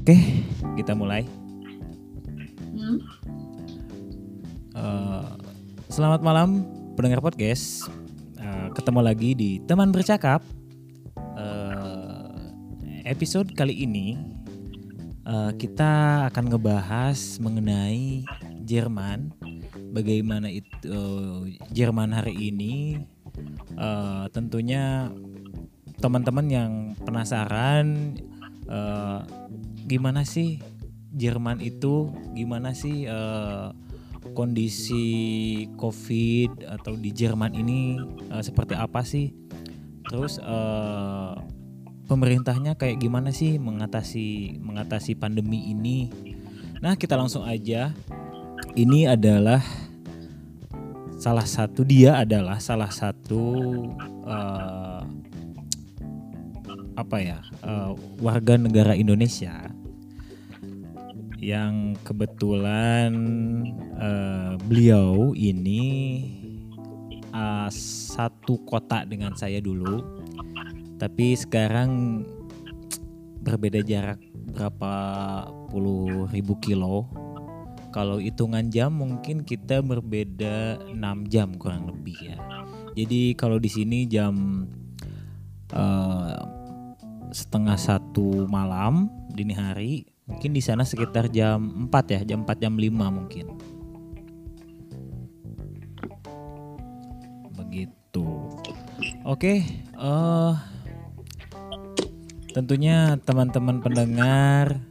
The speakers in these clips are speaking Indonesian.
Oke, kita mulai. Hmm? Eh, selamat malam pendengar podcast. Eh, ketemu lagi di teman bercakap. Eh, episode kali ini eh, kita akan ngebahas mengenai Jerman. Bagaimana itu eh, Jerman hari ini. Eh, tentunya teman-teman yang penasaran eh, gimana sih Jerman itu, gimana sih eh, kondisi COVID atau di Jerman ini eh, seperti apa sih? Terus eh, pemerintahnya kayak gimana sih mengatasi mengatasi pandemi ini? Nah kita langsung aja. Ini adalah salah satu dia adalah salah satu eh, apa ya eh, warga negara Indonesia yang kebetulan eh, beliau ini eh, satu kota dengan saya dulu, tapi sekarang berbeda jarak berapa puluh ribu kilo. Kalau hitungan jam mungkin kita berbeda 6 jam kurang lebih ya. Jadi kalau di sini jam eh, setengah satu malam dini hari mungkin di sana sekitar jam 4 ya jam 4 jam 5 mungkin. Begitu. Oke eh tentunya teman-teman pendengar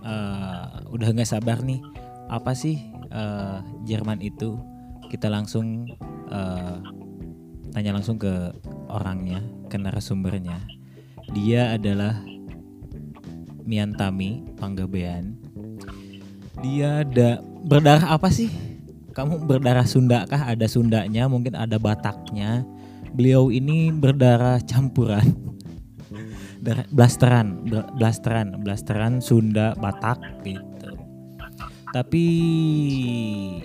eh, udah nggak sabar nih. Apa sih eh, Jerman itu? Kita langsung eh, tanya langsung ke orangnya ke narasumbernya. Dia adalah Miantami Panggabean. Dia ada berdarah apa sih? Kamu berdarah Sunda kah? Ada Sundanya, mungkin ada Bataknya. Beliau ini berdarah campuran. Blasteran, bla- blasteran, blasteran Sunda Batak gitu. Tapi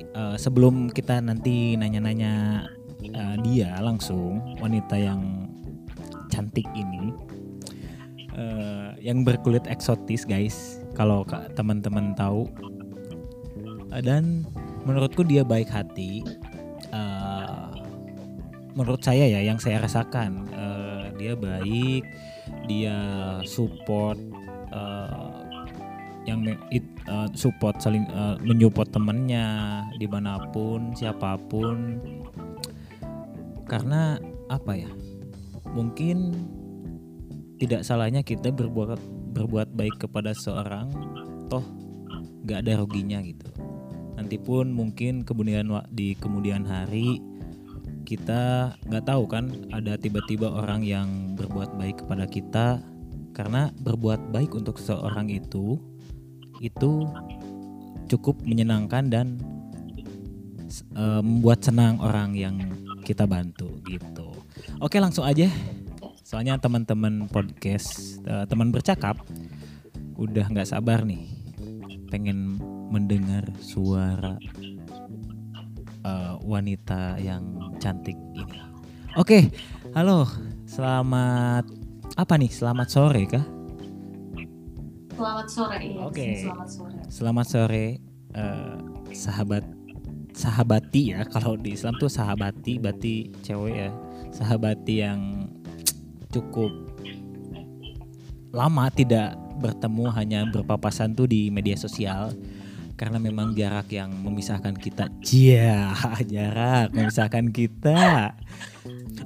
eh, sebelum kita nanti nanya-nanya eh, dia langsung wanita yang cantik ini eh, yang berkulit eksotis guys. Kalau ka- teman-teman tahu. Eh, dan menurutku dia baik hati. Eh, menurut saya ya yang saya rasakan. Eh, dia baik dia support eh, yang it- eh, support saling eh, menyupport temennya di mana pun siapa pun. Karena apa ya? Mungkin tidak salahnya kita berbuat berbuat baik kepada seorang toh nggak ada ruginya gitu. Nanti pun mungkin kemudian di kemudian hari kita nggak tahu kan ada tiba-tiba orang yang berbuat baik kepada kita. Karena berbuat baik untuk seseorang itu itu cukup menyenangkan dan eh, membuat senang orang yang kita bantu gitu. Oke langsung aja Soalnya teman-teman podcast, eh, teman bercakap, udah nggak sabar nih, pengen mendengar suara eh, wanita yang cantik ini. Oke, halo, selamat apa nih? Selamat sore kah? Selamat sore ya. Oke. Selamat sore. Selamat sore, eh, sahabat sahabati ya. Kalau di Islam tuh sahabati, berarti cewek ya. Sahabati yang cukup lama tidak bertemu hanya berpapasan tuh di media sosial karena memang jarak yang memisahkan kita. Cia, jarak memisahkan kita.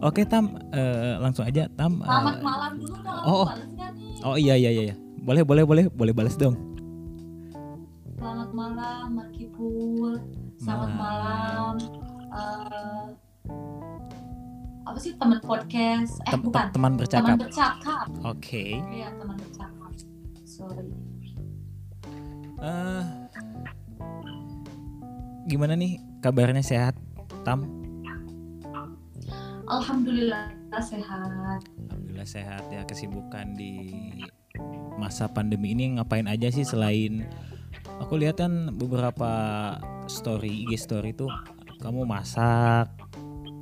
Oke Tam, eh, langsung aja Tam. eh, Selamat malam dulu dong. oh, oh. Oh iya iya iya, iya. boleh boleh boleh boleh balas dong. Selamat malam Markipul. Selamat Malam. malam. eh, apa sih teman podcast? Eh Tem- bukan. tem- teman bercakap. Teman bercakap. Oke. Iya teman bercakap. Sorry. Eh, gimana nih kabarnya sehat, Tam? Alhamdulillah sehat. Alhamdulillah sehat ya. Kesibukan di masa pandemi ini ngapain aja sih selain aku lihat kan beberapa story IG story tuh kamu masak.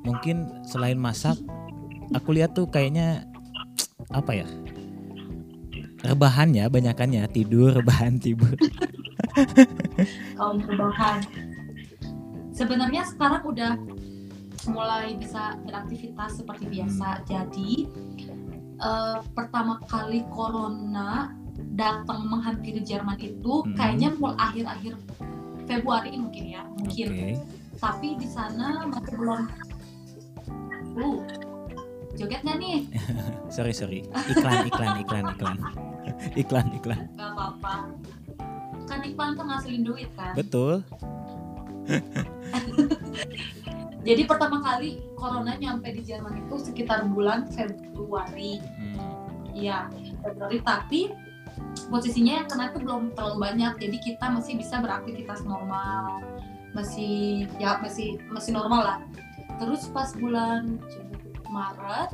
Mungkin selain masak, aku lihat tuh kayaknya apa ya? rebahan ya banyakannya tidur rebahan tidur kaum rebahan sebenarnya sekarang udah mulai bisa beraktivitas seperti biasa jadi eh, pertama kali corona datang menghampiri Jerman itu Hmm. kayaknya mulai akhir-akhir Februari mungkin ya mungkin oke tapi di sana masih belum uh joget nggak nih? Sorry sorry. Iklan iklan iklan iklan. Iklan iklan. Nggak apa-apa. Kan iklan tuh ngasilin duit kan? Betul. Jadi pertama kali corona nyampe di Jerman itu sekitar bulan Februari. Hmm, iya Februari. Tapi posisinya yang kena itu belum terlalu banyak jadi kita masih bisa beraktivitas normal. Masih ya masih masih normal lah terus pas bulan Maret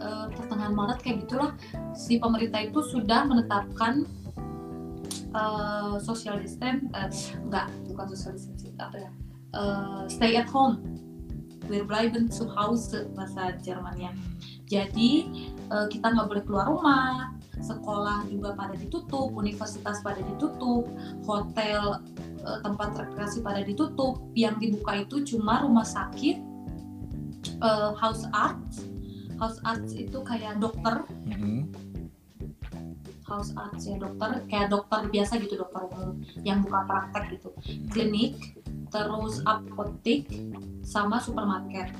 eh, pertengahan Maret kayak gitulah si pemerintah itu sudah menetapkan eh, social distance eh, enggak bukan social distancing apa ya eh, stay at home. Wir bleiben zu Hause bahasa Jermannya. Jadi eh, kita nggak boleh keluar rumah sekolah juga pada ditutup universitas pada ditutup hotel tempat rekreasi pada ditutup. Yang dibuka itu cuma rumah sakit eh, house arts. House arts itu kayak dokter. Mm-mm. house arts ya dokter. Kayak dokter biasa gitu dokter umum yang buka praktek gitu. Klinik terus apotek sama supermarket.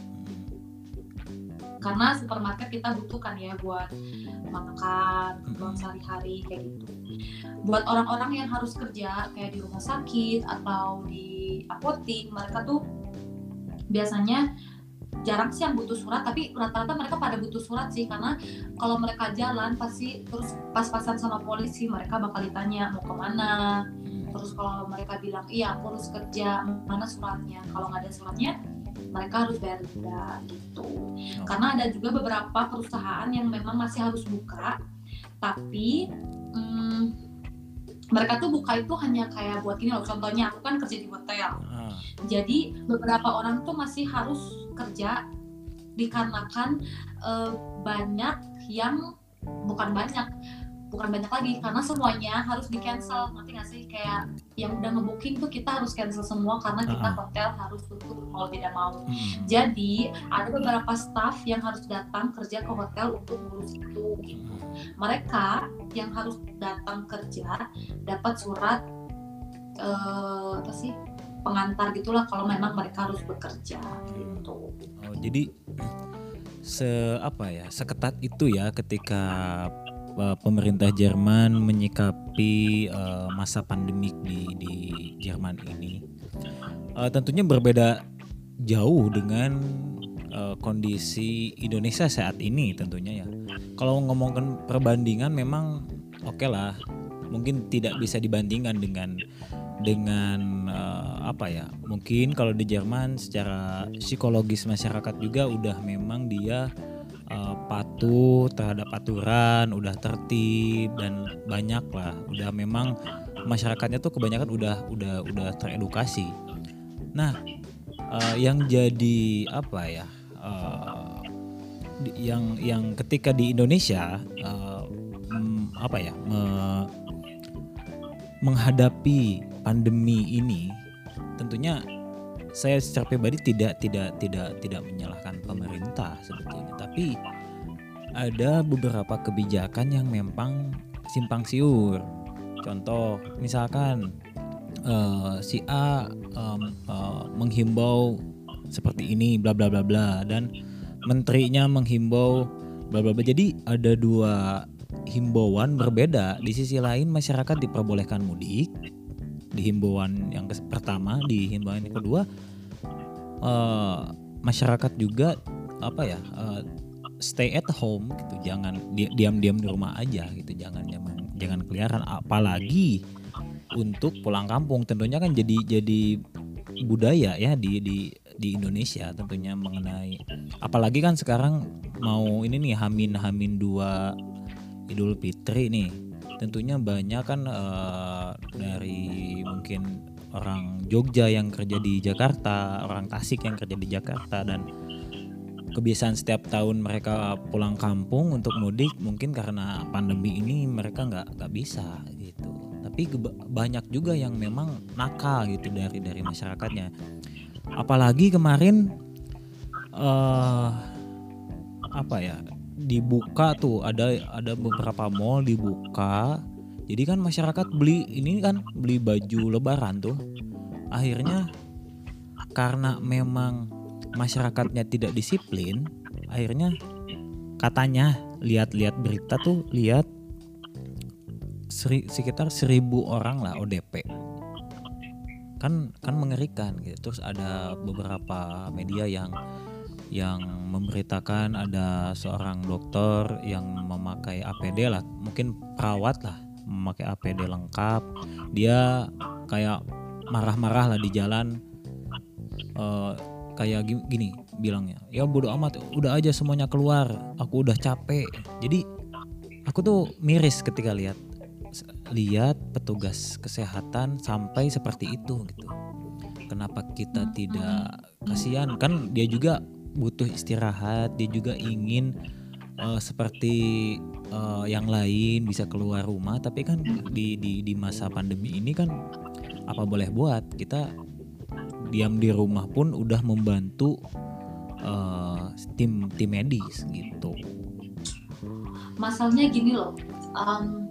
Karena supermarket kita butuhkan ya buat makan kebutuhan sehari-hari kayak gitu. Buat orang-orang yang harus kerja kayak di rumah sakit atau di apotek mereka tuh biasanya jarang sih yang butuh surat tapi rata-rata mereka pada butuh surat sih karena kalau mereka jalan pasti terus pas-pasan sama polisi mereka bakal ditanya mau ke mana. Terus kalau mereka bilang iya aku harus kerja mana suratnya? Kalau nggak ada suratnya mereka harus bayar denda gitu. Karena ada juga beberapa perusahaan yang memang masih harus buka tapi hmm, mereka tuh buka itu hanya kayak buat ini loh. Contohnya aku kan kerja di hotel. Ah, jadi beberapa orang tuh masih harus kerja dikarenakan eh, banyak yang bukan banyak bukan banyak lagi karena semuanya harus di cancel nanti nggak sih? Kayak yang udah ngebooking tuh kita harus cancel semua karena kita Ah. hotel harus tutup mau tidak mau. Mm, jadi ada beberapa staff yang harus datang kerja ke hotel untuk ngurus itu gitu. mereka yang harus datang kerja dapat surat eh, apa sih pengantar gitulah kalau memang mereka harus bekerja gitu. Oh, jadi se apa ya seketat itu ya ketika uh, pemerintah Jerman menyikapi uh, masa pandemik di di Jerman ini. Uh, tentunya berbeda jauh dengan uh, kondisi Indonesia saat ini tentunya ya. Kalau ngomongkan perbandingan memang oke lah, mungkin tidak bisa dibandingkan dengan dengan eh, apa ya mungkin kalau di Jerman secara psikologis masyarakat juga udah memang dia eh, patuh terhadap aturan udah tertib dan banyak lah udah memang masyarakatnya tuh kebanyakan udah udah udah teredukasi. Nah eh, yang jadi apa ya di- yang yang ketika di Indonesia mm, apa ya me- menghadapi pandemi ini tentunya saya secara pribadi tidak tidak tidak tidak menyalahkan pemerintah sebetulnya tapi ada beberapa kebijakan yang memang simpang siur. Contoh misalkan eh, si A em, eh, menghimbau seperti ini bla bla bla bla dan menterinya menghimbau bla bla bla. Jadi ada dua himbauan berbeda. Di sisi lain masyarakat diperbolehkan mudik di himbauan yang pertama di himbauan yang kedua eh, masyarakat juga apa ya eh, stay at home gitu jangan di- diam-diam di rumah aja gitu jangan jangan jangan keliaran apalagi untuk pulang kampung. Tentunya kan jadi jadi budaya ya di di di Indonesia tentunya mengenai apalagi kan sekarang mau ini nih Hamin Hamin dua Idul Fitri nih tentunya banyak kan eh, dari mungkin orang Jogja yang kerja di Jakarta orang Tasik yang kerja di Jakarta dan kebiasaan setiap tahun mereka pulang kampung untuk mudik mungkin karena pandemi ini mereka nggak nggak bisa gitu. Tapi banyak juga yang memang nakal gitu dari dari masyarakatnya. Apalagi kemarin uh, apa ya dibuka tuh ada ada beberapa mall dibuka. Jadi kan masyarakat beli ini kan beli baju lebaran tuh. Akhirnya karena memang masyarakatnya tidak disiplin, akhirnya katanya lihat-lihat berita tuh lihat seri, sekitar seribu orang lah ODP kan kan mengerikan gitu. Terus ada beberapa media yang yang memberitakan ada seorang dokter yang memakai APD lah. Mungkin perawat lah memakai APD lengkap. Dia kayak marah-marah lah di jalan. Uh, kayak gini bilangnya ya bodoh amat udah aja semuanya keluar. Aku udah capek. Jadi aku tuh miris ketika lihat lihat petugas kesehatan sampai seperti itu gitu. Kenapa kita tidak kasihan? Kan dia juga butuh istirahat dia juga ingin uh, seperti uh, yang lain bisa keluar rumah tapi kan di di di masa pandemi ini kan apa boleh buat? Kita diam di rumah pun udah membantu uh, tim tim medis gitu. Masalahnya gini loh um,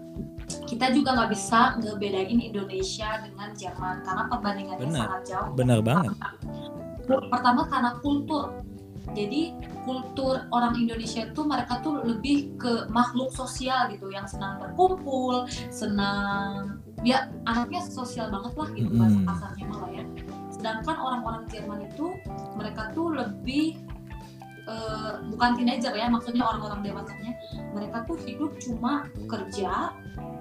kita juga nggak bisa ngebedain Indonesia dengan Jerman karena perbandingannya benar, sangat jauh. Benar banget. Pertama karena kultur jadi kultur orang Indonesia itu mereka tuh lebih ke makhluk sosial gitu yang senang berkumpul senang ya anaknya sosial banget lah gitu mm -hmm. kasarnya malah ya sedangkan orang-orang Jerman itu mereka tuh lebih uh, bukan teenager ya maksudnya orang-orang dewasanya mereka tuh hidup cuma kerja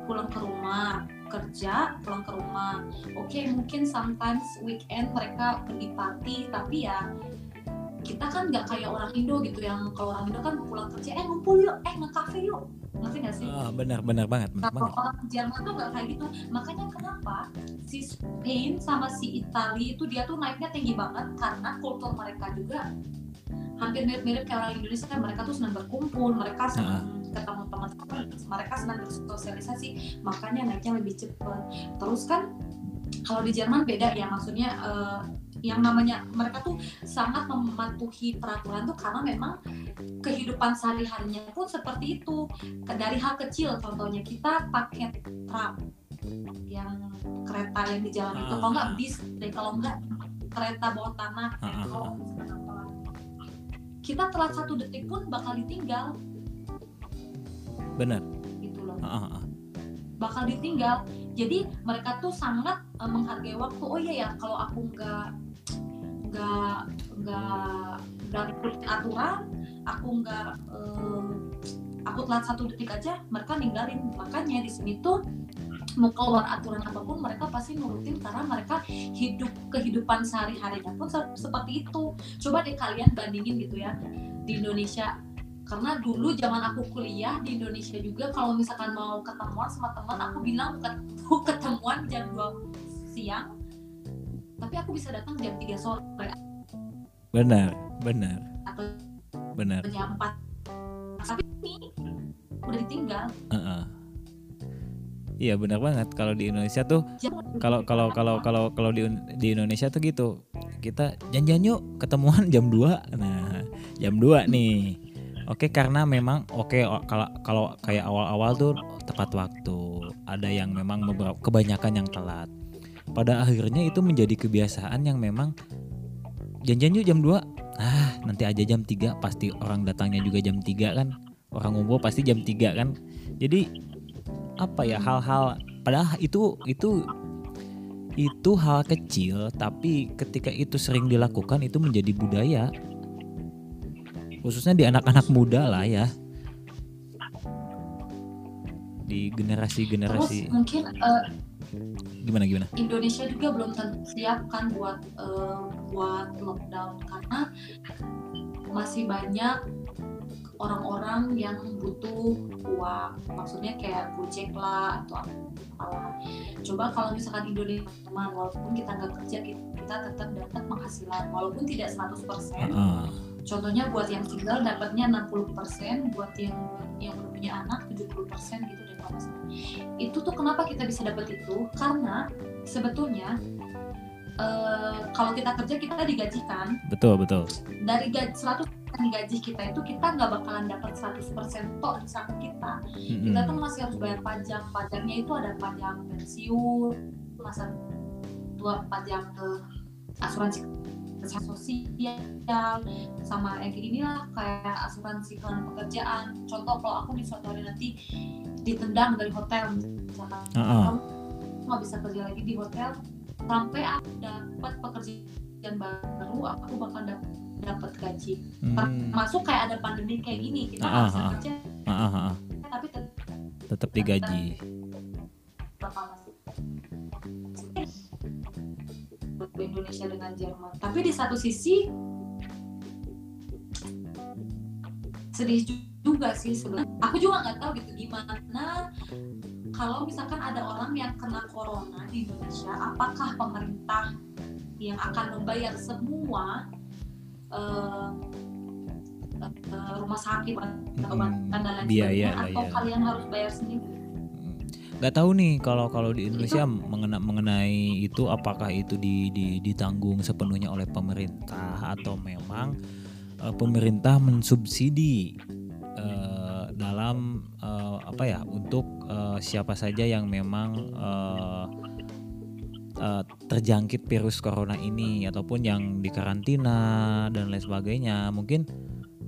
pulang ke rumah kerja pulang ke rumah oke okay, mungkin sometimes weekend mereka pergi party tapi ya kita kan nggak kayak orang Indo gitu yang kalau orang Indo kan pulang kerja eh ngumpul yuk eh nge-cafe yuk. Ngerti gak sih? Oh, benar benar banget benar kalau orang Jerman tuh nggak kayak gitu. Makanya kenapa si Spain sama si Italia itu dia tuh naiknya tinggi banget karena kultur mereka juga hampir mirip-mirip kayak orang Indonesia kan. Mereka tuh senang berkumpul mereka senang uh. ketemu teman-teman mereka senang bersosialisasi makanya naiknya lebih cepat. Terus kan kalau di Jerman beda ya maksudnya uh, yang namanya mereka tuh sangat mematuhi peraturan tuh karena memang kehidupan sehari-harinya pun seperti itu. Dari hal kecil contohnya kita pakai tram yang kereta yang di jalan itu. Kalau nggak bis deh kalau nggak kereta bawah tanah metro kita telat satu detik pun bakal ditinggal. Benar. Gitu loh. Bakal ditinggal. Jadi mereka tuh sangat uh, menghargai waktu. Oh iya ya kalau aku nggak nggak nggak nggak aturan aku nggak um, aku telat satu detik aja mereka ninggalin. Makanya di sini tuh mau keluar aturan apa pun mereka pasti nurutin karena mereka hidup kehidupan sehari-harinya pun se seperti itu. Coba deh kalian bandingin gitu ya di Indonesia. Karena dulu zaman aku kuliah di Indonesia juga kalau misalkan mau ketemuan sama teman aku bilang bukan ketemuan jam 2 siang tapi aku bisa datang jam 3 sore. Benar benar. Atau benar. jam 4 tapi ini udah ditinggal. Uh -uh. Iya benar banget. Kalau di Indonesia tuh kalau kalau kalau kalau kalau di di Indonesia tuh gitu. Kita janjian yuk ketemuan jam 2 nah jam 2 nih. Oke karena memang oke kalau kalau kayak awal-awal tuh tepat waktu. Ada yang memang beberapa kebanyakan yang telat pada akhirnya itu menjadi kebiasaan yang memang janjian yuk jam 2 ah nanti aja jam 3 pasti orang datangnya juga jam 3 kan. Orang ngumpul pasti jam 3 kan. Jadi apa ya hal-hal padahal itu itu itu hal kecil tapi ketika itu sering dilakukan itu menjadi budaya. Khususnya di anak-anak muda lah ya. Di generasi-generasi mungkin uh, gimana gimana? Indonesia juga belum tentu siap kan buat uh, buat lockdown karena masih banyak orang-orang yang butuh uang. Maksudnya kayak gojek lah atau apa coba kalau misalkan Indonesia teman walaupun kita nggak kerja kita tetap dapat penghasilan. Walaupun tidak 100% uh. contohnya buat yang single dapatnya 60% buat yang yang belum punya anak 70% gitu deh kalau. Itu tuh kenapa kita bisa dapat itu? Karena sebetulnya eh, kalau kita kerja kita digajikan Betul betul. dari gaji 100 yang digaji kita itu kita nggak bakalan dapat 100% tok di saku kita. Kita tuh masih harus bayar pajak. Pajaknya itu ada pajak pensiun masa tua pajak ke asuransi kesehatan sosial sama yang kayak inilah kayak asuransi kehilangan pekerjaan contoh kalau aku di suatu hari nanti ditendang dari hotel misalkan Ah, ah. kamu nggak bisa kerja lagi di hotel sampai aku dapat pekerjaan baru aku bakal dapat dapat gaji Hmm. masuk kayak ada pandemi kayak gini kita nggak bisa ah, ah. kerja ah, ah. tapi tetap Tetap digaji. bakal masih Indonesia dengan Jerman. Tapi di satu sisi sedih juga sih sebenarnya. Aku juga nggak tahu gitu gimana kalau misalkan ada orang yang kena corona di Indonesia apakah pemerintah yang akan membayar semua eh, eh, rumah sakit atau Mm-mm. dan lain sebagainya atau kalian harus bayar sendiri Gak tahu nih kalau kalau di Indonesia mengena, mengenai itu apakah itu di, di- ditanggung sepenuhnya oleh pemerintah atau memang eh, pemerintah mensubsidi eh, dalam eh, apa ya untuk eh, siapa saja yang memang eh, eh, terjangkit virus corona ini ataupun yang dikarantina dan lain sebagainya. Mungkin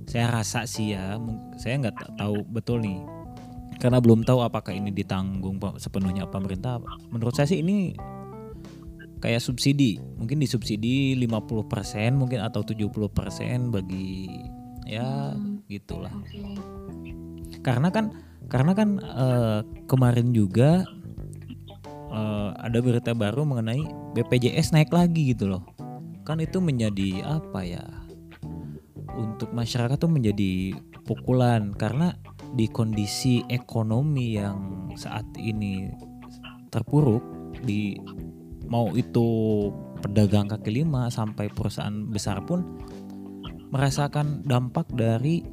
saya rasa sih ya saya nggak ta- tahu betul nih karena belum tahu apakah ini ditanggung pe- sepenuhnya pemerintah. Menurut saya sih ini kayak subsidi. Mungkin disubsidi 50% mungkin atau 70% bagi ya Hmm, gitulah. Karena kan karena kan eh, kemarin juga eh, ada berita baru mengenai BPJS naik lagi gitu loh. Kan itu menjadi apa ya? Untuk masyarakat tuh menjadi pukulan. Karena di kondisi ekonomi yang saat ini terpuruk di mau itu pedagang kaki lima sampai perusahaan besar pun merasakan dampak dari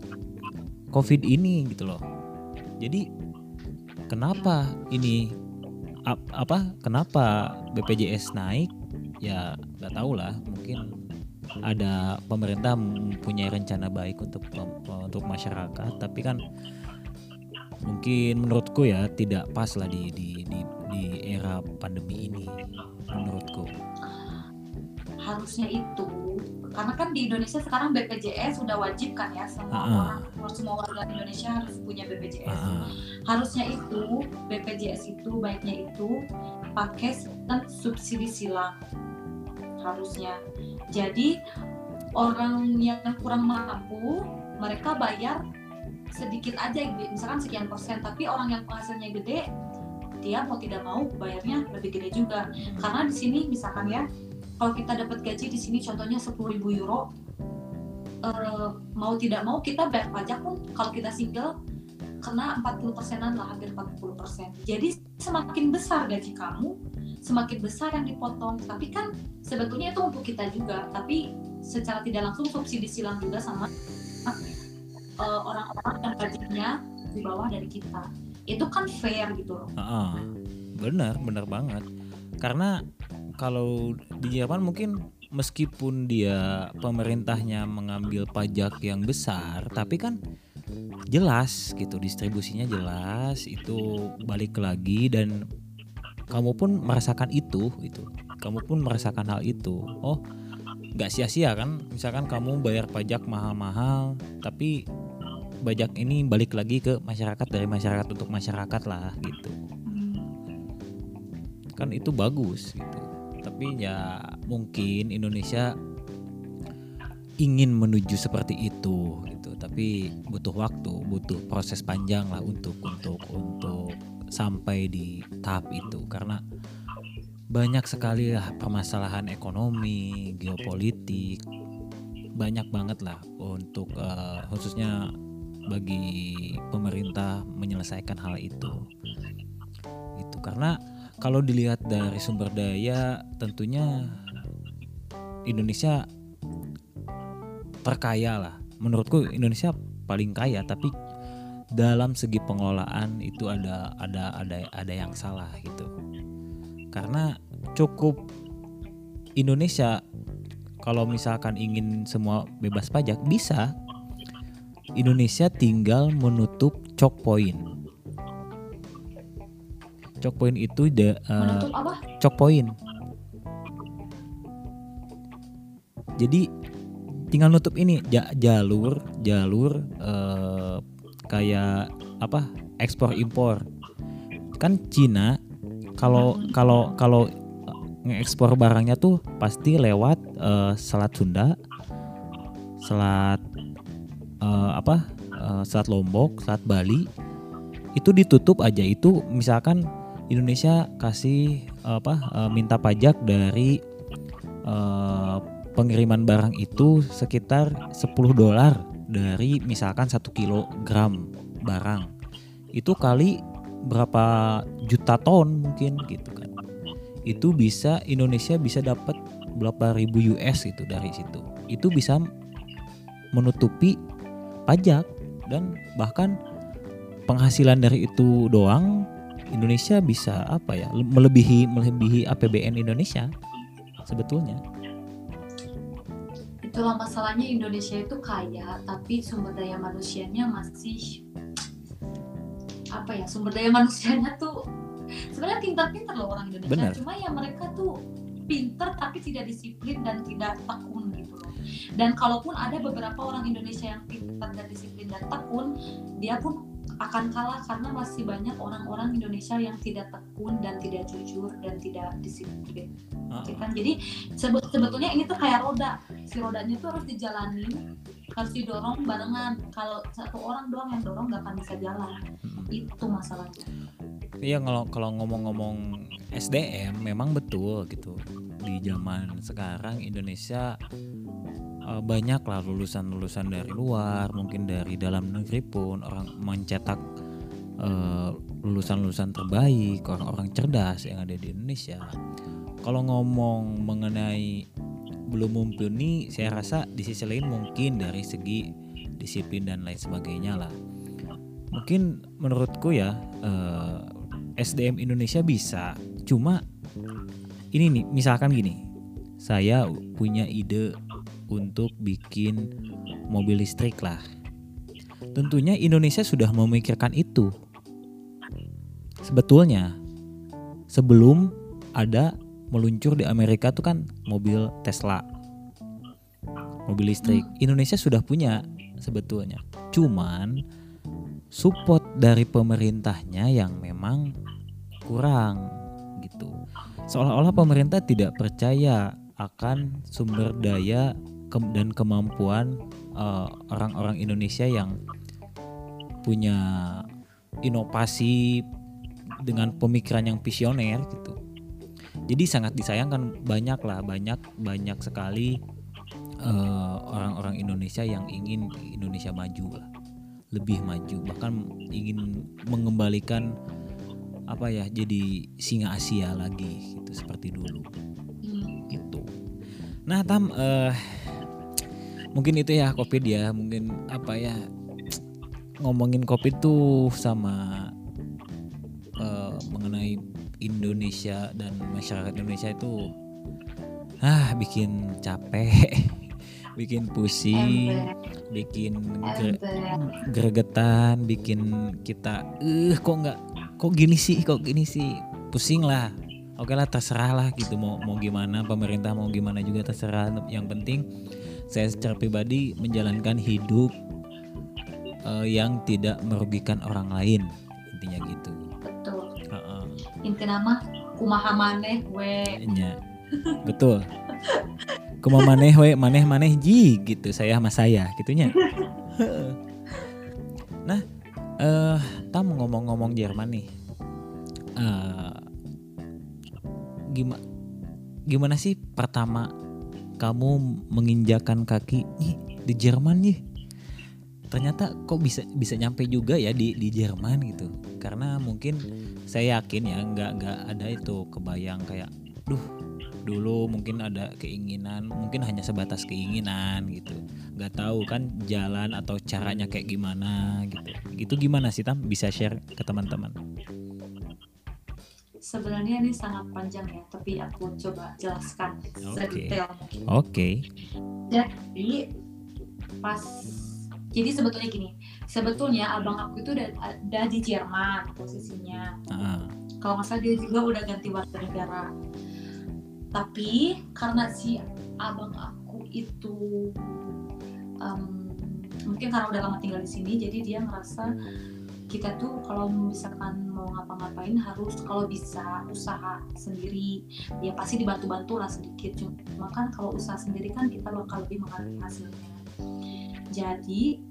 covid ini gitu loh. Jadi kenapa ini ap- apa kenapa BPJS naik? Ya nggak tahu lah mungkin ada pemerintah mempunyai rencana baik untuk untuk masyarakat tapi kan mungkin menurutku ya tidak pas lah di di di, di era pandemi ini menurutku. Harusnya itu karena kan di Indonesia sekarang BPJS sudah wajib kan ya semua Ah, ah. orang semua warga Indonesia harus punya BPJS Ah, harusnya itu BPJS itu baiknya itu pakai sistem subsidi silang harusnya jadi orang yang kurang mampu mereka bayar sedikit aja misalkan sekian persen. Tapi orang yang penghasilannya gede dia mau tidak mau bayarnya lebih gede juga. Karena di sini misalkan ya kalau kita dapat gaji di sini contohnya 10.000 euro eh, mau tidak mau kita bayar pajak pun kalau kita single kena 40 persenan lah hampir 40 persen. Jadi semakin besar gaji kamu semakin besar yang dipotong. Tapi kan sebetulnya itu untuk kita juga. Tapi secara tidak langsung subsidi silang juga sama eh, orang-orang yang gajinya di bawah dari kita. Itu kan fair gitu loh. Ah. benar benar banget. Karena kalau di Jerman mungkin meskipun dia pemerintahnya mengambil pajak yang besar tapi kan jelas gitu distribusinya jelas itu balik lagi dan kamu pun merasakan itu itu kamu pun merasakan hal itu. Oh nggak sia-sia kan? Misalkan kamu bayar pajak mahal-mahal tapi pajak ini balik lagi ke masyarakat dari masyarakat untuk masyarakat lah gitu. Kan itu bagus gitu. Tapi ya mungkin Indonesia ingin menuju seperti itu gitu. Tapi butuh waktu butuh proses panjang lah untuk untuk untuk sampai di tahap itu karena banyak sekali lah permasalahan ekonomi geopolitik banyak banget lah untuk eh, khususnya bagi pemerintah menyelesaikan hal itu itu karena kalau dilihat dari sumber daya tentunya Indonesia terkaya lah. Menurutku Indonesia paling kaya tapi dalam segi pengelolaan itu ada ada ada ada yang salah gitu. Karena cukup Indonesia kalau misalkan ingin semua bebas pajak bisa Indonesia tinggal menutup choke point. Choke point itu the, uh, choke point. Jadi tinggal nutup ini ja- jalur jalur eh, kayak apa ekspor impor. Kan Cina kalau kalau kalau ngekspor barangnya tuh pasti lewat eh, Selat Sunda, Selat eh, apa eh, Selat Lombok, Selat Bali. Itu ditutup aja. Itu misalkan Indonesia kasih apa eh, minta pajak dari eh, pengiriman barang itu sekitar 10 dolar dari misalkan satu kilogram barang. Itu kali berapa juta ton mungkin gitu kan. Itu bisa Indonesia bisa dapat berapa ribu US itu dari situ. Itu bisa menutupi pajak dan bahkan penghasilan dari itu doang Indonesia bisa apa ya melebihi melebihi APBN Indonesia sebetulnya Itulah masalahnya Indonesia itu kaya, tapi sumber daya manusianya masih apa ya? Sumber daya manusianya tuh sebenarnya pintar-pintar loh orang Indonesia. Benar. Cuma ya mereka tuh pintar tapi tidak disiplin dan tidak tekun gitu loh. Dan kalaupun ada beberapa orang Indonesia yang pintar dan disiplin dan tekun, dia pun akan kalah karena masih banyak orang-orang Indonesia yang tidak tekun dan tidak jujur dan tidak disiplin. Kan? Jadi sebe- sebetulnya ini tuh kayak roda. Si rodanya tuh harus dijalanin, harus didorong barengan. Kalau satu orang doang yang dorong nggak akan bisa jalan. Mm. Itu masalahnya. Iya kalau kalau ngomong-ngomong SDM memang betul gitu di zaman sekarang Indonesia eh, banyak lah lulusan-lulusan dari luar mungkin dari dalam negeri pun orang mencetak eh, lulusan-lulusan terbaik orang-orang cerdas yang ada di Indonesia. Kalau ngomong mengenai belum mumpuni, saya rasa di sisi lain mungkin dari segi disiplin dan lain sebagainya lah. Mungkin menurutku ya eh, SDM Indonesia bisa, cuma ini nih misalkan gini, saya punya ide untuk bikin mobil listrik lah. Tentunya Indonesia sudah memikirkan itu. Sebetulnya sebelum ada meluncur di Amerika tuh kan mobil Tesla. Mobil listrik. Indonesia sudah punya sebetulnya. Cuman support dari pemerintahnya yang memang kurang gitu. Seolah-olah pemerintah tidak percaya akan sumber daya ke- dan kemampuan eh, orang-orang Indonesia yang punya inovasi dengan pemikiran yang visioner gitu. Jadi sangat disayangkan banyak lah banyak banyak sekali eh, orang-orang Indonesia yang ingin Indonesia maju lah lebih maju bahkan ingin mengembalikan apa ya jadi singa Asia lagi gitu seperti dulu Hmm. gitu. Nah tam eh mungkin itu ya covid ya mungkin apa ya ngomongin covid tuh sama eh, mengenai Indonesia dan masyarakat Indonesia itu ah bikin capek, bikin pusing, bikin ember. gregetan, bikin kita eh kok nggak kok gini sih, kok gini sih, pusing lah. Oke lah terserah lah gitu mau mau gimana pemerintah mau gimana juga terserah. Yang penting saya secara pribadi menjalankan hidup eh, yang tidak merugikan orang lain intinya gitu. Betul. Heeh. Inti nama kumaha maneh we. Nya. Betul. Kuma maneh we maneh maneh ji gitu saya sama saya gitunya. Nah, eh tam ngomong-ngomong Jerman nih. Eh gimana gimana sih pertama kamu menginjakan kaki nih di Jerman nih? Ternyata kok bisa bisa nyampe juga ya di di Jerman gitu. Karena mungkin saya yakin ya nggak nggak ada itu kebayang kayak duh dulu mungkin ada keinginan mungkin hanya sebatas keinginan gitu nggak tahu kan jalan atau caranya kayak gimana gitu. Itu gimana sih Tam? Bisa share ke teman-teman? Sebenarnya ini sangat panjang ya, tapi aku coba jelaskan Oke. sedetail mungkin. Oke. Jadi pas jadi sebetulnya gini, sebetulnya abang aku itu udah ada di Jerman posisinya. Ah, Kalau nggak salah dia juga udah ganti warga negara. Tapi karena si abang aku itu em, mungkin karena udah lama tinggal di sini, jadi dia ngerasa kita tuh kalau misalkan mau ngapa-ngapain harus kalau bisa usaha sendiri ya pasti dibantu-bantu lah sedikit. Cuma kan kalau usaha sendiri kan kita bakal lebih menghargai hasilnya. Jadi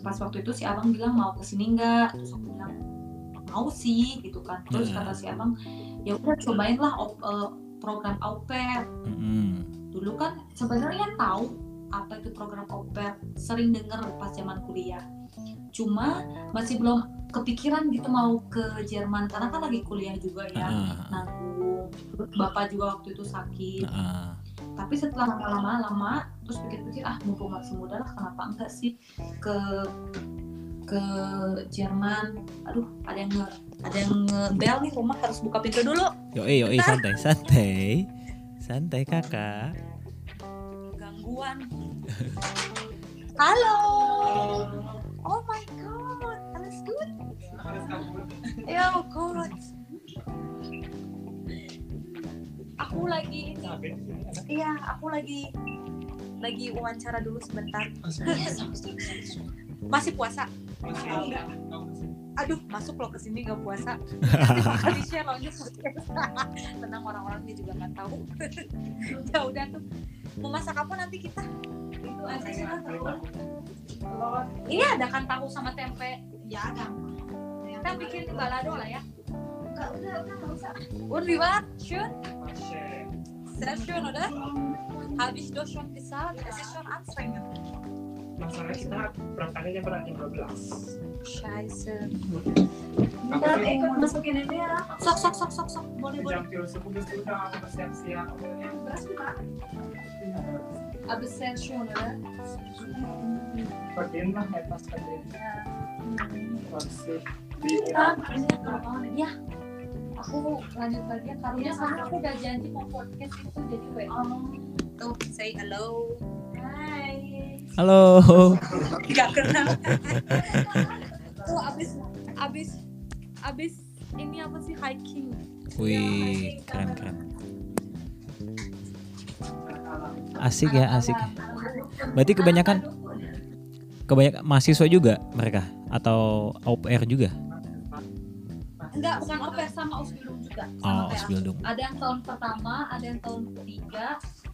pas waktu itu si abang bilang mau ke sini nggak? Terus aku bilang mau sih gitu kan. Terus kata si abang ya udah cobain lah op- eh, program au pair. Dulu kan sebenarnya tahu apa itu program au pair? Sering denger pas zaman kuliah cuma masih belum kepikiran gitu mau ke Jerman karena kan lagi kuliah juga ya Ah, nanggung. Bapak juga waktu itu sakit. Ah, tapi setelah lama-lama lama terus pikir-pikir ah mumpung masih muda lah kenapa enggak sih ke ke Jerman? Aduh ada yang nge, ada yang ngebel nih rumah harus buka pintu dulu. Yoi, yoi, santai, santai, santai kakak. gangguan. Halo oh my god alles gut ya good. Aku lagi iya aku lagi lagi wawancara dulu sebentar. Masih puasa? Aduh. masuk lo ke sini nggak puasa. Di share lanjut tenang orang-orangnya juga nggak tahu. Ya udah tuh. Mau masak apa nanti kita? Itu aja sih. Ini ada kan tahu sama tempe ya ada kita bikin balado lah ya Enggak, udah udah nggak usah udah war schön sehr schön oder habe ich doch schon gesagt es ist schon anstrengend Masalah kita berangkatnya jam berapa? Jam 12. Scheiße. Aku Kita ikut masukin ini ya. Sok sok sok sok sok. Boleh boleh. jam tujuh subuh sudah aku bersiap-siap. Abis session ya. Bagian lah. Masih di Ya. Aku lanjut lagi ya karena karena aku udah janji mau podcast itu jadi WA. Tuh, say hello. Hai. Halo. Gak kenal. Tuh abis abis abis ini apa sih hiking? Wih, keren keren. Asik ya, asik. Berarti kebanyakan kebanyakan mahasiswa juga mereka atau au pair juga? Enggak, bukan oper sama Ausbildung juga. Sama Oh. Ausbildung. Ada yang tahun pertama, ada yang tahun ketiga,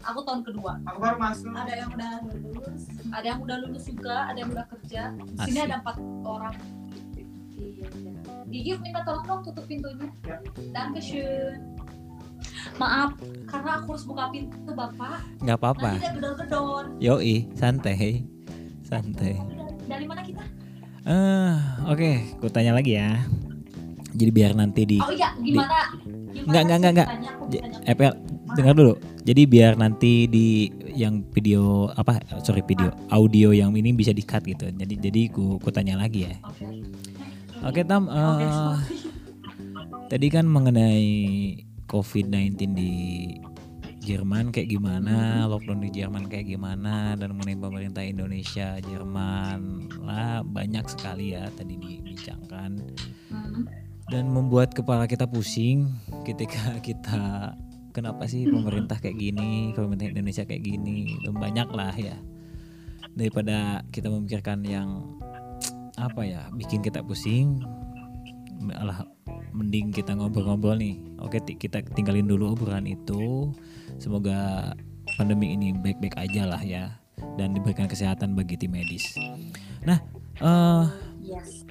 aku tahun kedua. Aku baru masuk. Ada yang udah lulus, ada yang udah lulus juga, ada yang udah kerja. Di sini Asik. ada empat orang. Iya. Gigi minta tolong dong tutup pintunya. Ya. Dankeschön. Maaf, karena aku harus buka pintu bapak. Nggak apa-apa. Nanti gedor-gedor. Yoi, santai, santai. Dari mana kita? Eh, oke, ku tanya lagi ya. Jadi biar nanti di Oh iya, gimana? gimana Nggak, nggak, nggak, nggak. ceritanya aku J- bisa EPL dengar dulu. Jadi biar nanti di yang video apa sorry video audio yang ini bisa di-cut gitu. Jadi jadi ku ku tanya lagi ya. Oke. Oke Tam, eh, Oke, sorry. tadi kan mengenai COVID-19 di Jerman kayak gimana, lockdown di Jerman kayak gimana, dan mengenai pemerintah Indonesia, Jerman, lah banyak sekali ya tadi dibincangkan. Dan membuat kepala kita pusing ketika kita kenapa sih pemerintah kayak gini, pemerintah Indonesia kayak gini, dan banyak lah ya. Daripada kita memikirkan yang apa ya bikin kita pusing malah mending kita ngobrol-ngobrol nih oke kita tinggalin dulu obrolan itu semoga pandemi ini baik-baik aja lah ya dan diberikan kesehatan bagi tim medis nah eh Yes.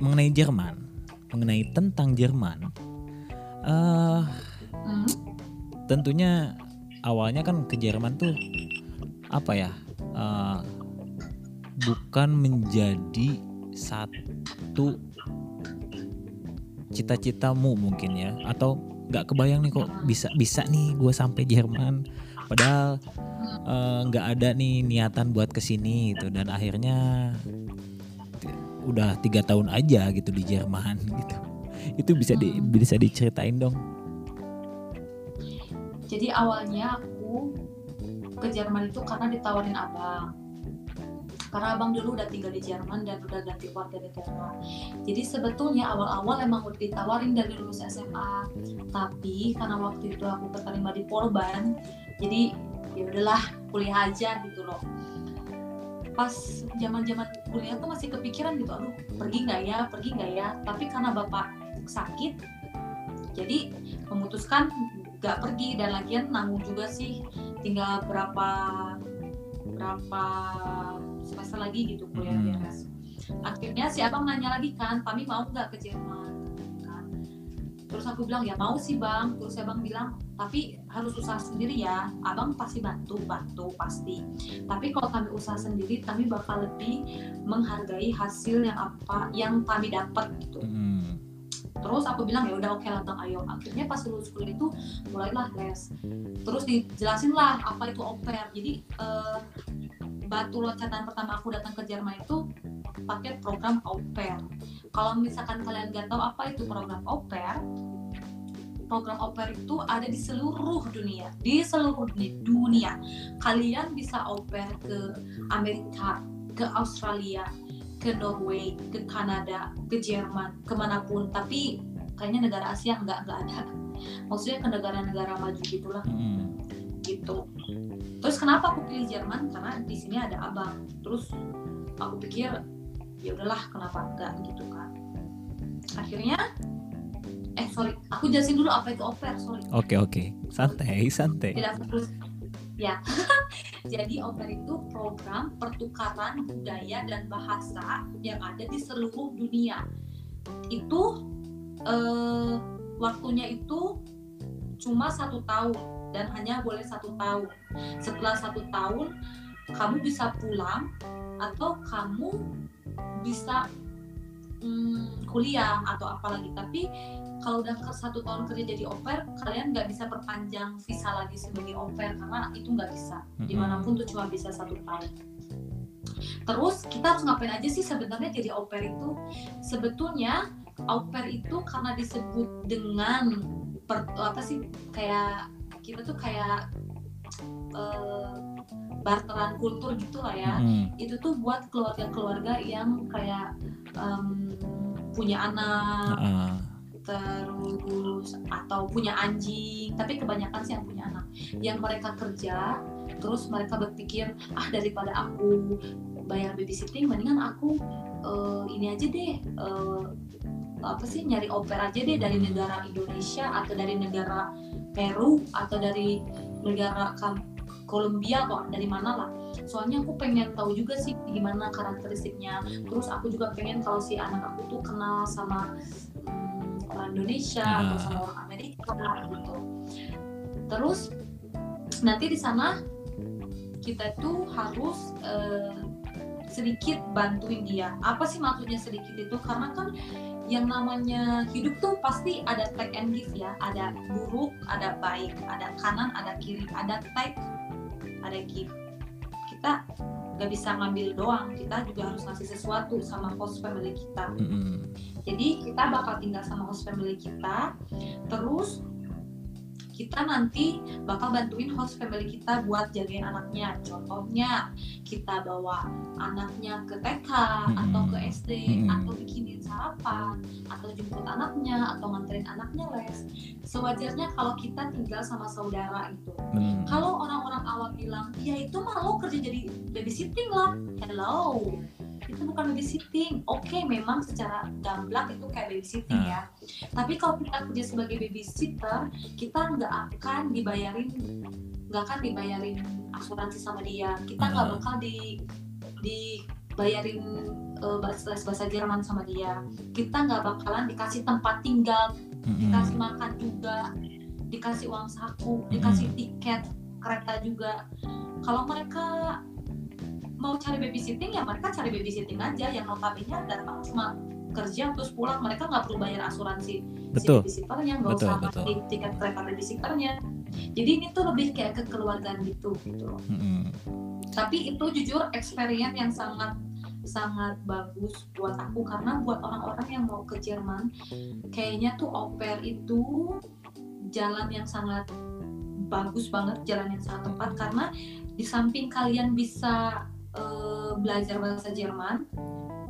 mengenai Jerman mengenai tentang Jerman eh Hmm. tentunya awalnya kan ke Jerman tuh apa ya eh, bukan menjadi satu cita-citamu mungkin ya. Atau nggak kebayang nih kok bisa bisa nih gue sampai Jerman. Padahal eh, nggak ada nih niatan buat ke sini gitu. Dan akhirnya udah tiga tahun aja gitu di Jerman gitu. Itu bisa di Hmm. bisa diceritain dong. Jadi awalnya aku ke Jerman itu karena ditawarin abang. Karena abang dulu udah tinggal di Jerman dan udah ganti warga negara. Jadi sebetulnya awal-awal emang udah ditawarin dari lulus SMA. Tapi karena waktu itu aku keterima di Polban, jadi ya udahlah kuliah aja gitu loh. Pas zaman-zaman kuliah tuh masih kepikiran gitu, aduh pergi nggak ya, pergi nggak ya. Tapi karena bapak sakit, jadi memutuskan nggak pergi dan lagian nanggung juga sih tinggal berapa berapa semester lagi gitu kuliah Hmm. beres. Akhirnya si abang nanya lagi kan Tami mau nggak ke Jerman? Kan. Terus aku bilang ya mau sih bang. Terus abang bilang tapi harus usaha sendiri ya. Abang pasti bantu bantu pasti. Tapi kalau kami usaha sendiri kami bakal lebih menghargai hasil yang apa yang kami dapat gitu. Mm. terus aku bilang ya udah oke lah bang ayo. Akhirnya pas lulus kuliah itu mulailah les. Terus dijelasin lah apa itu au pair. Jadi eh, batu loncatan pertama aku datang ke Jerman itu pakai program au pair kalau misalkan kalian nggak tahu apa itu program au pair program au pair itu ada di seluruh dunia di seluruh dunia kalian bisa au pair ke Amerika ke Australia ke Norway, ke Kanada, ke Jerman, ke mana pun. Tapi kayaknya negara Asia nggak nggak ada. Maksudnya ke negara-negara maju gitulah Mm. gitu. Terus kenapa aku pilih Jerman? Karena di sini ada abang. Terus aku pikir ya udahlah kenapa enggak gitu kan. Akhirnya eh sorry aku jelasin dulu apa itu au pair sorry Oke oke, santai santai. tidak fokus ya jadi au pair itu program pertukaran budaya dan bahasa yang ada di seluruh dunia itu eh, waktunya itu cuma satu tahun dan hanya boleh satu tahun setelah satu tahun kamu bisa pulang atau kamu bisa mm, kuliah atau apalagi tapi kalau udah ke satu tahun kerja jadi pair, kalian nggak bisa perpanjang visa lagi sebagai pair karena itu nggak bisa. Di mana pun tuh cuma bisa satu tahun. Terus kita harus ngapain aja sih sebenarnya jadi au pair itu? Sebetulnya au pair itu karena disebut dengan per, apa sih kayak kita tuh kayak eh, barteran kultur gitu lah ya. Mm. itu tuh buat keluarga-keluarga yang kayak em, punya anak Ah, terus atau punya anjing tapi kebanyakan sih yang punya anak. Yang mereka kerja terus mereka berpikir ah daripada aku bayar babysitting mendingan aku eh, ini aja deh eh, apa sih nyari oper aja deh dari negara Indonesia atau dari negara Peru atau dari negara Kolombia atau dari mana lah. Soalnya aku pengen tahu juga sih gimana karakteristiknya. Terus aku juga pengen kalau si anak aku tuh kenal sama hmm, orang Indonesia atau Ah. sama orang Amerika gitu. Terus nanti di sana kita tuh harus eh, sedikit bantuin dia. Apa sih maksudnya sedikit itu? Karena kan yang namanya hidup tuh pasti ada take and give ya. Ada buruk ada baik ada kanan ada kiri ada take ada give. Kita nggak bisa ngambil doang kita juga harus ngasih sesuatu sama host family kita. Mm-mm. jadi kita bakal tinggal sama host family kita terus kita nanti bakal bantuin host family kita buat jagain anaknya. Contohnya kita bawa anaknya ke TK atau ke SD Mm-mm. atau bikinin sarapan atau jemput anaknya atau nganterin anaknya les. Sewajarnya kalau kita tinggal sama saudara itu Mm. kalau orang-orang awam bilang ya itu mah lo kerja jadi babysitting lah. Hello itu bukan babysitting. Oke memang secara gamblang itu kayak babysitting Ah. ya. Tapi kalau kita kerja sebagai babysitter kita nggak akan dibayarin nggak akan dibayarin asuransi sama dia. Kita nggak Ah. bakal di dibayarin eh, bahasa bahasa Jerman sama dia. Kita nggak bakalan dikasih tempat tinggal Mm-mm. dikasih makan juga dikasih uang saku dikasih tiket kereta juga. Kalau mereka mau cari babysitting ya mereka cari babysitting aja. Yang notabene datang cuma kerja terus pulang. Mereka nggak perlu bayar asuransi Betul. babysitternya nggak usah betul. ngasih tiket kereta babysitternya. Jadi ini tuh lebih kayak kekeluargaan gitu. Gitu. Loh Mm-mm. tapi itu jujur experience yang sangat sangat bagus buat aku. Karena buat orang-orang yang mau ke Jerman kayaknya tuh au pair itu jalan yang sangat bagus banget jalan yang sangat tepat. Karena di samping kalian bisa eh, belajar bahasa Jerman.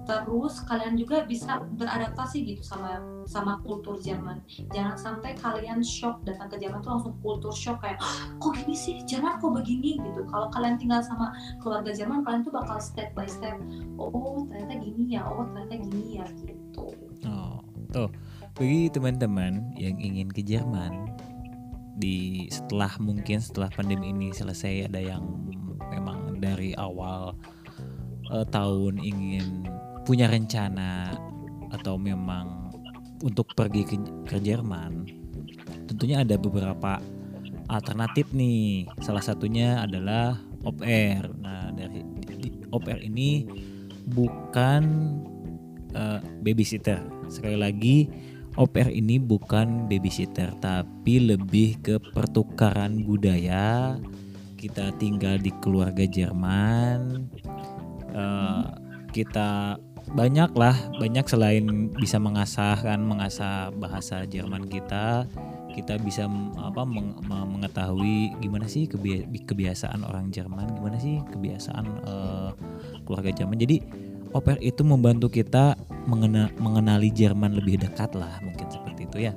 Terus kalian juga bisa beradaptasi gitu sama sama kultur Jerman. Jangan sampai kalian shock datang ke Jerman tuh langsung kultur shock kayak "Hah, kok gini sih? Jerman kok begini? Gitu. Kalau kalian tinggal sama keluarga Jerman kalian tuh bakal step by step oh ternyata gini ya oh ternyata gini ya gitu. Oh, tuh. Bagi teman-teman yang ingin ke Jerman di setelah mungkin setelah pandemi ini selesai ada yang memang dari awal eh, tahun ingin punya rencana atau memang untuk pergi ke, ke Jerman. Tentunya ada beberapa alternatif nih. Salah satunya adalah pair. Nah, dari pair ini bukan eh, babysitter. Sekali lagi, pair ini bukan babysitter, tapi lebih ke pertukaran budaya. Kita tinggal di keluarga Jerman. eh, kita banyak lah, banyak selain bisa mengasah kan, mengasah bahasa Jerman kita, kita bisa apa meng- me- mengetahui gimana sih kebia- kebiasaan orang Jerman, gimana sih kebiasaan eh, keluarga Jerman. Jadi pair itu membantu kita mengena- mengenali Jerman lebih dekat lah mungkin seperti itu ya.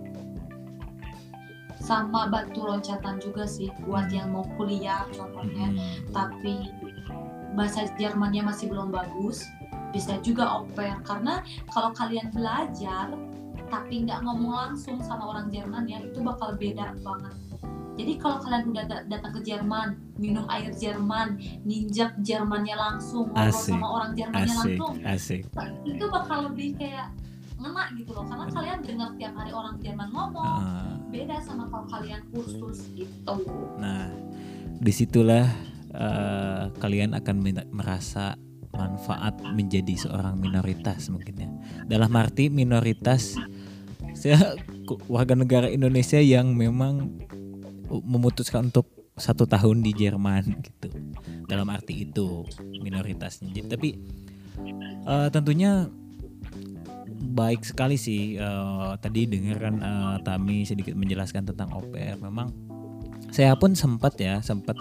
Sama batu loncatan juga sih buat yang mau kuliah contohnya Hmm. tapi bahasa Jermannya masih belum bagus bisa juga pair karena kalau kalian belajar tapi nggak ngomong langsung sama orang Jerman ya itu bakal beda banget jadi kalau kalian udah da- datang ke Jerman minum air Jerman ninjak Jermannya langsung ngobrol Asik, sama orang Jermannya Asik, langsung asik. itu bakal lebih kayak ngena gitu loh karena kalian dengar tiap hari orang Jerman ngomong Ah, beda sama kalau kalian kursus gitu Nah, di situlah eh, kalian akan merasa manfaat menjadi seorang minoritas mungkin ya. Dalam arti minoritas saya warga negara Indonesia yang memang memutuskan untuk satu tahun di Jerman gitu. Dalam arti itu minoritasnya. Jadi tapi eh, tentunya baik sekali sih eh, tadi dengar kan eh, Tami sedikit menjelaskan tentang pair. Memang saya pun sempat ya sempat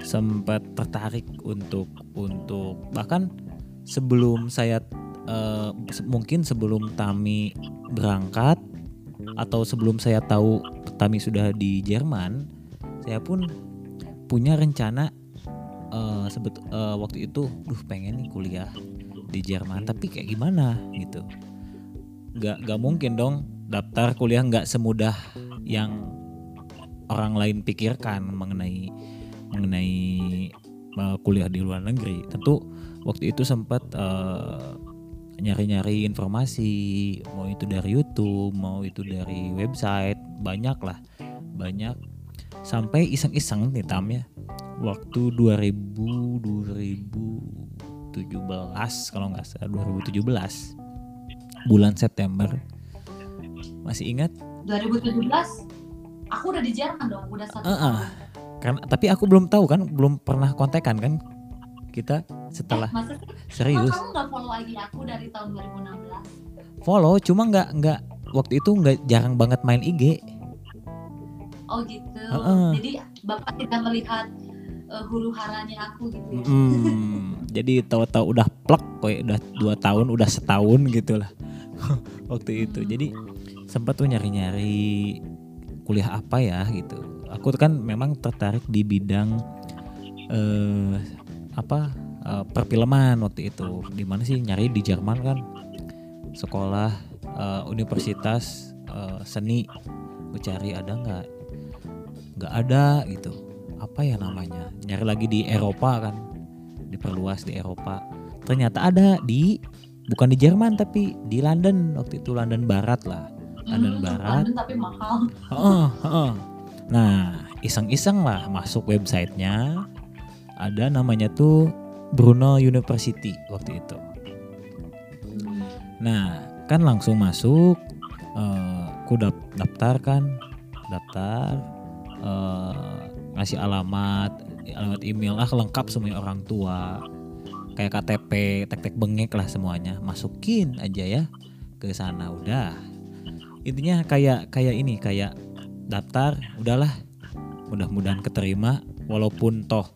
sempat tertarik untuk untuk bahkan sebelum saya se- mungkin sebelum Tami berangkat atau sebelum saya tahu Tami sudah di Jerman saya pun punya rencana eh, sebet eh, waktu itu duh pengen nih kuliah di Jerman tapi kayak gimana gitu nggak nggak mungkin dong daftar kuliah nggak semudah yang orang lain pikirkan mengenai mengenai uh, kuliah di luar negeri. Tentu waktu itu sempat uh, nyari-nyari informasi, mau itu dari YouTube, mau itu dari website, banyak lah, banyak. Sampai iseng-iseng nih Tam ya, waktu 2000 2017 kalau nggak salah 2017 bulan September. Masih ingat? 2017 aku udah di Jerman dong udah satu ah. tahun. Kan tapi aku belum tahu kan belum pernah kontekan kan kita setelah eh, serius? kamu nggak follow IG aku dari tahun 2016 follow cuma nggak nggak waktu itu nggak jarang banget main IG oh gitu. Heeh. jadi bapak tidak melihat eh, huru haranya aku gitu ya? Hmm, jadi tahu-tahu udah plek kayak udah dua tahun udah setahun gitu lah waktu itu. Jadi sempat tuh nyari-nyari kuliah apa ya gitu. Aku kan memang tertarik di bidang eh apa eh, perfilman waktu itu. Di mana sih? Nyari di Jerman kan. Sekolah eh, universitas eh, seni. Gue cari ada nggak? Nggak ada gitu. Apa ya namanya? Nyari lagi di Eropa kan. Diperluas di Eropa. Ternyata ada di bukan di Jerman tapi di London. Waktu itu London Barat lah. London Hmm, Barat. London tapi mahal. Heeh, heeh. nah iseng-iseng lah masuk websitenya. Ada namanya tuh Bruno University waktu itu. Hmm. Nah, kan langsung masuk eh, aku daftar kan. Daftar eh, ngasih alamat alamat email ah lengkap semuanya orang tua kayak KTP tek-tek bengek lah semuanya. Masukin aja ya ke sana udah. Intinya kayak kayak ini kayak daftar udahlah. Mudah-mudahan keterima walaupun toh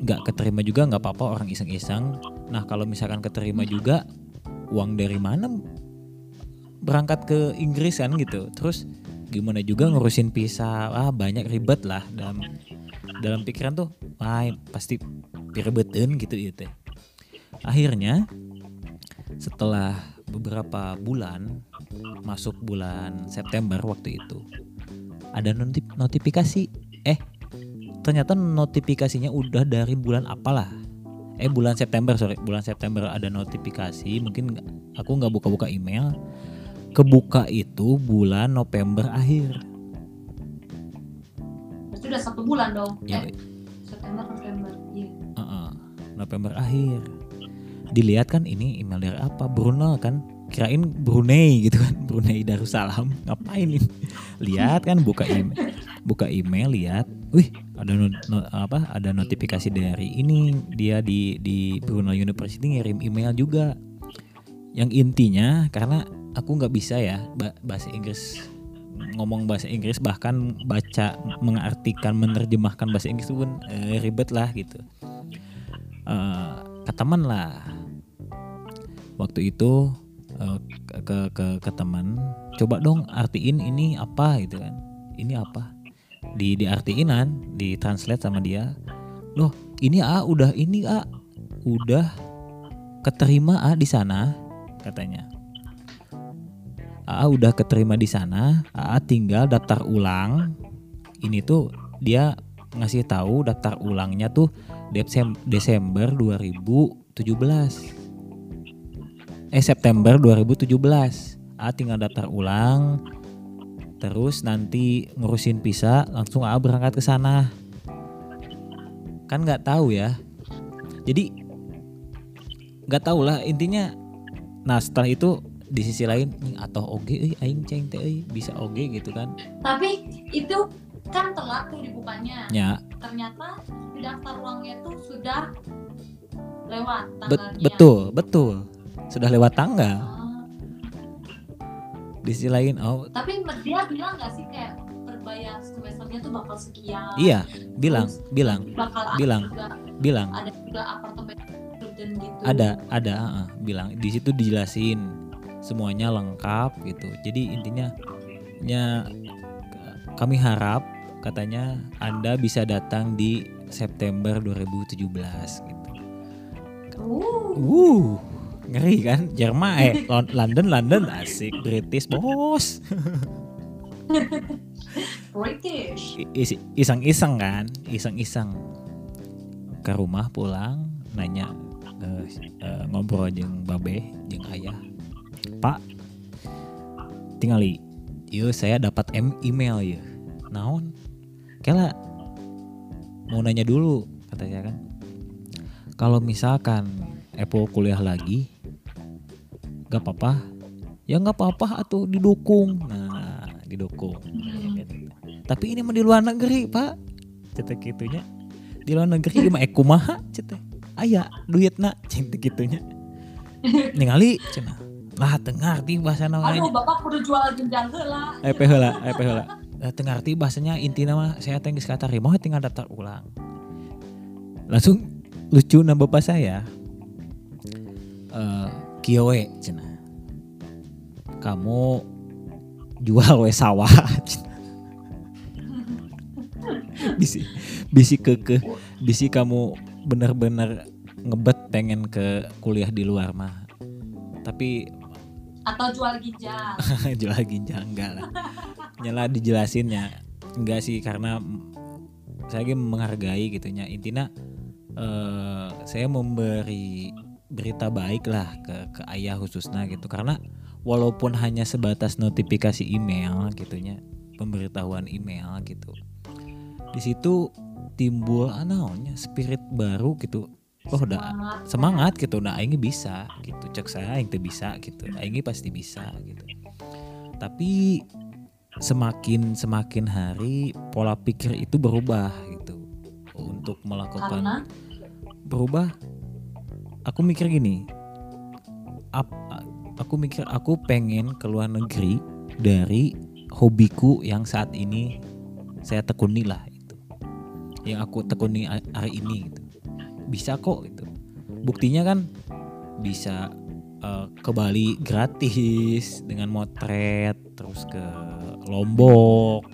nggak keterima juga nggak apa-apa orang iseng-iseng. Nah kalau misalkan keterima juga uang dari mana? Berangkat ke Inggris kan gitu. Terus gimana juga ngurusin visa? Ah banyak ribet lah dalam dalam pikiran tuh wah pasti ribetin gitu gitu akhirnya setelah beberapa bulan masuk bulan September waktu itu ada noti- notifikasi eh ternyata notifikasinya udah dari bulan apalah eh bulan September sorry bulan September ada notifikasi mungkin aku nggak buka-buka email kebuka itu bulan November akhir Berarti udah satu bulan dong. ya Eh, September, November. Iya. Heeh, November akhir. Dilihat kan ini email dari apa? Brunei kan? Kirain Brunei gitu kan, Brunei Darussalam. Ngapain ini? Lihat kan buka email. Buka email lihat, wih, ada no- no- apa? Ada notifikasi dari ini dia di di Brunei University ngirim email juga. Yang intinya karena aku nggak bisa ya ba- bahasa Inggris ngomong bahasa Inggris bahkan baca mengartikan menerjemahkan bahasa Inggris itu pun eh, ribet lah gitu Eh, ke teman lah. Waktu itu eh, ke ke ke, ke teman coba dong artiin ini apa gitu kan. Ini apa? Di diartiinan di translate sama dia. Loh ini a udah ini a udah keterima a di sana katanya. AA udah keterima di sana, AA tinggal daftar ulang. Ini tuh dia ngasih tahu daftar ulangnya tuh Desem- Desember 2017. Eh September 2017. AA tinggal daftar ulang. Terus nanti ngurusin visa langsung AA berangkat ke sana. Kan nggak tahu ya. Jadi nggak tahu lah intinya. Nah setelah itu di sisi lain "Nih, atau oge euy aing ceng teh bisa oge gitu kan Tapi itu kan telat tuh dibukanya. ya Ternyata di daftar uangnya tuh sudah lewat bet- tanggalnya. betul betul sudah lewat tanggal Ah, di sisi lain oh tapi dia bilang nggak sih kayak berbayar semesternya tuh bakal sekian. iya bilang Terus bilang bakal bilang. juga bilang ada juga apartemen student gitu. ada ada heeh, bilang di situ dijelasin semuanya lengkap gitu jadi intinya nya kami harap katanya anda bisa datang di September 2017 gitu. Uh, uh ngeri kan? Jerman eh Lon- London London asik. British bos. British. Iseng-iseng kan? Iseng-iseng. Ke rumah pulang nanya eh, eh, ngobrol jeung babe jeung ayah. Pak tingali yuk saya dapat em email ya naon kela mau nanya dulu kata saya kan. Kalau misalkan Apple kuliah lagi gak apa-apa. Ya nggak apa-apa atau didukung. Nah didukung. Hmm. tapi ini mah di luar negeri pak. Cetek gitunya di luar negeri mah eh kumaha cetek aya duitna cetek gitunya ningali cenah lah tengah arti bahasa Aduh, namanya bapak kudu jual jenjang heula. eh heula eh heula lah tengah arti bahasanya intinya mah saya teh geus katarima tinggal daftar ulang. Langsung lucu na bapak saya. Eh kiowe cenah. Kamu jual we sawah. Bisi bisi keke bisi kamu bener-bener ngebet pengen ke kuliah di luar mah. Tapi Atau jual ginjal. jual ginjal enggak lah nyala dijelasinnya enggak sih karena saya lagi menghargai gitunya intinya eh, saya memberi berita baik lah ke ke ayah khususnya gitu. Karena walaupun hanya sebatas notifikasi email gitunya pemberitahuan email gitu di situ timbul ah, naonnya spirit baru gitu. Oh udah Semangat. semangat gitu nah aing bisa gitu. Cek saya teh bisa gitu aing pasti bisa gitu. Tapi semakin semakin hari pola pikir itu berubah gitu. Untuk melakukan karena? Berubah? Aku mikir gini. Ap- aku mikir aku pengen ke luar negeri dari hobiku yang saat ini saya tekuni lah itu yang aku tekuni ha- hari ini gitu. Bisa kok gitu. Buktinya kan bisa eh, ke Bali gratis dengan motret terus ke Lombok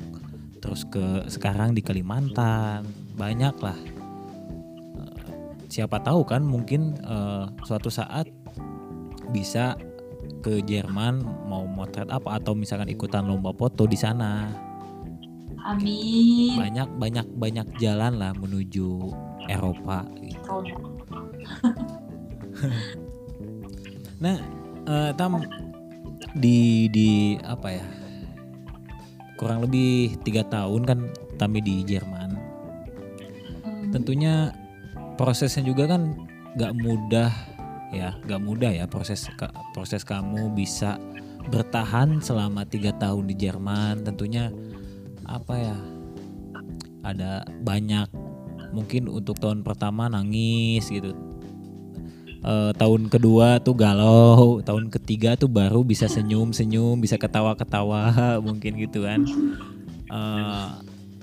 terus ke sekarang di Kalimantan banyak lah Eh, siapa tahu kan mungkin eh, suatu saat bisa ke Jerman mau motret apa atau misalkan ikutan lomba foto di sana amin banyak banyak banyak jalan lah menuju Eropa gitu. Nah, eh, tam di di apa ya? Kurang lebih tiga tahun kan Tami di Jerman. Hmm. Tentunya prosesnya juga kan nggak mudah ya, nggak mudah ya proses proses kamu bisa bertahan selama tiga tahun di Jerman. Tentunya apa ya? Ada banyak mungkin untuk tahun pertama nangis gitu Eh, tahun kedua tuh galau, tahun ketiga tuh baru bisa senyum-senyum, bisa ketawa-ketawa mungkin gitu kan. Eh,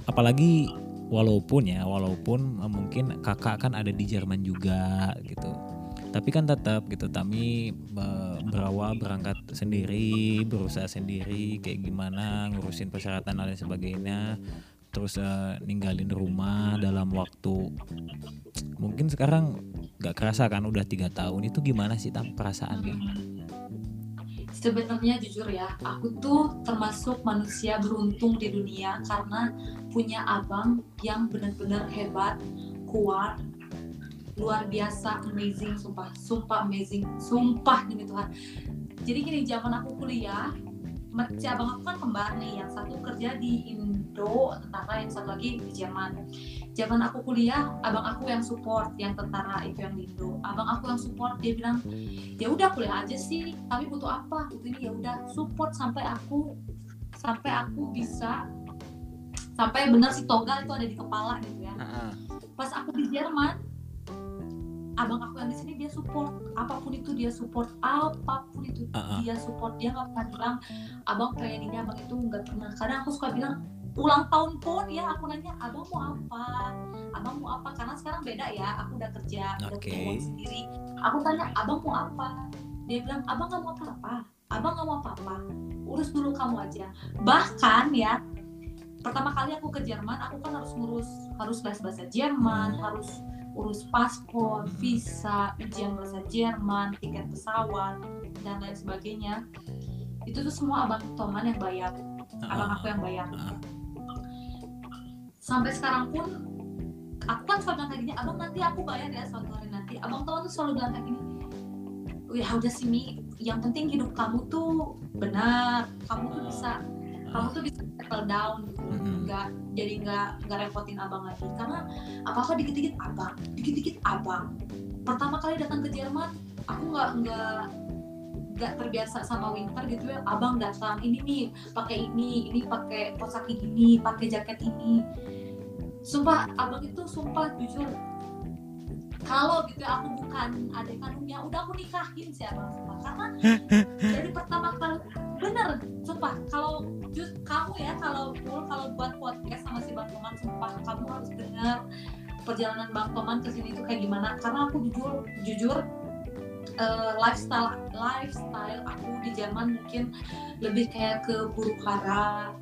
apalagi walaupun ya, walaupun eh, mungkin kakak kan ada di Jerman juga gitu. Tapi kan tetap gitu, Tami eh, berawal berangkat sendiri, berusaha sendiri, kayak gimana ngurusin persyaratan dan lain sebagainya. Terus eh, ninggalin rumah dalam waktu mungkin sekarang nggak kerasa kan udah tiga tahun itu gimana sih tam perasaannya Sebenarnya jujur ya, aku tuh termasuk manusia beruntung di dunia karena punya abang yang benar-benar hebat, kuat, luar biasa, amazing, sumpah, sumpah amazing, sumpah demi Tuhan. Jadi gini, zaman aku kuliah, si abang aku kan kembar nih, yang satu kerja di Indo, tentara yang satu lagi di Jerman. Zaman aku kuliah, abang aku yang support, yang tentara itu yang di Indo. Abang aku yang support, dia bilang, ya udah kuliah aja sih tapi butuh apa butuh ini ya udah support sampai aku sampai aku bisa sampai benar si toga itu ada di kepala gitu ya pas aku di Jerman abang aku yang di sini dia support apa pun itu dia support apa pun itu Ah, ah. dia support dia nggak pernah bilang abang pengen ini abang itu nggak pernah. Kadang aku suka bilang ulang tahun pun ya aku nanya abang mau apa? Abang mau apa? Karena sekarang beda ya aku udah kerja udah punya uang sendiri. Aku tanya abang mau apa? Dia bilang abang nggak mau apa-apa abang nggak mau apa-apa urus dulu kamu aja. Bahkan ya pertama kali aku ke Jerman aku kan harus ngurus harus les bahasa Jerman harus urus paspor visa ujian bahasa Jerman tiket pesawat dan lain sebagainya. Itu tuh semua abang Toman yang bayar. Abang aku yang bayar. Ah. sampai sekarang pun aku kan selalu bilang kayak gini abang nanti aku bayar ya suatu hari nanti. Abang Toman tuh selalu bilang kayak gini ya udah sih Mi. Yang penting hidup kamu tuh benar. Kamu tuh bisa kamu tuh bisa settle down gitu. Mm-mm. nggak jadi nggak nggak repotin abang lagi. Karena apa apa dikit dikit abang dikit dikit abang. Pertama kali datang ke Jerman aku nggak nggak nggak terbiasa sama winter gitu ya. Abang datang ini nih pakai ini ini pakai pos kaki ini pakai jaket ini. Sumpah abang itu sumpah jujur. Kalau gitu ya aku bukan adik kandungnya udah aku nikahin sih abang. Sumpah karena dari pertama kali bener sumpah. Kalau jus kamu ya kalau kalau buat podcast sama si bang Toman sumpah kamu harus dengar perjalanan bang Toman ke sini itu kayak gimana. Karena aku jujur jujur eh, lifestyle lifestyle aku di Jerman mungkin lebih kayak ke buru hara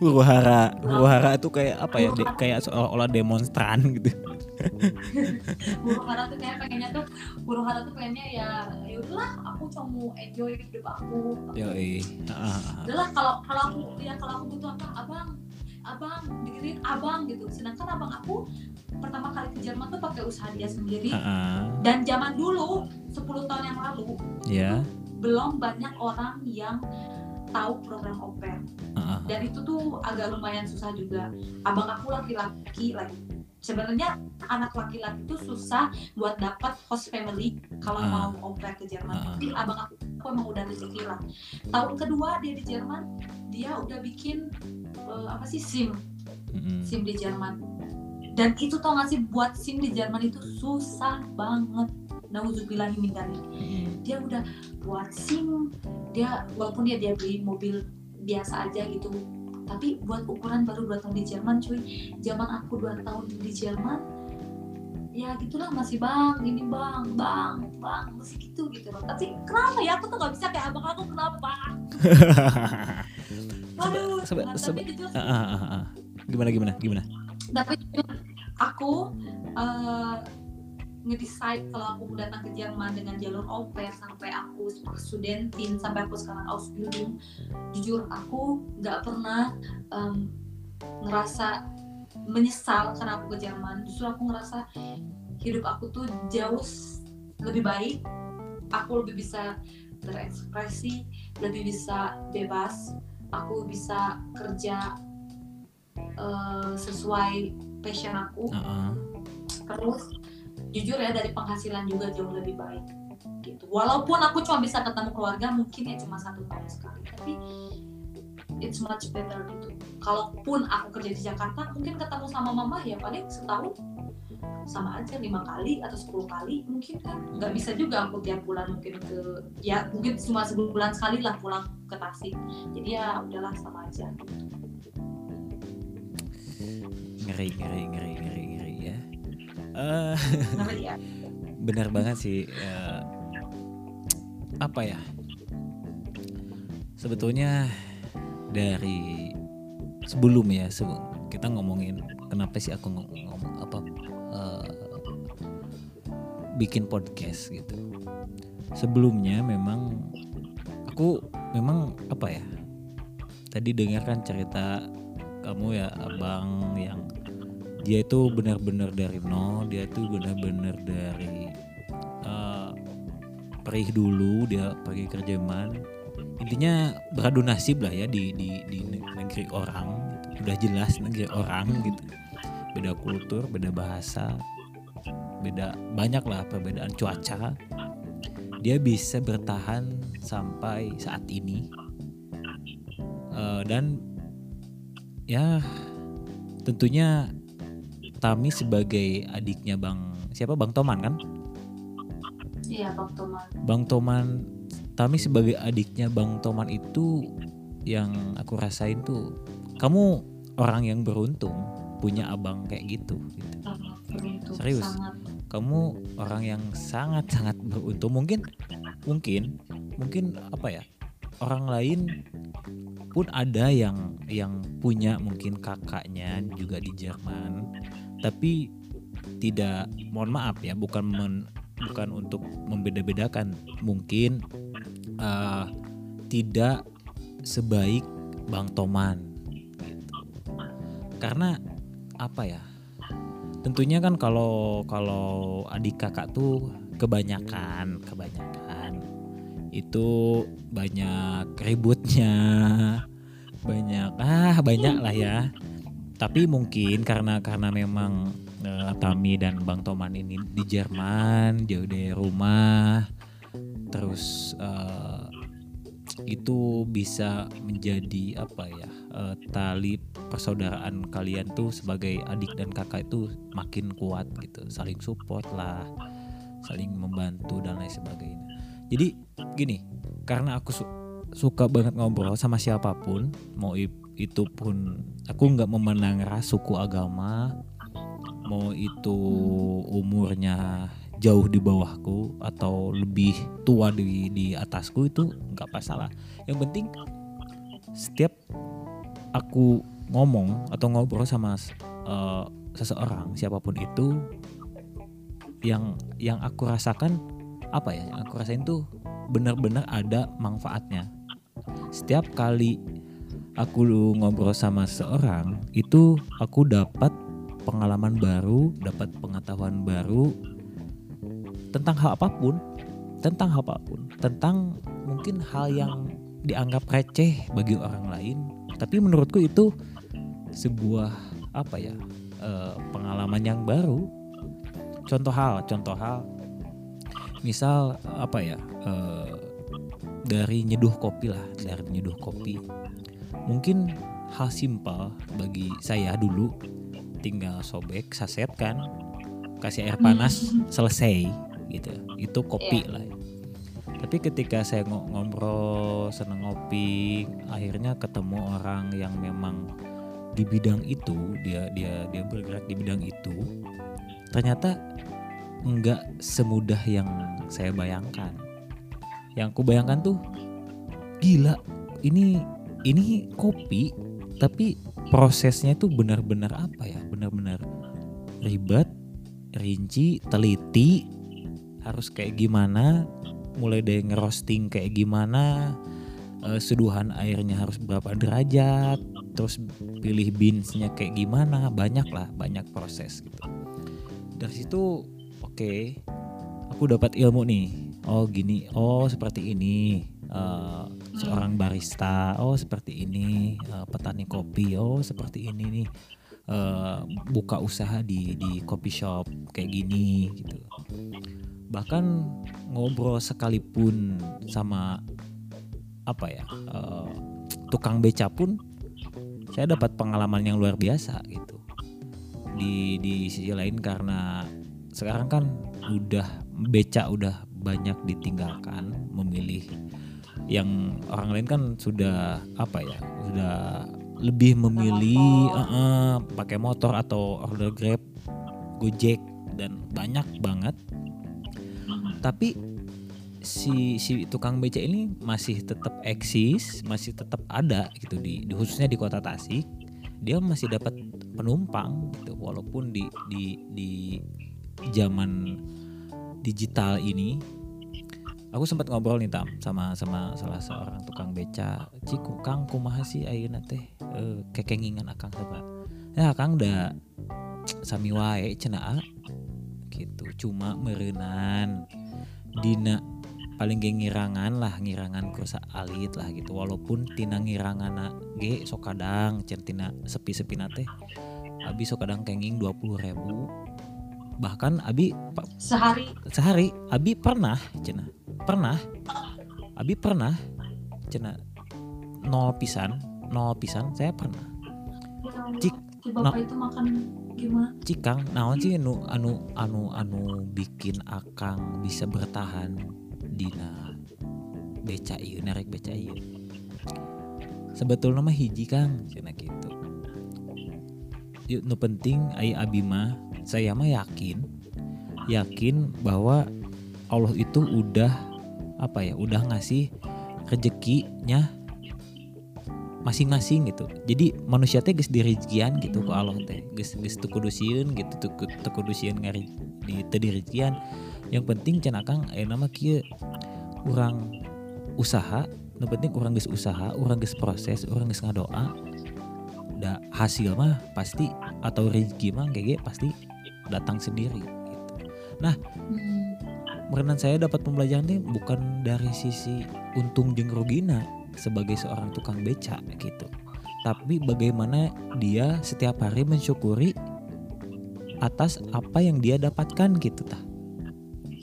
huru hara huru hara itu kayak apa ya? De- kayak seolah-olah demonstran gitu. Buru hara tuh kayak pengennya tuh buru hara tuh pengennya ya ya udahlah aku cuma mau enjoy hidup aku. Yoi. Ah, ah, ah. udahlah kalau kalau aku ya kalau aku butuh apa abang abang dengerin abang gitu. Sedangkan abang aku pertama kali ke Jerman tuh pakai usaha dia sendiri. Ah, ah. dan zaman dulu 10 tahun yang lalu ya belum banyak orang yang tahu program oper dan itu tuh agak lumayan susah juga abang aku laki-laki lagi sebenarnya anak laki-laki itu susah buat dapat host family kalau Ah. mau au pair ke Jerman. Ah. Tapi abang aku, aku emang udah rezeki lah. Tahun kedua dia di Jerman, dia udah bikin eh, apa sih SIM. SIM di Jerman. Dan itu tau gak sih buat SIM di Jerman itu susah banget. Nauzubillahi min. Mm-mm. Dia udah buat SIM, dia walaupun dia dia beli mobil biasa aja gitu. Tapi buat ukuran baru 2 tahun di Jerman cuy. Zaman aku 2 tahun di Jerman ya gitulah masih bang ini bang bang bang masih gitu gitu loh tapi kenapa ya aku tuh nggak bisa kayak abang aku kenapa Waduh, nah, seba- tapi jujur Ah, ah, ah, ah. Gimana gimana gimana? tapi aku eh, ngedecide kalau aku datang ke Jerman dengan jalur au pair sampai aku studentin sampai aku sekarang Ausbildung jujur aku nggak pernah em, ngerasa menyesal karena aku ke Jerman. Justru aku ngerasa hidup aku tuh jauh lebih baik. Aku lebih bisa berekspresi lebih bisa bebas. Aku bisa kerja eh, sesuai passion aku. Ah, ah. terus jujur ya dari penghasilan juga jauh lebih baik gitu. Walaupun aku cuma bisa ketemu keluarga mungkin ya cuma satu tahun sekali tapi it's much better gitu. Kalaupun aku kerja di Jakarta mungkin ketemu sama mama ya paling setahun sama aja lima kali atau 10 kali mungkin kan. Nggak bisa juga aku tiap bulan mungkin ke ya mungkin cuma sebulan sekali lah pulang ke Tasik. Jadi ya udahlah sama aja. Ngeri ngeri ngeri ngeri. Eh kenapa ya benar banget sih eh, apa ya? Sebetulnya dari sebelum ya se- kita ngomongin kenapa sih aku ngomong, ngomong apa eh, bikin podcast gitu. Sebelumnya memang aku memang apa ya? Tadi dengarkan cerita kamu ya abang yang dia itu benar-benar dari nol dia itu benar-benar dari eh, perih dulu dia pergi ke Jerman intinya beradu nasib lah ya di di di negeri orang gitu. udah jelas negeri orang gitu. Beda kultur beda bahasa beda banyak lah perbedaan cuaca. Dia bisa bertahan sampai saat ini. Eh, dan ya tentunya Tami sebagai adiknya Bang siapa Bang Toman kan? iya Bang Toman Bang Toman Tami sebagai adiknya Bang Toman itu yang aku rasain tuh kamu orang yang beruntung punya abang kayak gitu. gitu. sangat beruntung Serius? sangat Kamu orang yang sangat-sangat beruntung. Mungkin mungkin mungkin apa ya? Orang lain pun ada yang yang punya mungkin kakaknya juga di Jerman tapi tidak mohon maaf ya bukan men- bukan untuk membeda-bedakan. Mungkin eh, tidak sebaik Bang Toman gitu. karena apa ya? Tentunya kan kalau kalau adik kakak tuh kebanyakan kebanyakan itu banyak ributnya banyak ah banyak lah ya tapi mungkin karena karena memang eh, Tami dan Bang Toman ini di Jerman jauh dari rumah terus eh, itu bisa menjadi apa ya eh, tali persaudaraan kalian tuh sebagai adik dan kakak itu makin kuat gitu. Saling support lah saling membantu dan lain sebagainya. Jadi gini karena aku su- suka banget ngobrol sama siapa pun mau itu pun aku nggak memandang ras suku agama. Mau itu umurnya jauh di bawahku atau lebih tua di di atasku itu nggak masalah. Yang penting setiap aku ngomong atau ngobrol sama eh, seseorang siapa pun itu yang yang aku rasakan apa ya yang aku rasain tuh benar-benar ada manfaatnya. Setiap kali aku ngobrol sama seseorang itu aku dapat pengalaman baru dapat pengetahuan baru tentang hal apa pun tentang hal apa pun tentang mungkin hal yang dianggap receh bagi orang lain. Tapi menurutku itu sebuah apa ya eh, pengalaman yang baru. Contoh hal contoh hal. Misal apa ya eh, dari nyeduh kopi lah dari nyeduh kopi mungkin hal simpel bagi saya dulu. Tinggal sobek saset kan. Kasih air panas selesai gitu. Itu kopi lah. Tapi ketika saya ngo- ngobrol seneng ngopi akhirnya ketemu orang yang memang di bidang itu dia dia dia bergerak di bidang itu ternyata nggak semudah yang saya bayangkan. Yang aku bayangkan tuh gila ini ini kopi tapi prosesnya itu benar-benar apa ya? Benar-benar ribet rinci teliti harus kayak gimana? Mulai dari ngerosting kayak gimana? Eh, seduhan airnya harus berapa derajat? Terus pilih beansnya kayak gimana? Banyak lah banyak proses gitu. Dari situ oke aku dapat ilmu nih. Oh gini. Oh seperti ini. Eh, seorang barista oh seperti ini Eh, petani kopi oh seperti ini nih Eh, buka usaha di di coffee shop kayak gini gitu. Bahkan ngobrol sekalipun sama apa ya eh, tukang beca pun saya dapat pengalaman yang luar biasa gitu. Di di sisi lain karena sekarang kan udah beca udah banyak ditinggalkan memilih yang orang lain kan sudah apa ya sudah lebih memilih eh, eh, pakai motor atau order grab gojek dan banyak banget. Tapi si si tukang beca ini masih tetap eksis masih tetap ada gitu di, di khususnya di kota Tasik. Dia masih dapat penumpang gitu walaupun di di di zaman digital ini aku sempat ngobrol nih tam sama sama salah seorang tukang beca. Ciku kang kumaha sih ayeuna teh eh, kekengingan akang sama ya akang da sami wae cenah ah. gitu cuma merenan dina paling ge ngirangan lah ngirangan kursa alit lah gitu. Walaupun tina ngirangan ge sok kadang cen tina sepi-sepi teh abi sok kadang kenging 20 ribu. Bahkan abi sehari. Sehari abi pernah cina pernah abi pernah cina nol pisan nol pisan saya pernah. Cik, si bapak itu makan gimana? cikang naon sih anu anu anu anu bikin akang bisa bertahan dina beca ieu narik beca ieu. Sebetulnya mah hiji kang cina gitu yuk nu penting ai abi mah saya mah yakin yakin bahwa Allah itu udah apa ya udah ngasih rezekinya masing-masing gitu jadi manusia teh geus direzekian gitu ku Allah teh kudu sieun gitu teu ngari di teu direzekian yang penting cenah kang aya nama urang usaha nu penting urang geus usaha urang geus proses urang geus ngadoa da hasil mah pasti atau rezeki mah GG pasti datang sendiri gitu. Hmm. Merenan saya dapat pembelajaran nih bukan dari sisi untung jeng rugina sebagai seorang tukang beca gitu. Tapi bagaimana dia setiap hari mensyukuri atas apa yang dia dapatkan gitu tah.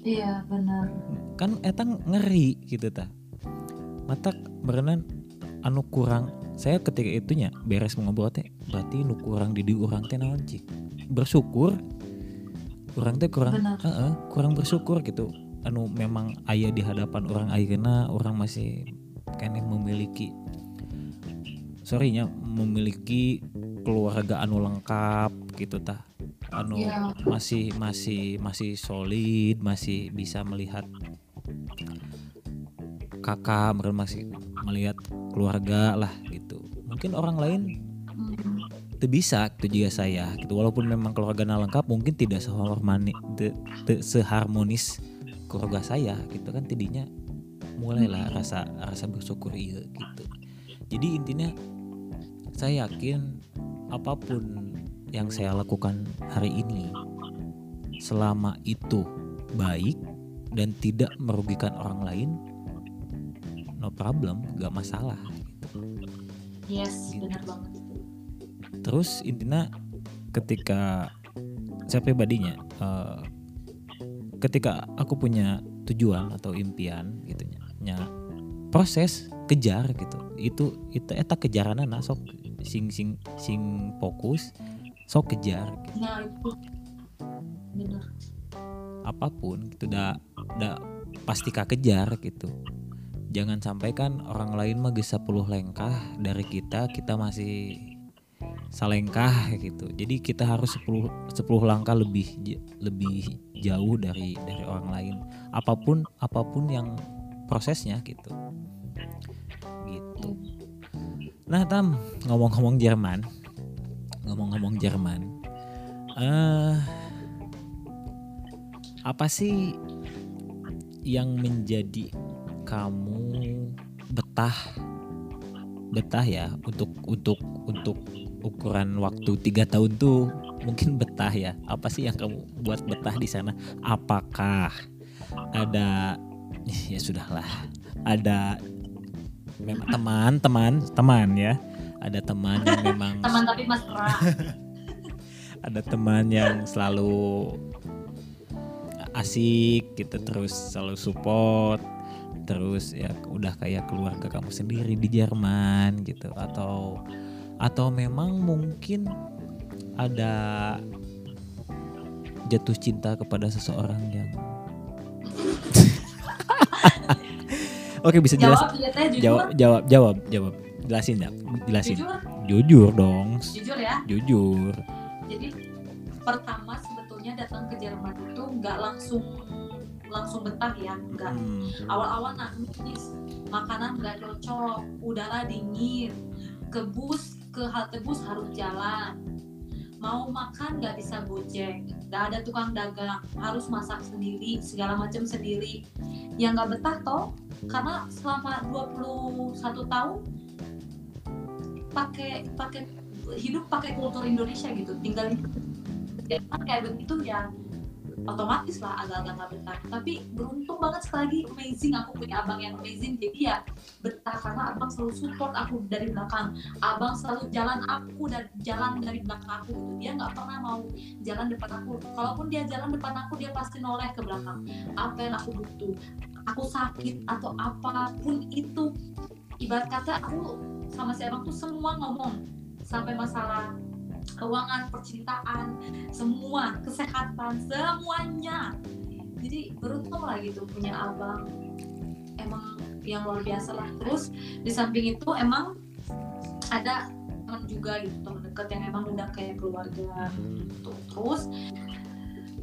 iya benar Kan etang ngeri gitu tah. Mata merenan anu kurang saya ketika itunya beres ngobrol teh berarti nu kurang di urang teh naon cik bersyukur kurang teh kurang Benar. Heeh, kurang bersyukur gitu anu memang ayah di hadapan orang ayeuna orang masih kene memiliki sorrynya memiliki keluarga anu lengkap gitu tah anu Iya. masih masih masih solid masih bisa melihat kakak masih melihat keluarga lah gitu mungkin orang lain Hmm. Itu bisa itu juga saya gitu walaupun memang keluarga lengkap mungkin tidak seharmonis keluarga saya gitu kan tidinya mulailah rasa rasa bersyukur iya gitu jadi intinya saya yakin apa pun yang saya lakukan hari ini selama itu baik dan tidak merugikan orang lain no problem gak masalah gitu. yes Gitu. benar banget terus intinya ketika saya pribadinya eh, ketika aku punya tujuan atau impian gitu nya proses kejar gitu. Itu itu eta kejaran anak sok sing sing sing fokus sok kejar gitu. nah itu. Bener apa pun gitu dah dah pasti kak kejar gitu. Jangan sampai kan orang lain mah geus 10 lengkah dari kita kita masih salengkah gitu. Jadi kita harus 10 10 langkah lebih lebih jauh dari dari orang lain. Apa pun apa pun yang prosesnya gitu. Gitu. Nah tam ngomong-ngomong Jerman ngomong-ngomong Jerman eh apa sih yang menjadi kamu betah betah ya untuk untuk untuk ukuran waktu tiga tahun tuh mungkin betah ya. Apa sih yang kamu buat betah di sana? Apakah ada ya sudahlah. Ada memang teman teman teman ya. Ada teman yang memang teman tapi mesra. Ada teman yang selalu asik gitu terus selalu support terus ya udah kayak keluarga kamu sendiri di Jerman gitu atau atau memang mungkin ada jatuh cinta kepada seseorang yang Oke bisa jelas. Jawab ya jujur. Jawab jawab jawab jawab. Jelasin ya jelasin. Jujur? Jujur dong. Jujur ya. Jujur. Jadi pertama sebetulnya datang ke Jerman itu nggak langsung langsung betah ya nggak. Hmm. awal-awal nangis makanan nggak cocok udara dingin ke bus ke halte bus harus jalan. Mau makan nggak bisa gojek. Nggak ada tukang dagang. Harus masak sendiri segala macam sendiri. Yang nggak betah toh karena selama 21 tahun pakai pakai hidup pakai kultur Indonesia gitu. Tinggal Jerman kayak begitu ya otomatis lah agak-agak nggak betah. Tapi beruntung banget sekali lagi amazing. Aku punya abang yang amazing. Jadi ya betah karena abang selalu support aku dari belakang. Abang selalu jalan aku dan jalan dari belakang aku gitu. Dia nggak pernah mau jalan depan aku. Kalaupun dia jalan depan aku dia pasti noleh ke belakang. Apa yang aku butuh? Aku sakit atau apa pun itu. Ibarat kata aku sama si abang tuh semua ngomong sampai masalah keuangan percintaan semua kesehatan semuanya. Jadi beruntung lah gitu punya abang. Emang yang luar biasa lah. Terus di samping itu emang ada teman juga gitu teman dekat yang emang udah kayak keluarga gitu. Terus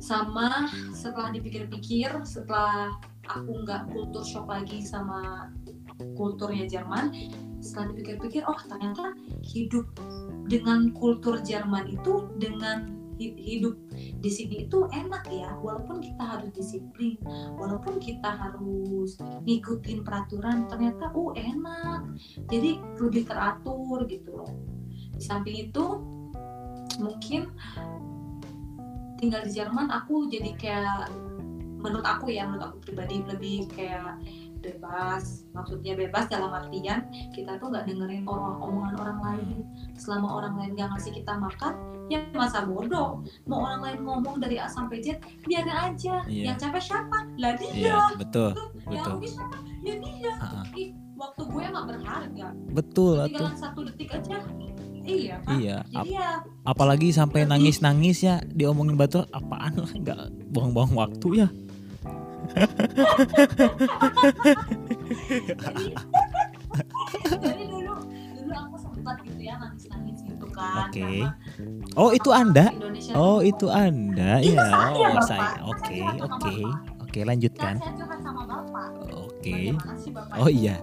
sama setelah dipikir-pikir setelah aku nggak kultur shock lagi sama kulturnya Jerman setelah dipikir-pikir oh ternyata hidup dengan kultur Jerman itu dengan hi- hidup di sini itu enak ya. Walaupun kita harus disiplin walaupun kita harus ngikutin peraturan ternyata uh enak. Jadi lebih teratur gitu loh. Di samping itu mungkin tinggal di Jerman aku jadi kayak menurut aku ya menurut aku pribadi lebih kayak bebas maksudnya bebas dalam artian kita tuh nggak dengerin orang omongan orang lain selama orang lain nggak ngasih kita makan ya masa bodoh mau orang lain ngomong dari A sampai Z biarin aja Iya. yang capek siapa lah dia Iya, betul, yang betul. siapa ya dia. Ih, waktu gue mah berharga Betul atuh. tinggalan satu detik aja iya Iya, ap- jadi ya apalagi sampai nangis-nangis ya diomongin batu apaan lah nggak buang-buang waktu ya. Jadi dulu dulu aku sempat gitu ya nangis nangis gitu kan Oke. karena Oh, itu Anda? Indonesia Oh, itu Anda. Itu Ya, saya, oh, saya. Oke, oke. Oke, kan lanjutkan. saya curhat sama bapak Oke. bapak Oh iya.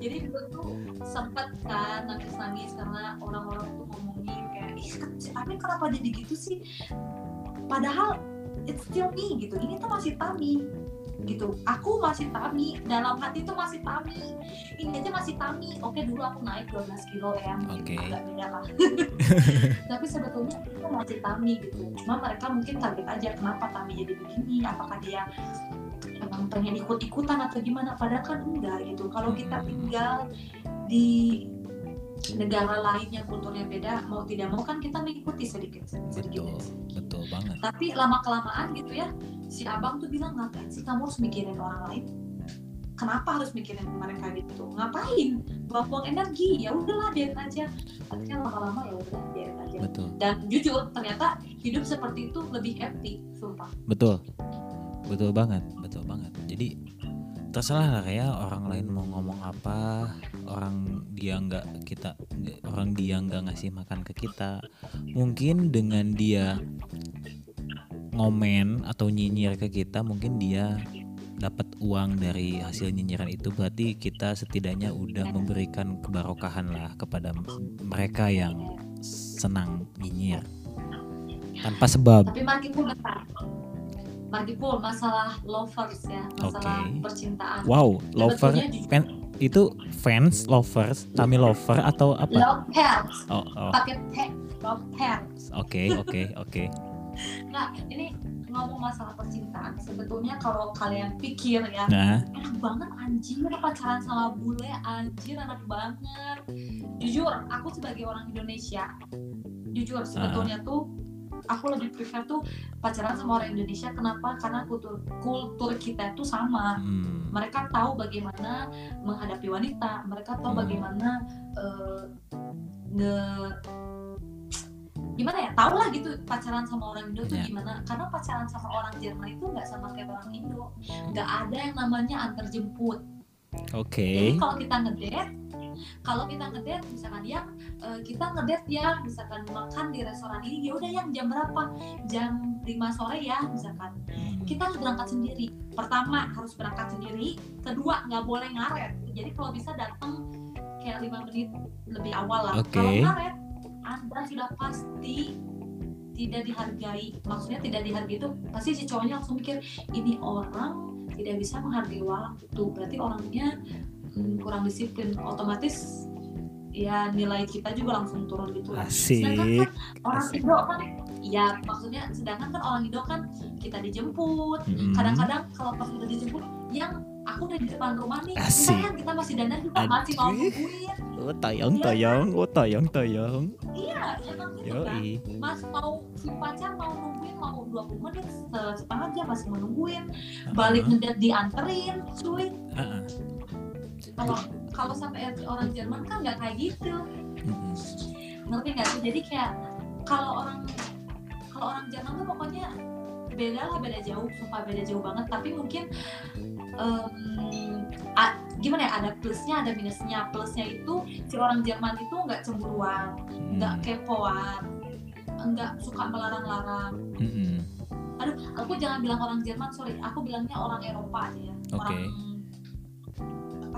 jadi dulu tuh sempet kan nangis nangis karena orang-orang tuh ngomongin kayak ih kenapa jadi gitu sih padahal it's still me gitu ini tuh masih Tami gitu. Aku masih Tami dalam hati tuh masih Tami. Ini aja masih Tami. Oke dulu aku naik 12 kilo ya mungkin Oke. agak beda lah. Tapi sebetulnya itu masih Tami gitu. Cuma mereka mungkin kaget aja kenapa Tami jadi begini? Apakah dia emang pengen ikut-ikutan atau gimana? Padahal kan enggak gitu. Kalau kita Hmm. tinggal di negara lain yang kulturnya beda mau tidak mau kan kita mengikuti sedikit sedikit. Betul betul banget. Tapi lama kelamaan gitu ya si abang tuh bilang ngapain sih kamu harus mikirin orang lain? Kenapa harus mikirin mereka gitu? Ngapain? Buang-buang energi ya udahlah biarin aja. Kan lama-lama ya udah biarin aja. Betul. Dan jujur ternyata hidup seperti itu lebih happy sumpah. Betul. Betul banget betul banget. Jadi terserah lah kayak orang lain mau ngomong apa orang dia nggak kita orang dia nggak ngasih makan ke kita. Mungkin dengan dia ngomen atau nyinyir ke kita mungkin dia dapat uang dari hasil nyinyiran itu. Berarti kita setidaknya udah memberikan kebarokahan lah kepada mereka yang senang nyinyir. Tanpa sebab. Tapi Markipul bentar Markipul masalah lovers ya masalah Oke. percintaan. Wow lover fan itu fans lovers kami lover atau apa? Love pairs oh oh. Pakai T love pairs oke oke oke. Nah ini ngomong masalah percintaan sebetulnya kalau kalian pikir ya nah. enak banget anjir pacaran sama bule? Anjir enak banget. Jujur aku sebagai orang Indonesia jujur sebetulnya tuh aku lebih prefer tuh pacaran sama orang Indonesia. Kenapa? Karena kultur kultur kita itu sama. Hmm, mereka tahu bagaimana menghadapi wanita. Mereka tahu Hmm. bagaimana eh, nge gimana ya? Tahu lah gitu pacaran sama orang Indo tuh Ya. gimana. Karena pacaran sama orang Jerman itu nggak sama kayak orang Indo. Nggak ada yang namanya antar jemput oke jadi kalau kita ngedate kalau kita ngedate misalkan yang eh, kita ngedate ya misalkan makan di restoran ini ya udah yang jam berapa jam 5 sore ya misalkan Hmm, kita harus berangkat sendiri. Pertama harus berangkat sendiri, kedua nggak boleh ngaret. Jadi kalau bisa datang kayak lima menit lebih awal lah. Oke. Kalau ngaret, anda sudah pasti tidak dihargai. Maksudnya tidak dihargai itu pasti si cowoknya langsung mikir ini orang tidak bisa menghargai waktu. Berarti orangnya hmm, kurang disiplin. Otomatis ya nilai kita juga langsung turun gitu lah. Sedangkan kan orang Asik. Indo kan ya maksudnya sedangkan kan orang Indo kan kita dijemput Hmm, kadang-kadang kalau pas udah dijemput yang aku udah di depan rumah nih Asik. kita masih dandan juga masih mau Aduh. nungguin oh tayang tayang oh tayang tayang emang gitu kan mas mau si pacar mau nungguin mau 20 menit se- setengah jam masih mau nungguin balik ngedat dianterin cuy. Ah, ah. kalau kalau sampai orang Jerman kan nggak kayak gitu. Mm-mm. ngerti nggak sih? Jadi kayak kalau orang kalau orang Jerman tuh pokoknya beda lah beda jauh. Sumpah beda jauh banget. Tapi mungkin em, a- gimana ya ada plusnya ada minusnya. Plusnya itu si orang Jerman itu nggak cemburuan nggak Hmm, kepoan nggak suka melarang-larang. Mm-mm. aduh aku jangan bilang orang Jerman sorry. Aku bilangnya orang Eropa aja ya. Oke. orang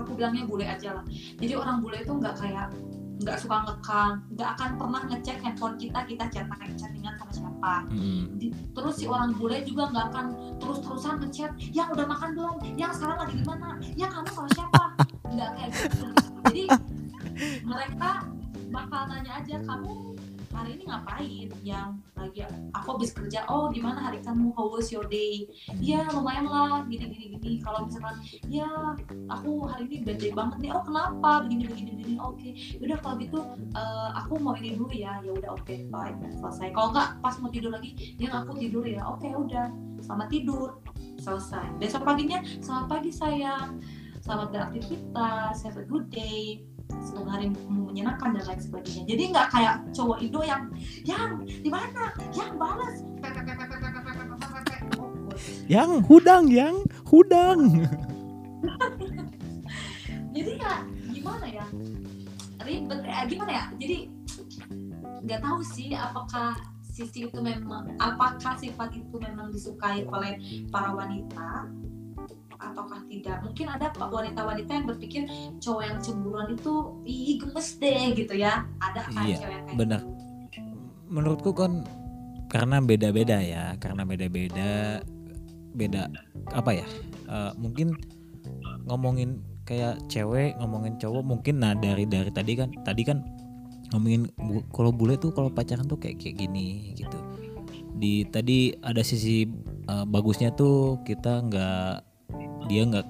aku bilangnya bule aja lah. Jadi orang bule itu nggak kayak nggak suka ngekang. Nggak akan pernah ngecek handphone kita kita chatting chattingan sama siapa Mm-mm. Di- terus si orang bule juga nggak akan terus-terusan ngechat yang udah makan belum? Yang sekarang lagi di mana? Yang kamu sama siapa? Nggak kayak gitu. Jadi mereka bakal nanya aja kamu hari ini ngapain? Yang lagi aku habis kerja oh gimana hari kamu? How was your day? Ya lumayan lah gini gini gini. Kalau misalkan ya aku hari ini bad banget nih. Oh kenapa? Begini begini begini oke. Udah kalau gitu eh, aku mau ini dulu ya. Ya udah oke fine selesai. Kalau nggak pas mau tidur lagi ya aku tidur ya. Oke udah. Selamat tidur. Selesai. Besok paginya selamat pagi sayang. Selamat beraktivitas. Have a good day semoga hari menyenangkan dan lain sebagainya. Jadi nggak kayak cowok Indo yang yang di mana? Yang balas. Yang hudang yang hudang. Jadi ya gimana ya? Ribet eh, gimana ya? Jadi nggak tahu sih apakah sisi itu memang apakah sifat itu memang disukai oleh para wanita ataukah tidak mungkin ada pak wanita-wanita yang berpikir cowok yang cemburuan itu ih gemes deh gitu ya ada kan Iya, cewek yang kayak benar. gitu. menurutku kan karena beda-beda ya karena beda-beda beda apa ya eh, mungkin ngomongin kayak cewek ngomongin cowok mungkin nah dari dari tadi kan tadi kan ngomongin bu- kalau bule tuh kalau pacaran tuh kayak kayak gini gitu di tadi ada sisi eh, bagusnya tuh kita nggak dia nggak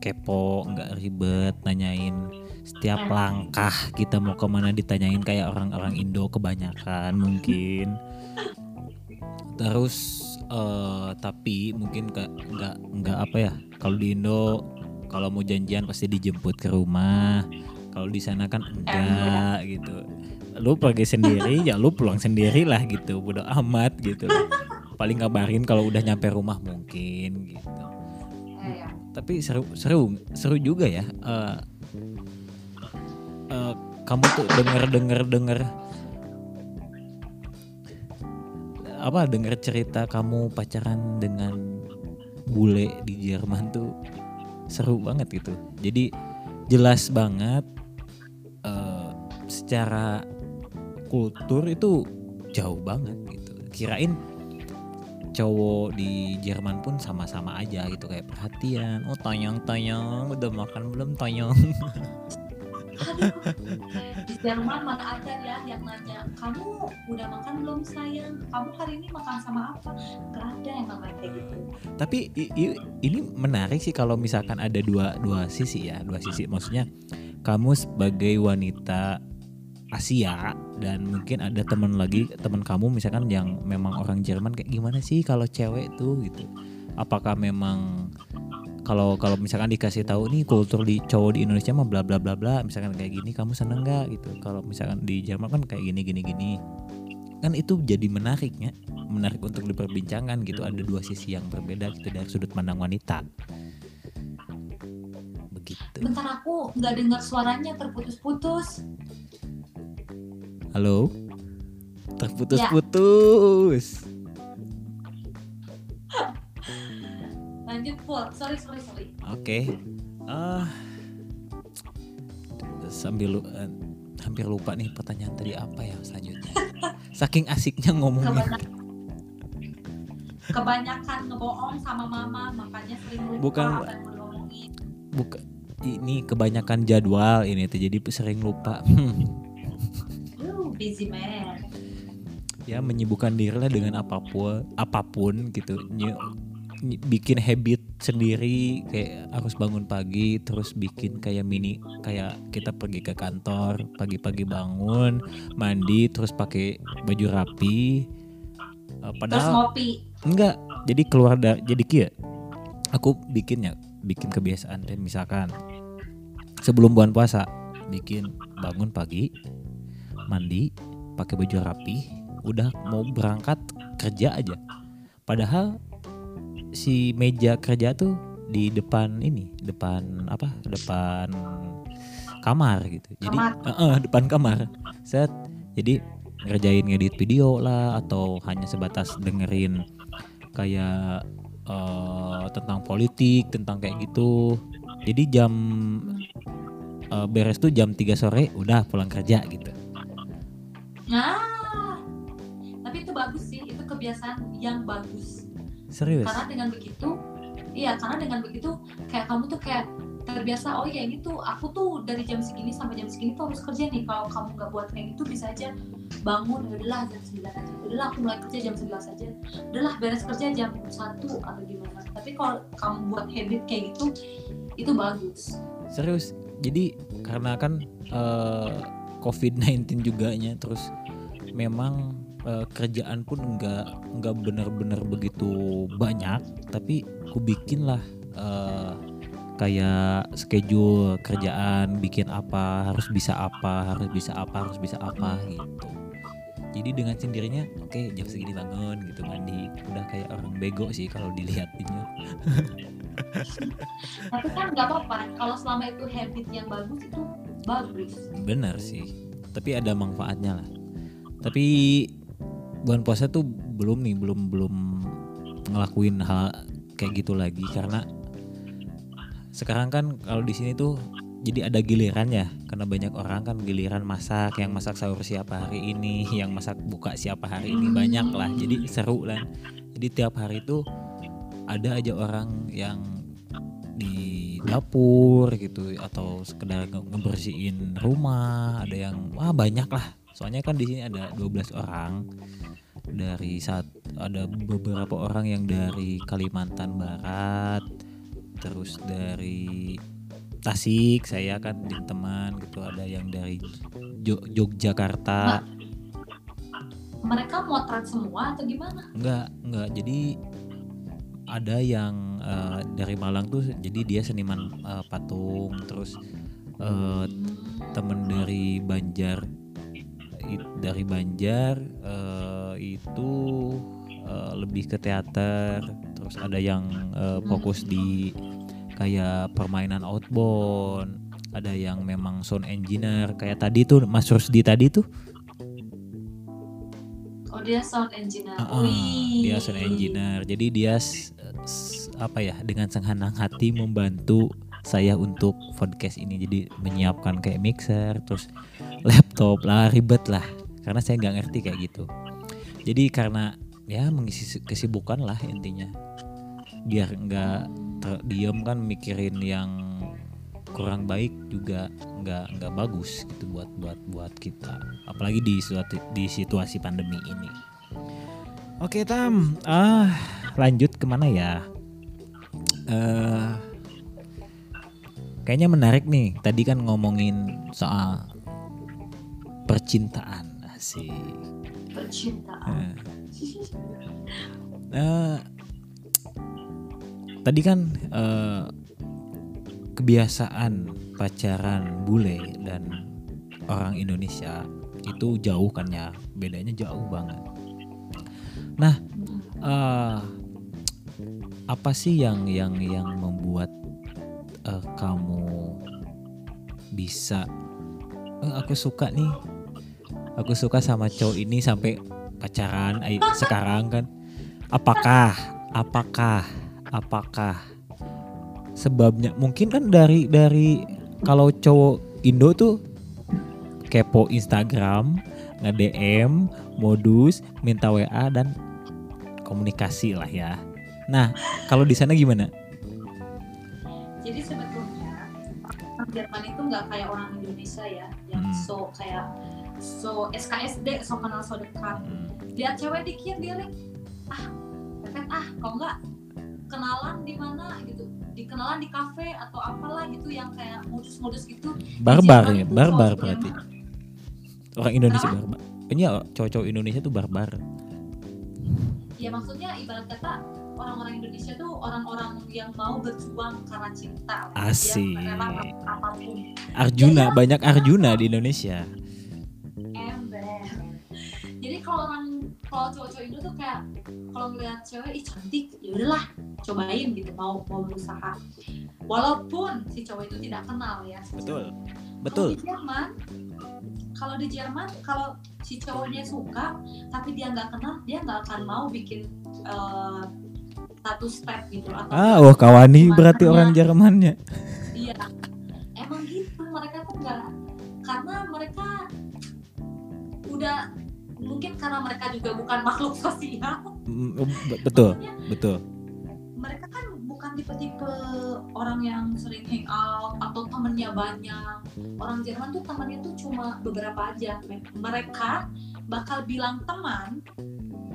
kepo nggak ribet nanyain setiap langkah kita mau ke mana ditanyain kayak orang-orang Indo kebanyakan mungkin. Terus eh, tapi mungkin nggak nggak apa ya kalau di Indo kalau mau janjian pasti dijemput ke rumah kalau di sana kan enggak gitu. Lu pergi sendiri ya lu pulang sendiri lah gitu bodo amat gitu. Paling ngabarin kalau udah nyampe rumah mungkin gitu. Tapi seru seru seru juga ya eh, eh, kamu tuh denger denger denger apa denger cerita kamu pacaran dengan bule di Jerman tuh seru banget gitu. Jadi jelas banget eh, secara kultur itu jauh banget gitu. Kirain cowok di Jerman pun sama-sama aja gitu kayak perhatian oh tanyang tanyang udah makan belum tanyang? Aduh, di Jerman mana ada ya yang nanya kamu udah makan belum sayang? Kamu hari ini makan sama apa? Gak ada yang namanya kayak gitu. Tapi ini menarik sih kalau misalkan ada dua dua sisi ya dua sisi. Maksudnya kamu sebagai wanita Asia dan mungkin ada teman lagi teman kamu misalkan yang memang orang Jerman kayak gimana sih kalau cewek tuh? gitu. Apakah memang kalau kalau misalkan dikasih tahu nih kultur di cowok di Indonesia mah bla bla bla bla misalkan kayak gini kamu seneng nggak? gitu. Kalau misalkan di Jerman kan kayak gini gini gini. Kan itu jadi menariknya menarik untuk diperbincangkan gitu. Ada dua sisi yang berbeda gitu dari sudut pandang wanita. Begitu. Bentar aku nggak dengar suaranya terputus-putus halo? Terputus-putus lanjut Pul sorry sorry sorry. Oke. Ah. Sambil lu- eh, hampir lupa nih pertanyaan tadi apa ya selanjutnya. Saking asiknya ngomongnya kebanyakan kebanyakan ngebohong sama mama makanya sering lupa Bukan- apa yang mau diomongin. Buka ini kebanyakan jadwal ini tuh jadi sering lupa busy man. Ya menyibukkan diri lah dengan apa pun apa pun gitu. Ny- bikin habit sendiri kayak harus bangun pagi terus bikin kayak mini kayak kita pergi ke kantor pagi-pagi bangun mandi terus pakai baju rapi. Terus padahal ngopi. Enggak jadi keluar dari jadi kia aku bikinnya bikin kebiasaan dan misalkan sebelum bulan puasa bikin bangun pagi mandi pakai baju rapi udah mau berangkat kerja aja. Padahal si meja kerja tuh di depan ini depan apa depan kamar gitu. Jadi Kamar. eh, eh, depan kamar. Set jadi ngerjain ngedit video lah atau hanya sebatas dengerin kayak eh, tentang politik tentang kayak gitu. Jadi jam eh, beres tuh jam 3 sore udah pulang kerja gitu nah tapi itu bagus sih itu kebiasaan yang bagus. Serius? Karena dengan begitu iya karena dengan begitu kayak kamu tuh kayak terbiasa oh ya ini tuh aku tuh dari jam segini sampai jam segini tuh harus kerja nih. Kalau kamu nggak buat kayak gitu bisa aja bangun "Ya udahlah jam 9 aja. Udahlah aku mulai kerja jam 11 aja. Udahlah beres kerja jam 1 atau gimana. Tapi kalau kamu buat habit kayak gitu itu bagus. Serius? Jadi karena kan eh, COVID-19 juga nya terus memang eh, kerjaan pun nggak nggak benar-benar begitu banyak. Tapi ku bikin lah eh, kayak schedule kerjaan bikin apa harus bisa apa harus bisa apa harus bisa apa gitu. Jadi dengan sendirinya oke jam segini bangun gitu mandi udah kayak orang bego sih kalau dilihatinnya tapi kan nggak apa-apa. Kalau selama itu habit yang bagus itu bagus. Benar sih, tapi ada manfaatnya lah. Tapi bulan puasa tuh belum nih, belum belum ngelakuin hal kayak gitu lagi. Karena sekarang kan kalau di sini tuh jadi ada giliran ya. Karena banyak orang kan giliran masak yang masak sahur siapa hari ini yang masak buka siapa hari ini. Banyak lah. Jadi seru lah. Jadi tiap hari tuh ada aja orang yang dapur gitu atau sekedar nge- ngebersihin rumah ada yang wah banyak lah. Soalnya kan di sini ada 12 orang. Dari saat ada beberapa orang yang dari Kalimantan Barat terus dari Tasik saya kan di teman gitu ada yang dari Jo- Yogyakarta. Mereka motret semua atau gimana? Enggak enggak jadi ada yang eh, dari Malang tuh jadi dia seniman eh, patung terus eh, temen dari Banjar i- dari Banjar eh, itu eh, lebih ke teater terus ada yang eh, fokus di kayak permainan outbound ada yang memang sound engineer kayak tadi tuh Mas Rusdi tadi tuh. Oh dia sound engineer. Ah, Wih. dia sound engineer. Jadi dia apa ya dengan senang hati membantu saya untuk podcast ini. Jadi menyiapkan kayak mixer terus laptop lah ribet lah. Karena saya nggak ngerti kayak gitu. Jadi karena ya mengisi kesibukan lah intinya. Biar nggak terdiam kan mikirin yang kurang baik juga nggak nggak bagus gitu buat buat buat kita. Apalagi di suatu di situasi pandemi ini. Oke tam. Ah lanjut ke mana ya? Eh kayaknya menarik nih. Tadi kan ngomongin soal percintaan sih percintaan? Eh, tadi kan eh, kebiasaan pacaran bule dan orang Indonesia itu jauh kan ya? Bedanya jauh banget. Nah, eh, apa sih yang yang yang membuat eh, kamu bisa "Eh, aku suka nih, aku suka sama cowok ini sampai pacaran ay- sekarang kan? Apakah, apakah, apakah sebabnya mungkin kan dari dari kalau cowok Indo tuh kepo Instagram, nge-DM, modus, minta WA dan komunikasi lah ya. Nah, kalau di sana gimana? jadi sebetulnya orang Jerman itu nggak kayak orang Indonesia ya yang Hmm. so kayak so SKSD so kenal so dekat Hmm, lihat cewek dikit dia like, ah pepet ah kok nggak kenalan di mana gitu dikenalan di kafe atau apalah gitu yang kayak modus-modus gitu Barbar ya, barbar berarti. Orang Indonesia Kenapa? barbar. Ini ya cowok-cowok Indonesia tuh barbar. ya maksudnya ibarat kata orang-orang Indonesia tuh orang-orang yang mau berjuang karena cinta Asik. dia rela apa pun Arjuna, Iya. banyak Arjuna di Indonesia. ember jadi kalau orang kalau cowok-cowok Indo tuh kayak kalau ngeliat cewek ih cantik ya udahlah cobain gitu mau mau berusaha walaupun si cowok itu tidak kenal ya Betul. Kalau Betul. di Jerman kalau di Jerman kalau si cowoknya suka tapi dia nggak kenal dia nggak akan mau bikin eh, satu step gitu atau Ah, wah kawani berarti orang Jermannya. iya. Emang gitu mereka tuh nggak karena mereka udah mungkin karena mereka juga bukan makhluk sosial. Mm, be- Betul, Maksudnya, betul. mereka kan bukan tipe-tipe orang yang sering hangout atau temennya banyak. Orang Jerman tuh temannya tuh cuma beberapa aja. Mereka bakal bilang teman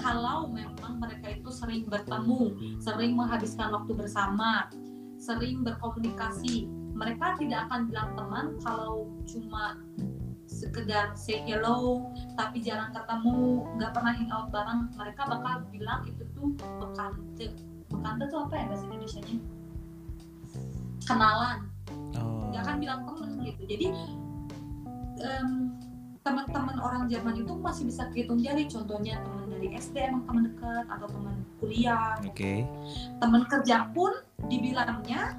kalau memang mereka itu sering bertemu sering menghabiskan waktu bersama sering berkomunikasi mereka tidak akan bilang teman kalau cuma sekedar say hello tapi jarang ketemu nggak pernah hangout bareng. Mereka bakal bilang itu tuh bekante. Bekante tuh apa ya bahasa Indonesia nya kenalan. Oh. nggak akan bilang temen gitu. Jadi em, teman-teman orang Jerman itu masih bisa kehitung jari contohnya teman dari SD emang teman dekat atau teman kuliah Oke. teman kerja pun dibilangnya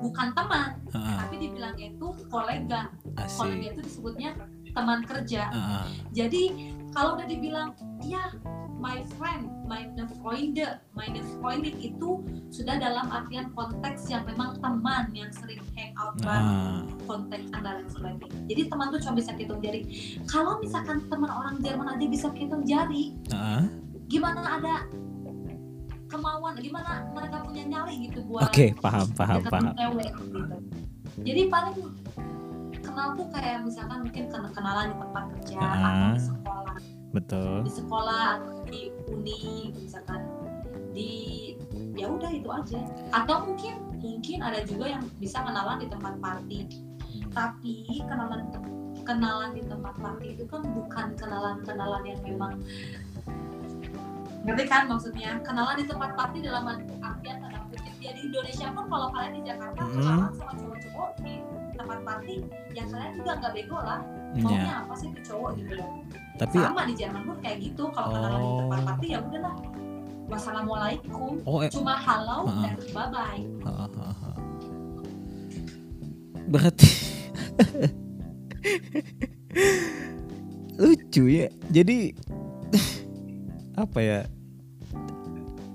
bukan teman Ah, tapi dibilangnya itu kolega kolega asik. itu disebutnya teman kerja Ah, ah. jadi kalau udah dibilang ya my friend, meine Freunde, meine Freundin itu sudah dalam artian konteks yang memang teman yang sering hangout bareng Ah, konteks dan lain sebagainya. Jadi teman tuh cuma bisa hitung jari. Kalau misalkan teman orang Jerman aja bisa hitung jari, ah. gimana ada kemauan, gimana mereka punya nyali gitu buat Oke, paham, paham, deketin paham. cewek gitu. Jadi paling kenal tuh kayak misalkan mungkin ken- kenalan di tempat kerja atau Ah. di sekolah Betul. di sekolah atau di uni misalkan. Di ya udah itu aja. Atau mungkin mungkin ada juga yang bisa kenalan di tempat party. Tapi kenalan kenalan di tempat party itu kan bukan kenalan-kenalan yang memang ngerti kan maksudnya? Kenalan di tempat party dalam artian tanda kutip ya di Indonesia pun kalau kalian di Jakarta Mm. kenalan sama cowok-cowok di tempat party ya kalian juga nggak bego lah maunya Ya, apa sih tuh cowok gitu loh tapi sama di Jerman pun kayak gitu kalau kenalan di tempat Oh. party ya udahlah wassalamualaikum oh eh, cuma halo Heeh. dan bye bye ha, ha. berarti lucu ya. Jadi apa ya?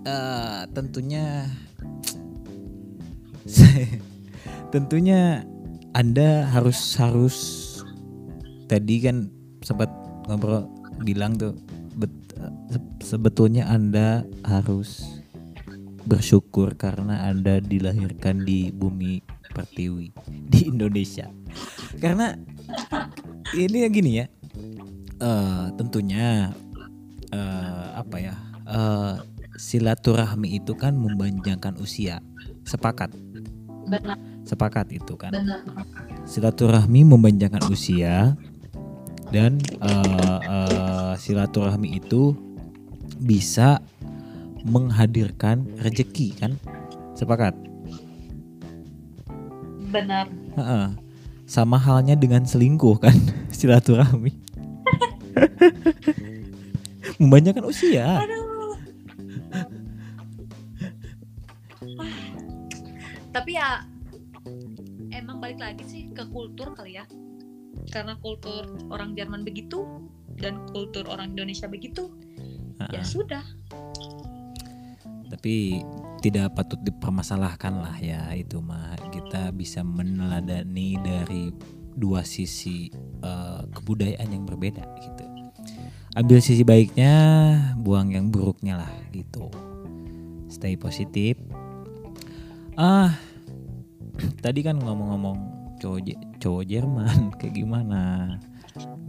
Eh, tentunya tentunya Anda harus harus tadi kan sempat ngobrol bilang tuh bet- se- sebetulnya Anda harus bersyukur karena Anda dilahirkan di bumi pertiwi di Indonesia. Karena ini yang gini ya. eh tentunya eh apa ya? eh silaturahmi itu kan memanjangkan usia. Sepakat. benar Sepakat itu kan. benar Silaturahmi memanjangkan usia dan eh, eh, silaturahmi itu bisa menghadirkan rezeki kan? Sepakat. benar Heeh. Sama halnya dengan selingkuh kan silaturahmi. Membanyakan usia. Aduh. Tapi ya balik lagi sih ke kultur kali ya. Karena kultur orang Jerman begitu dan kultur orang Indonesia begitu, ya Heeh. sudah. Tapi tidak patut dipermasalahkan lah ya itu mah kita bisa meneladani dari dua sisi eh, kebudayaan yang berbeda gitu. Ambil sisi baiknya, buang yang buruknya lah gitu. Stay positif. Ah, tadi kan ngomong-ngomong cowok Je- cowok Jerman kayak gimana?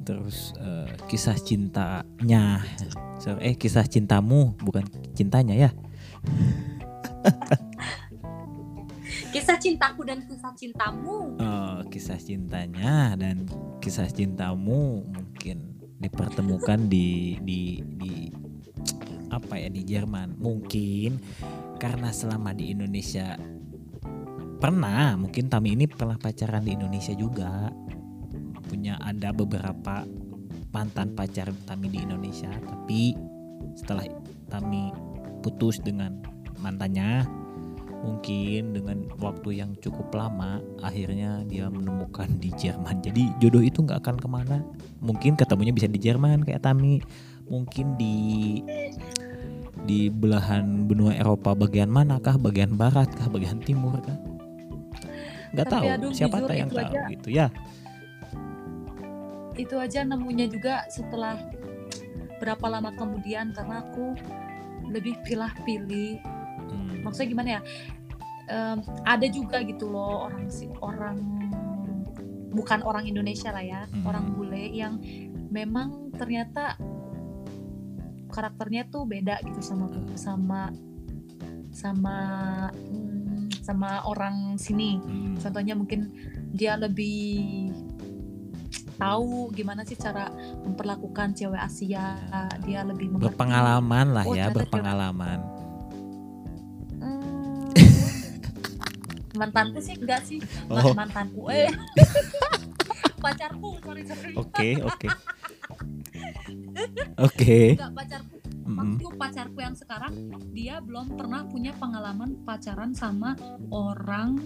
Terus eh, kisah cintanya, eh kisah cintamu bukan cintanya ya? Kisah cintaku dan kisah cintamu. Oh, kisah cintanya dan kisah cintamu mungkin dipertemukan di di di apa ya di Jerman. Mungkin karena selama di Indonesia pernah, mungkin Tami ini pernah pacaran di Indonesia juga. Punya ada beberapa mantan pacar Tami di Indonesia, tapi setelah Tami putus dengan mantannya mungkin dengan waktu yang cukup lama akhirnya dia menemukan di Jerman. Jadi jodoh itu nggak akan ke mana. Mungkin ketemunya bisa di Jerman kayak Tami. Mungkin di di belahan benua Eropa bagian manakah? Bagian barat kah? Bagian timur kah nggak tahu aduh, siapa jujur tahu yang itu tahu aja. gitu ya. Itu aja nemunya juga setelah berapa lama kemudian karena aku lebih pilah-pilih Hmm, maksudnya gimana ya? Em, ada juga gitu loh orang si orang bukan orang Indonesia lah ya Hmm. orang bule yang memang ternyata karakternya tuh beda gitu sama sama sama hmm, sama orang sini. Hmm, contohnya mungkin dia lebih tahu gimana sih cara memperlakukan cewek Asia. Dia lebih mengerti. berpengalaman lah Oh, ya berpengalaman. Hmm. mantanku sih enggak sih. Oh. Ma- mantanku eh. Pacarku sorry sorry. Oke oke. Oke. Enggak pacarku Mm-mm. maksudku pacarku yang sekarang dia belum pernah punya pengalaman pacaran sama orang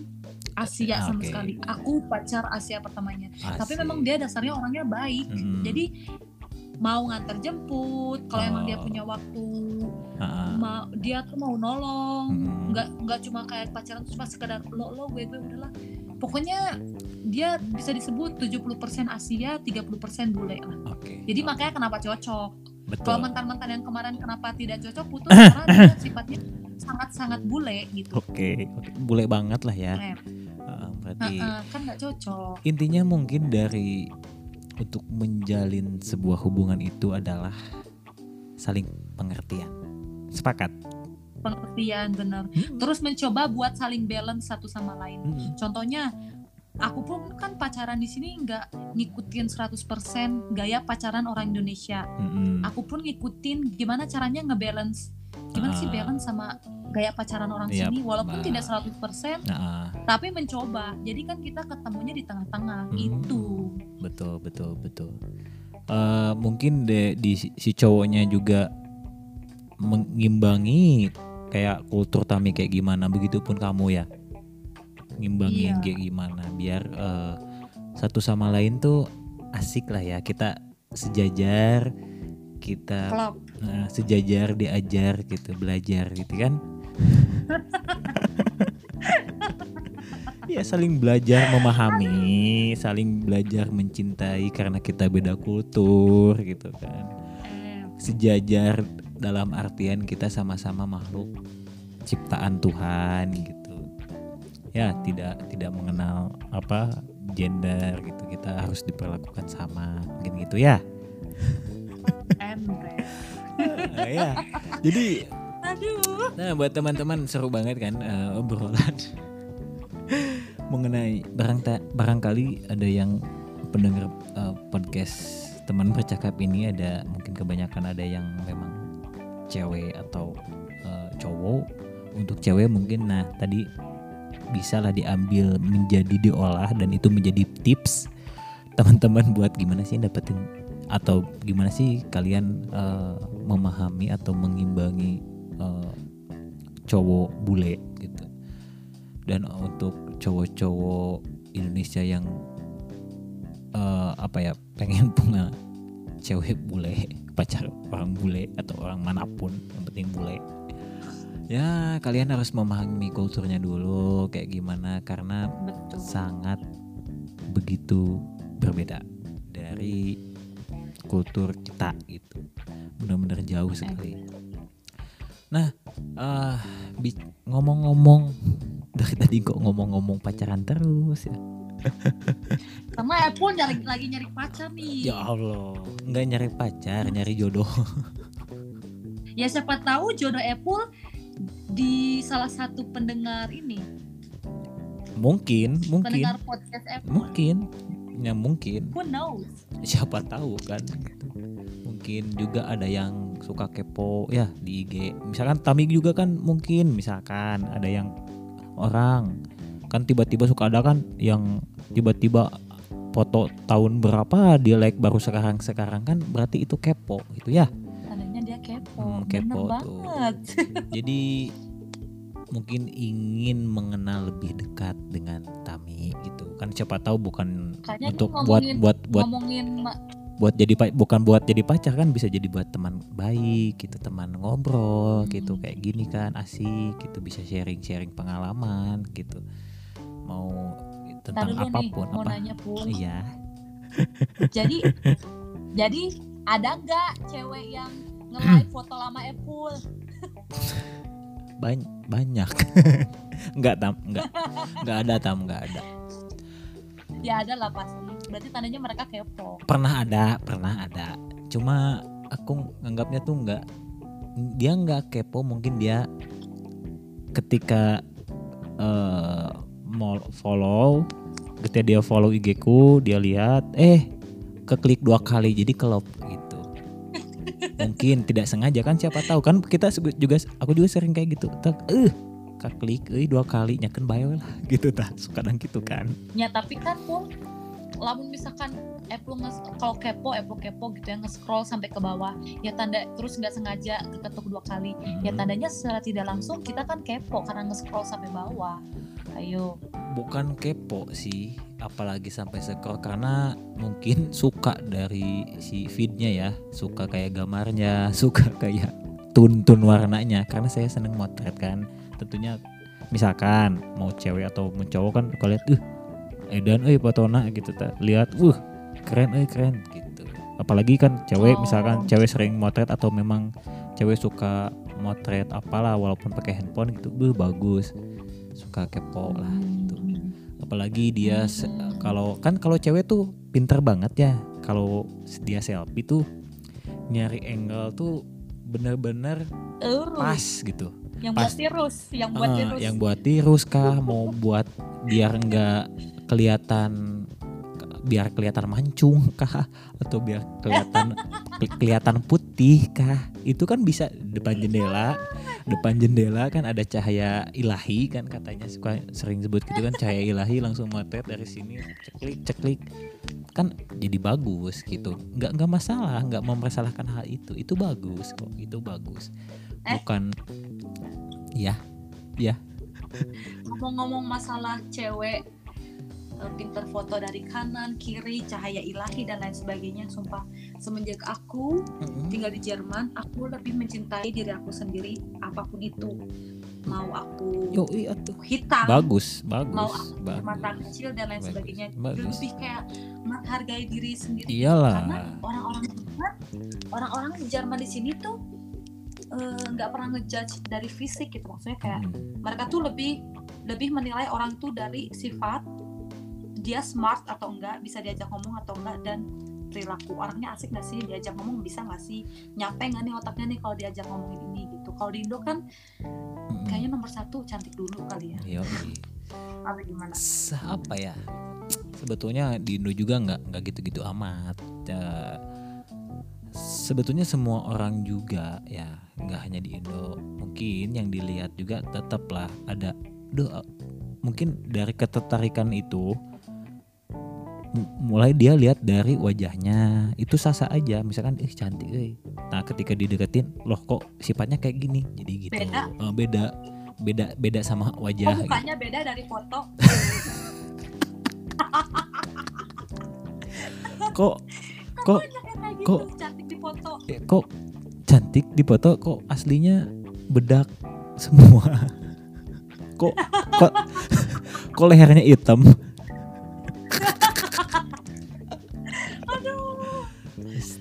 Asia sama sekali aku pacar Asia pertamanya tapi Asik. memang dia dasarnya orangnya baik Mm-mm. jadi mau nganter jemput kalau emang dia Oh. punya waktu ma- dia tuh mau nolong mm-mm. nggak nggak cuma kayak pacaran cuma sekedar lo lo gue gue udahlah pokoknya dia bisa disebut 70% Asia 30% bule lah oke jadi makanya kenapa cocok betul. Kalau mantan-mantan yang kemarin kenapa tidak cocok putus karena sifatnya sangat-sangat bule gitu. Oke oke. Bule banget lah ya. Ah, berarti Heeh, kan nggak cocok. intinya mungkin dari untuk menjalin sebuah hubungan itu adalah saling pengertian. Sepakat? Pengertian bener. Hmm. terus mencoba buat saling balance satu sama lain. Hmm. contohnya aku pun kan pacaran di sini nggak ngikutin 100% gaya pacaran orang Indonesia Hmm. aku pun ngikutin gimana caranya ngebalance gimana sih Ah. balance sama gaya pacaran orang Yap, sini walaupun Mbak. tidak 100% Nah, tapi mencoba jadi kan kita ketemunya di tengah-tengah Hmm. itu betul betul betul. Eh, mungkin de, di si- si cowoknya juga mengimbangi kayak kultur Tami kayak gimana, begitupun kamu ya, ngimbangin Iya. kayak gimana, biar eh, satu sama lain tuh asik lah ya, kita sejajar, kita klop eh, sejajar diajar gitu, belajar gitu kan. Ya saling belajar memahami, saling belajar mencintai karena kita beda kultur gitu kan. Sejajar dalam artian kita sama-sama makhluk ciptaan Tuhan gitu. Ya tidak tidak mengenal apa gender gitu. Kita harus diperlakukan sama mungkin gitu ya. Eh, ya. Jadi aduh Nah, buat teman-teman seru banget kan eh, obrolan mengenai barang barangkali ada yang pendengar eh, podcast teman bercakap ini ada mungkin kebanyakan ada yang memang cewek atau eh, cowok. Untuk cewek mungkin nah tadi bisa lah diambil menjadi diolah dan itu menjadi tips teman-teman buat gimana sih dapetin atau gimana sih kalian eh, memahami atau mengimbangi eh, cowok bule gitu. Dan untuk cowok-cowok Indonesia yang eh, apa ya pengen punya cewek bule pacar orang bule atau orang mana pun yang penting bule ya kalian harus memahami kulturnya dulu kayak gimana karena betul. sangat begitu berbeda dari kultur kita gitu. Benar-benar jauh sekali. Nah bi- ngomong-ngomong dari tadi kok ngomong-ngomong pacaran terus ya? Karena Apple nyari, lagi nyari pacar nih. Ya Allah nggak nyari pacar nyari jodoh. Ya siapa tahu jodoh Apple di salah satu pendengar ini? Mungkin mungkin. Pendengar podcast Apple mungkin. Ya mungkin. Who knows? Siapa tahu kan gitu. mungkin juga ada yang suka kepo ya di IG misalkan Tami juga kan mungkin. Misalkan ada yang orang kan tiba-tiba suka ada kan yang tiba-tiba foto tahun berapa dia like baru sekarang sekarang kan berarti itu kepo gitu ya kepo Hmm, bener kepo tuh. banget. Jadi mungkin ingin mengenal lebih dekat dengan Tami gitu. Kan siapa tahu bukan Kayaknya untuk ini buat ngomongin- buat buat ngomongin buat jadi bukan buat jadi pacar kan bisa jadi buat teman baik gitu teman ngobrol Hmm. gitu kayak gini kan asik gitu bisa sharing sharing pengalaman gitu. Mau tentang nih, apa pun mau apa? nanya pun. Iya. Jadi jadi ada nggak cewek yang nge-like foto lama Apple. Bany- banyak. Nggak tam. Nggak. Nggak ada tam. Nggak ada. Ya ada lah pasti. Berarti tandanya mereka kepo. Pernah ada pernah ada. Cuma aku nganggapnya tuh nggak dia nggak kepo. Mungkin dia ketika eh mau follow ketika dia follow IG ku dia lihat eh keklik dua kali jadi kelop gitu mungkin tidak sengaja kan siapa tahu. Kan kita juga aku juga sering kayak gitu. Tak eh keklik eh dua kali nyaken bae lah gitu tak kadang gitu kan. Ya tapi kan pun lamun misalkan Apple nge kalau kepo Apple kepo gitu ya nge-scroll sampai ke bawah ya tanda terus nggak sengaja keketuk dua kali. Ya Hmm. tandanya secara tidak langsung kita kan kepo karena nge-scroll sampai bawah ayo. Bukan kepo sih apalagi sampai scroll karena mungkin suka dari si feednya ya. Suka kayak gambarnya suka kayak tun-tun warnanya. Karena saya seneng motret kan. Tentunya misalkan mau cewek atau mau cowok kan kalau lihat uh edan eh potona gitu tak lihat uh keren eh keren gitu. Apalagi kan cewek Oh. misalkan cewek sering motret atau memang cewek suka motret apalah walaupun pakai handphone gitu uh bagus suka kepo lah gitu. Apalagi dia kalau kan kalau cewek tuh pinter banget ya. Kalau dia selfie tuh nyari angle tuh bener-bener pas gitu. Yang Pas- buat tirus yang buat Ah, tirus. yang buat tirus kah? Mau buat biar nggak kelihatan biar kelihatan mancung kah? Atau biar kelihatan kelihatan putih kah? Itu kan bisa depan jendela. Depan jendela kan ada cahaya ilahi kan katanya. Suka sering sebut gitu kan cahaya ilahi langsung motret dari sini ceklik ceklik. Kan jadi bagus gitu. Nggak nggak masalah nggak mempersalahkan hal itu. Itu bagus kok itu bagus. Eh. bukan ya. Ngomong-ngomong masalah cewek eh, pinter foto dari kanan kiri cahaya ilahi dan lain sebagainya sumpah semenjak aku tinggal di Jerman aku lebih mencintai diri aku sendiri apa pun itu mau aku iya hitam Bagus, mau bagus, aku mata bagus. kecil dan lain Bagus, sebagainya bagus. lebih kayak menghargai diri sendiri Iyalah. karena orang-orang Jerman orang-orang Jerman di sini tuh eh, nggak pernah ngejudge dari fisik gitu maksudnya kayak Hmm. mereka tuh lebih lebih menilai orang tuh dari sifat dia smart atau enggak bisa diajak ngomong atau enggak dan perilaku orangnya asik gak sih diajak ngomong bisa gak sih nyampe nggak nih otaknya nih kalau diajak ngomongin ini gitu kalau di Indo kan kayaknya nomor satu cantik dulu kali ya Yoi. apa gimana apa ya? Sebetulnya di Indo juga nggak nggak gitu-gitu amat. Ya, sebetulnya semua orang juga ya nggak hanya di Indo. Mungkin yang dilihat juga tetaplah ada. Duh, mungkin dari ketertarikan itu mulai dia lihat dari wajahnya. Itu sasa aja misalkan ih cantik eh. nah ketika dideketin loh kok sifatnya kayak gini? Jadi gitu. Beda. Eh, beda. Beda beda sama oh wajah gitu. mukanya beda dari foto? Kok kok gitu? kok- cantik di foto. Eh, kok cantik di foto? Kok aslinya bedak semua? Kok kok kok lehernya hitam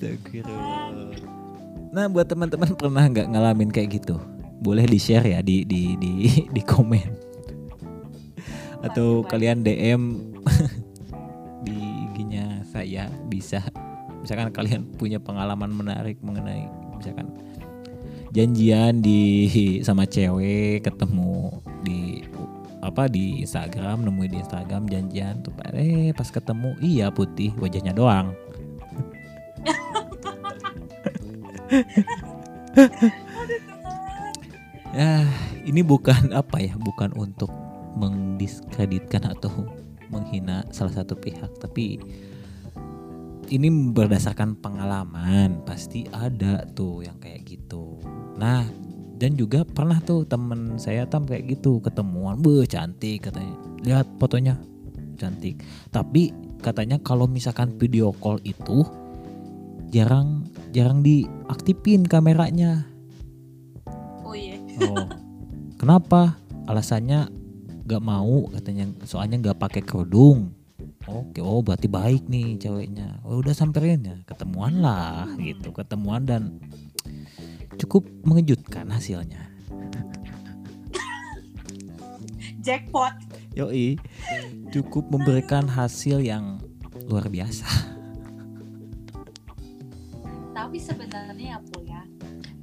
Astagfirullah. Nah buat teman-teman pernah nggak ngalamin kayak gitu? Boleh di share ya di di di di komen atau kalian DM di IG-nya saya bisa. Misalkan kalian punya pengalaman menarik mengenai misalkan janjian di sama cewek ketemu di apa di Instagram nemuin di Instagram janjian tuh eh pas ketemu iya putih wajahnya doang Ya, ini bukan apa ya, bukan untuk mendiskreditkan atau menghina salah satu pihak, tapi ini berdasarkan pengalaman, pasti ada tuh yang kayak gitu. Nah, dan juga pernah tuh temen saya tam kayak gitu ketemuan, be cantik katanya, lihat fotonya cantik. Tapi katanya kalau misalkan video call itu jarang jarang diaktifin kameranya. oh iya Oh, kenapa? Alasannya gak mau katanya soalnya nggak pakai kerudung. Oke, oh berarti baik nih ceweknya. Oh, udah samperin ya, ketemuan lah gitu, ketemuan dan cukup mengejutkan hasilnya. jackpot Yoi, cukup memberikan hasil yang luar biasa. Tapi sebenarnya ya Bu ya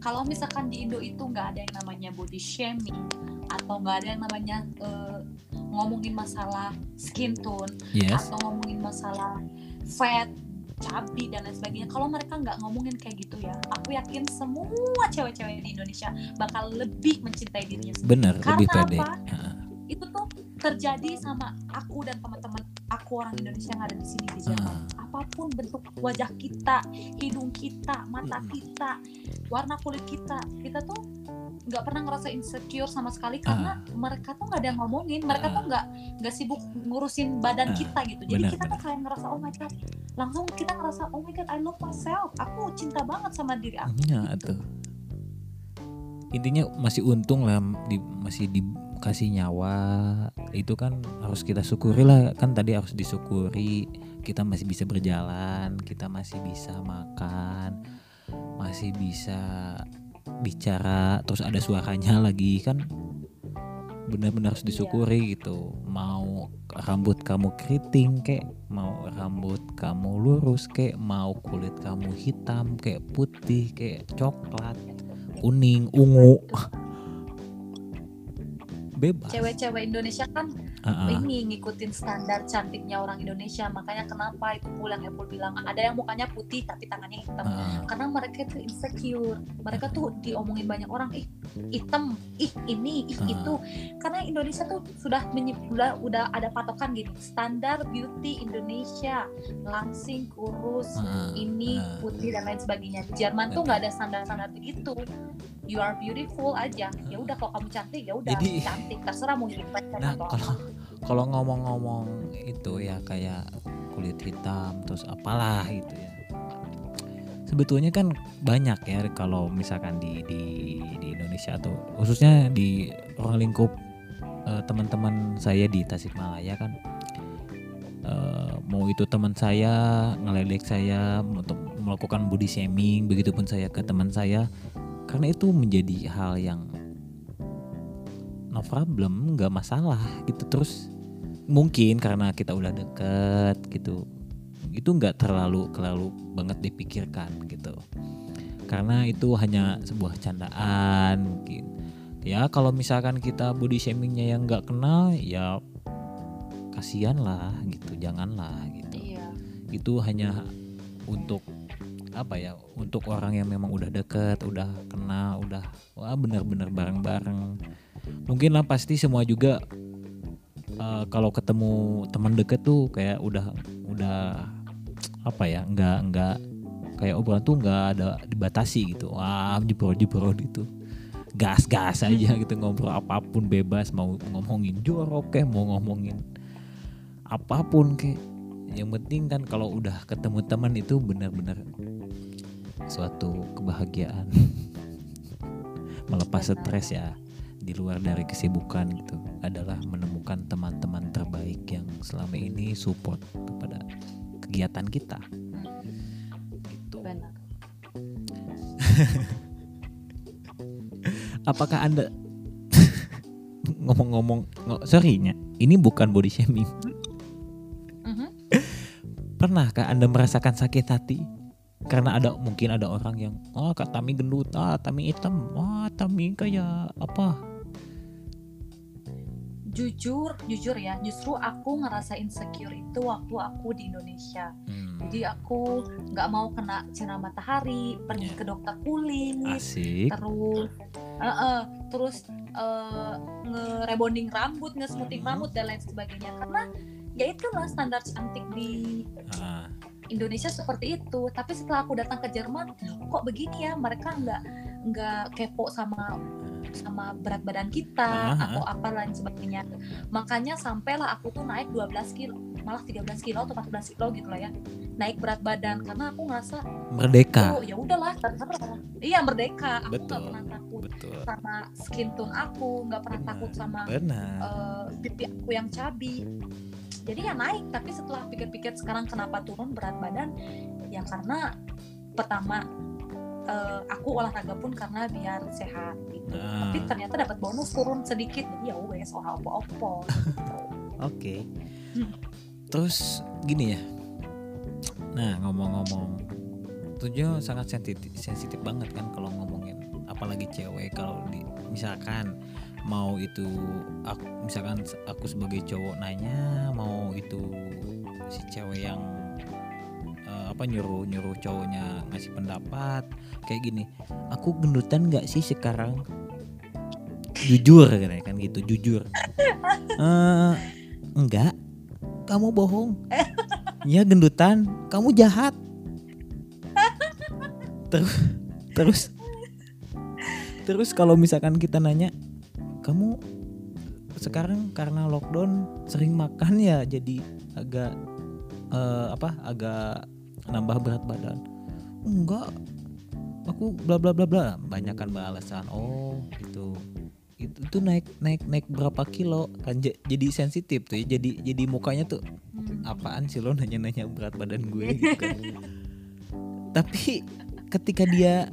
kalau misalkan di Indo itu nggak ada yang namanya body shaming atau nggak ada yang namanya eh, ngomongin masalah skin tone Yes. atau ngomongin masalah fat cabi dan lain sebagainya kalau mereka nggak ngomongin kayak gitu ya aku yakin semua cewek-cewek di Indonesia bakal lebih mencintai dirinya sendiri Bener, Karena lebih pede. apa? Itu tuh terjadi sama aku dan teman-teman aku orang Indonesia yang ada di sini di Jerman Ah. Apa pun bentuk wajah kita hidung kita mata Mm-mm. kita warna kulit kita kita tuh nggak pernah ngerasa insecure sama sekali karena mereka tuh nggak ada yang ngomongin mereka Ah. tuh nggak nggak sibuk ngurusin badan Ah, kita gitu. Jadi benar, kita tuh benar. kayak ngerasa oh my god. Langsung kita ngerasa oh my god I love myself. Aku cinta banget sama diri aku. Ya tuh. Intinya masih untung lah di, masih dikasih nyawa. Itu kan harus kita syukuri lah kan tadi harus disyukuri kita masih bisa berjalan kita masih bisa makan masih bisa bicara terus ada suaranya lagi kan benar-benar harus disyukuri gitu. Mau rambut kamu keriting kek mau rambut kamu lurus kek mau kulit kamu hitam kayak putih kayak coklat kuning ungu bebas. Cewek-cewek Indonesia kan ah. ini ngikutin standar cantiknya orang Indonesia. Makanya kenapa itu pula yang Apple bilang ada yang mukanya putih tapi tangannya hitam. Ah, karena mereka itu insecure. Mereka tuh diomongin banyak orang ih hitam. Ih ini. Ih Ah. itu. Karena Indonesia tuh sudah menye- udah ada patokan gini. Standar beauty Indonesia. Langsing kurus ah, ini putih dan lain sebagainya. Di Jerman tuh nggak ada standar-standar begitu you are beautiful aja. Ya udah kalau kamu cantik ya udah. Cantik terserah mau pacar Nah, atau kalau kalau ngomong-ngomong itu ya kayak kulit hitam terus apalah gitu ya. Sebetulnya kan banyak ya kalau misalkan di di di Indonesia atau khususnya di ruang lingkup eh, teman-teman saya di Tasikmalaya kan eh, mau itu teman saya ngeledek saya untuk melakukan body shaming begitupun saya ke teman saya karena itu menjadi hal yang no problem nggak masalah gitu. Terus mungkin karena kita udah deket gitu itu nggak terlalu terlalu banget dipikirkan gitu. Karena itu hanya sebuah candaan mungkin. Ya kalau misalkan kita body shamingnya yang nggak kenal ya kasihan lah gitu janganlah gitu. Iya. Itu hanya untuk apa ya untuk orang yang memang udah deket udah kenal udah wah benar-benar bareng-bareng. Mungkin lah pasti semua juga eh, kalau ketemu teman deket tuh kayak udah udah apa ya nggak nggak kayak obrolan tuh nggak ada dibatasi gitu. Wah jebol jebol gitu. Gas gas aja gitu ngobrol apa pun bebas mau ngomongin jorok kayak mau ngomongin apa pun kayak yang penting kan kalau udah ketemu teman itu benar-benar suatu kebahagiaan. Melepas stres ya di luar dari kesibukan gitu adalah menemukan teman-teman terbaik yang selama ini support kepada kegiatan kita. Gitu. Benar. Apakah anda ngomong-ngomong ngo- sorry nya ini bukan body shaming. Mhm. pernahkah anda merasakan sakit hati karena ada mungkin ada orang yang oh kak Tami gendut ah Tami hitam wah Tami kayak apa? Jujur jujur ya justru aku ngerasa insecure itu waktu aku di Indonesia. Hmm, jadi aku nggak mau kena sinar matahari pergi Ya. ke dokter kulit asik. terus eh, eh, terus eh, nge-rebonding rambut nge-smoothing Hmm. rambut dan lain sebagainya. Karena ya itulah standar cantik di Ah, Indonesia seperti itu. Tapi setelah aku datang ke Jerman kok begini ya? Mereka nggak nggak kepo sama sama berat badan kita Ah, ah. atau apa lain sebagainya. Makanya sampailah aku tuh naik 12 kilo malah 13 kilo atau 14 kilo gitu lah ya. Naik berat badan karena aku ngerasa merdeka. Oh ya udahlah terserah iya merdeka. Aku nggak Betul. pernah takut betul. sama skin tone aku nggak pernah Benar. takut sama benar. eh, pipi aku yang cabi jadi ya naik tapi setelah pikir-pikir sekarang kenapa turun berat badan ya karena pertama eh, aku olahraga pun karena biar sehat gitu Nah. tapi ternyata dapat bonus turun sedikit jadi ya wes oh opo-opo Oke. Hmm. Terus gini ya. Nah, ngomong-ngomong tujuh sangat sensitif sensitif banget kan kalau ngomongin apalagi cewek kalau di misalkan mau itu aku misalkan aku sebagai cowok nanya mau itu si cewek yang eh, apa nyuruh nyuruh cowoknya ngasih pendapat kayak gini aku gendutan nggak sih sekarang? Jujur kan kan gitu jujur. Eh, enggak kamu bohong. Ya gendutan kamu jahat. Terus terus terus kalau misalkan kita nanya kamu sekarang karena lockdown sering makan ya jadi agak eh, apa agak nambah berat badan? Enggak. Aku bla bla bla bla. Banyak kan alasan oh itu itu tuh naik naik naik berapa kilo kan? Jadi sensitif tuh ya. Jadi jadi mukanya tuh Hmm. apaan sih lo nanya-nanya berat badan gue? Gitu kan. Tapi ketika dia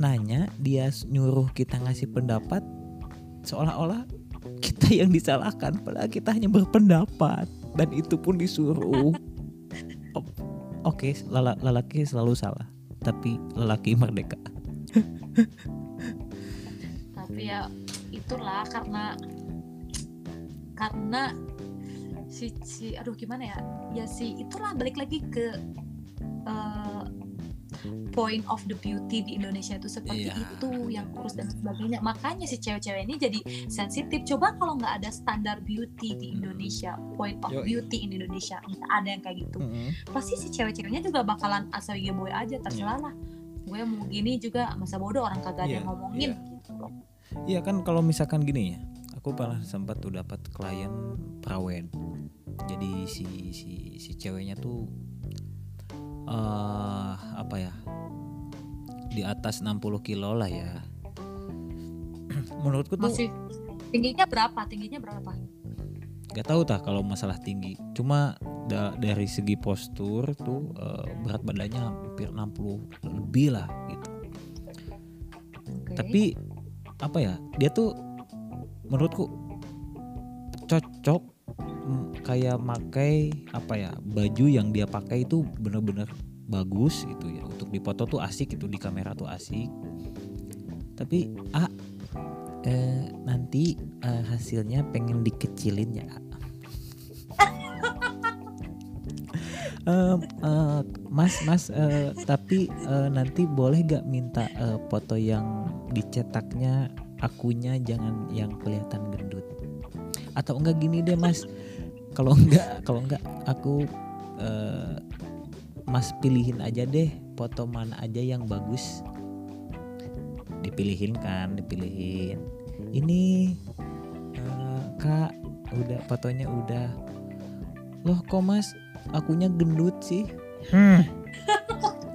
nanya, dia nyuruh kita ngasih pendapat seolah-olah kita yang disalahkan padahal kita hanya berpendapat dan itu pun disuruh. Oke, lala- lelaki selalu salah, tapi lelaki merdeka. tapi ya itulah karena karena si, si aduh gimana ya ya si itulah balik lagi ke eh, point of the beauty di Indonesia itu seperti Iya. itu yang kurus dan sebagainya makanya si cewek-cewek ini jadi sensitif coba kalau nggak ada standar beauty di Indonesia point of Yoi. beauty in Indonesia nggak ada yang kayak gitu Mm-mm. pasti si cewek-ceweknya juga bakalan asal boy aja terserah lah gue mau gini juga masa bodoh orang kagak ada Iya, yang ngomongin iya. gitu Iya kan kalau misalkan gini ya, aku pernah sempat tuh dapat klien prawed. Jadi si si si ceweknya tuh eh apa ya? Di atas 60 kilo lah ya. Menurutku tuh masih tingginya berapa tingginya berapa gak tahu tah kalau masalah tinggi. Cuma da- dari segi postur tuh eh, berat badannya hampir 60 lebih lah gitu. Oke. tapi apa ya dia tuh menurutku cocok kayak makai apa ya baju yang dia pakai itu bener-bener bagus gitu ya. Untuk dipoto tuh asik itu di kamera tuh asik. Tapi ah eh, nanti eh, hasilnya pengen dikecilin ya A." Em, eh, mas mas eh, tapi eh, nanti boleh gak minta eh, foto yang dicetaknya akunya jangan yang kelihatan gendut atau enggak gini deh mas. Kalau enggak kalau enggak aku eh, mas pilihin aja deh foto mana aja yang bagus. Dipilihin kan dipilihin. Ini eh, kak udah fotonya udah. Loh kok mas? Akunya gendut sih. Hmm.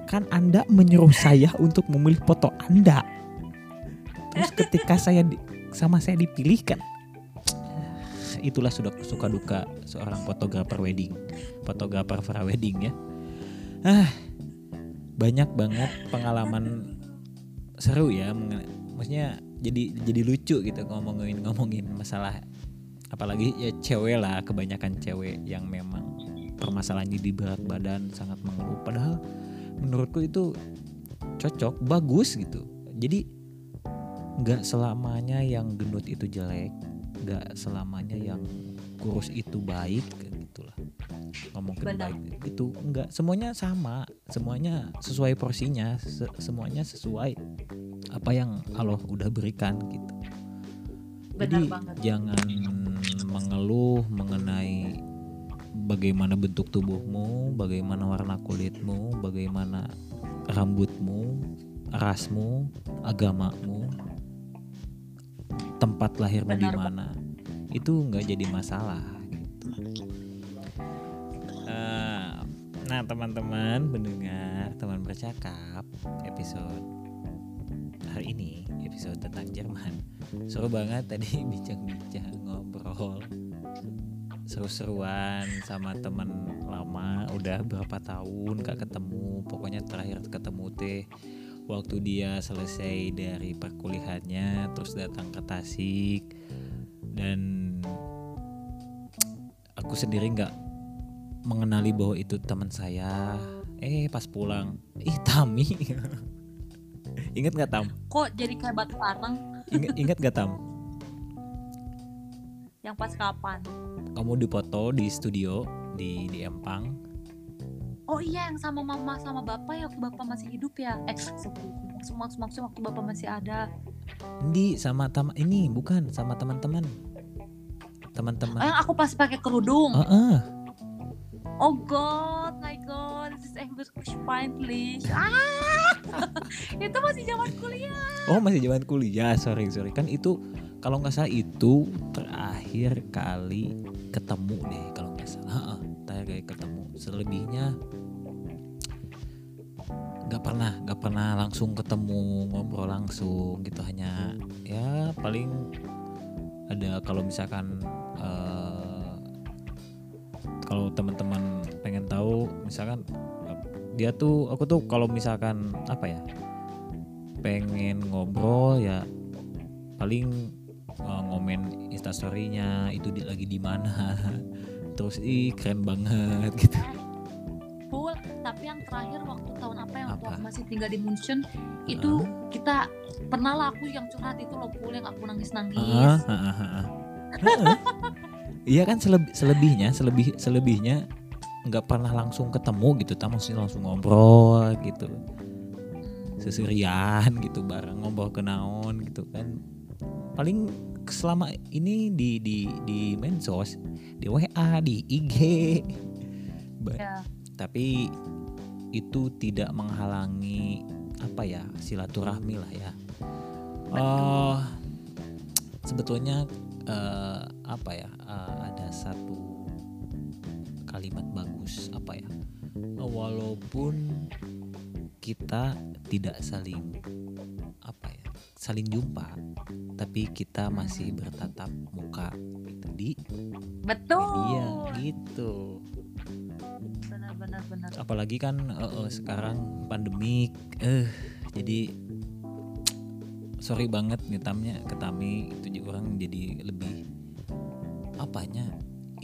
kan anda menyuruh saya untuk memilih foto anda. Terus ketika saya di- sama saya dipilihkan itulah sudah suka duka seorang fotografer wedding. Fotografer wedding ya. Ah banyak banget pengalaman seru ya maksudnya jadi jadi lucu gitu ngomongin ngomongin masalah. Apalagi ya cewek lah kebanyakan cewek yang memang permasalahannya di berat badan sangat mengeluh. Padahal menurutku itu cocok bagus gitu. Jadi nggak selamanya yang gendut itu jelek nggak selamanya yang kurus itu baik gitulah. Ngomong Benar. baik itu nggak. Semuanya sama semuanya sesuai porsinya se- semuanya sesuai apa yang Allah udah berikan gitu. Benar jadi banget. jangan mengeluh mengenai bagaimana bentuk tubuhmu, bagaimana warna kulitmu, bagaimana rambutmu, rasmu, agamamu, tempat lahirmu di mana. Itu nggak jadi masalah gitu. Eh, nah, teman-teman pendengar, teman bercakap episode hari ini episode tentang Jerman seru banget tadi bincang-bincang ngobrol seru-seruan sama teman lama udah berapa tahun gak ketemu pokoknya terakhir ketemu teh waktu dia selesai dari perkuliahannya terus datang ke Tasik dan aku sendiri nggak mengenali bahwa itu teman saya. Eh pas pulang. Ih Tami. Inget nggak Tam? Kok jadi kayak batu arang inget inget gak Tam? Yang pas kapan? Kamu dipoto di studio di di Empang oh iya yang sama mama sama bapak ya waktu bapak masih hidup ya? Eh semua maksudnya waktu bapak masih ada. Di sama tam ini bukan sama teman-teman. Teman-teman. Oh, yang aku pas pakai kerudung. Heeh. oh god my god this is English please. Ah! Itu masih zaman kuliah. Oh masih zaman kuliah. Sorry sorry. Kan itu kalau nggak salah itu terakhir kali ketemu deh kalau nggak salah. Heeh, terakhir kali ketemu selebihnya nggak pernah nggak pernah langsung ketemu ngobrol langsung gitu. Hanya ya paling ada kalau misalkan eh, kalau teman-teman pengen tahu misalkan dia tuh aku tuh kalau misalkan apa ya pengen ngobrol ya paling eh, ngomen instastorynya itu di, lagi di mana terus ih keren banget gitu full tapi yang terakhir waktu tahun apa yang Apa? aku masih tinggal di Munchen itu kita pernah lah aku yang curhat itu loh full yang aku nangis nangis Ah, ah, ah, ah. Heeh. Iya kan seleb- selebihnya, selebih selebihnya nggak pernah langsung ketemu gitu, tamu sih langsung ngobrol gitu, seserian gitu bareng ngobrol kenaon gitu kan. Paling selama ini di di di medsos, di WA, di IG, Ba- Ya. tapi itu tidak menghalangi apa ya silaturahmi lah ya. Oh, sebetulnya eh, apa ya eh, ada satu kalimat bagus apa ya walaupun kita tidak saling apa ya saling jumpa tapi kita masih bertatap muka gitu di. Betul. media gitu. Benar benar apalagi kan eh, eh, sekarang pandemik eh jadi sorry banget nih tamnya ke Tami itu juga orang jadi lebih apanya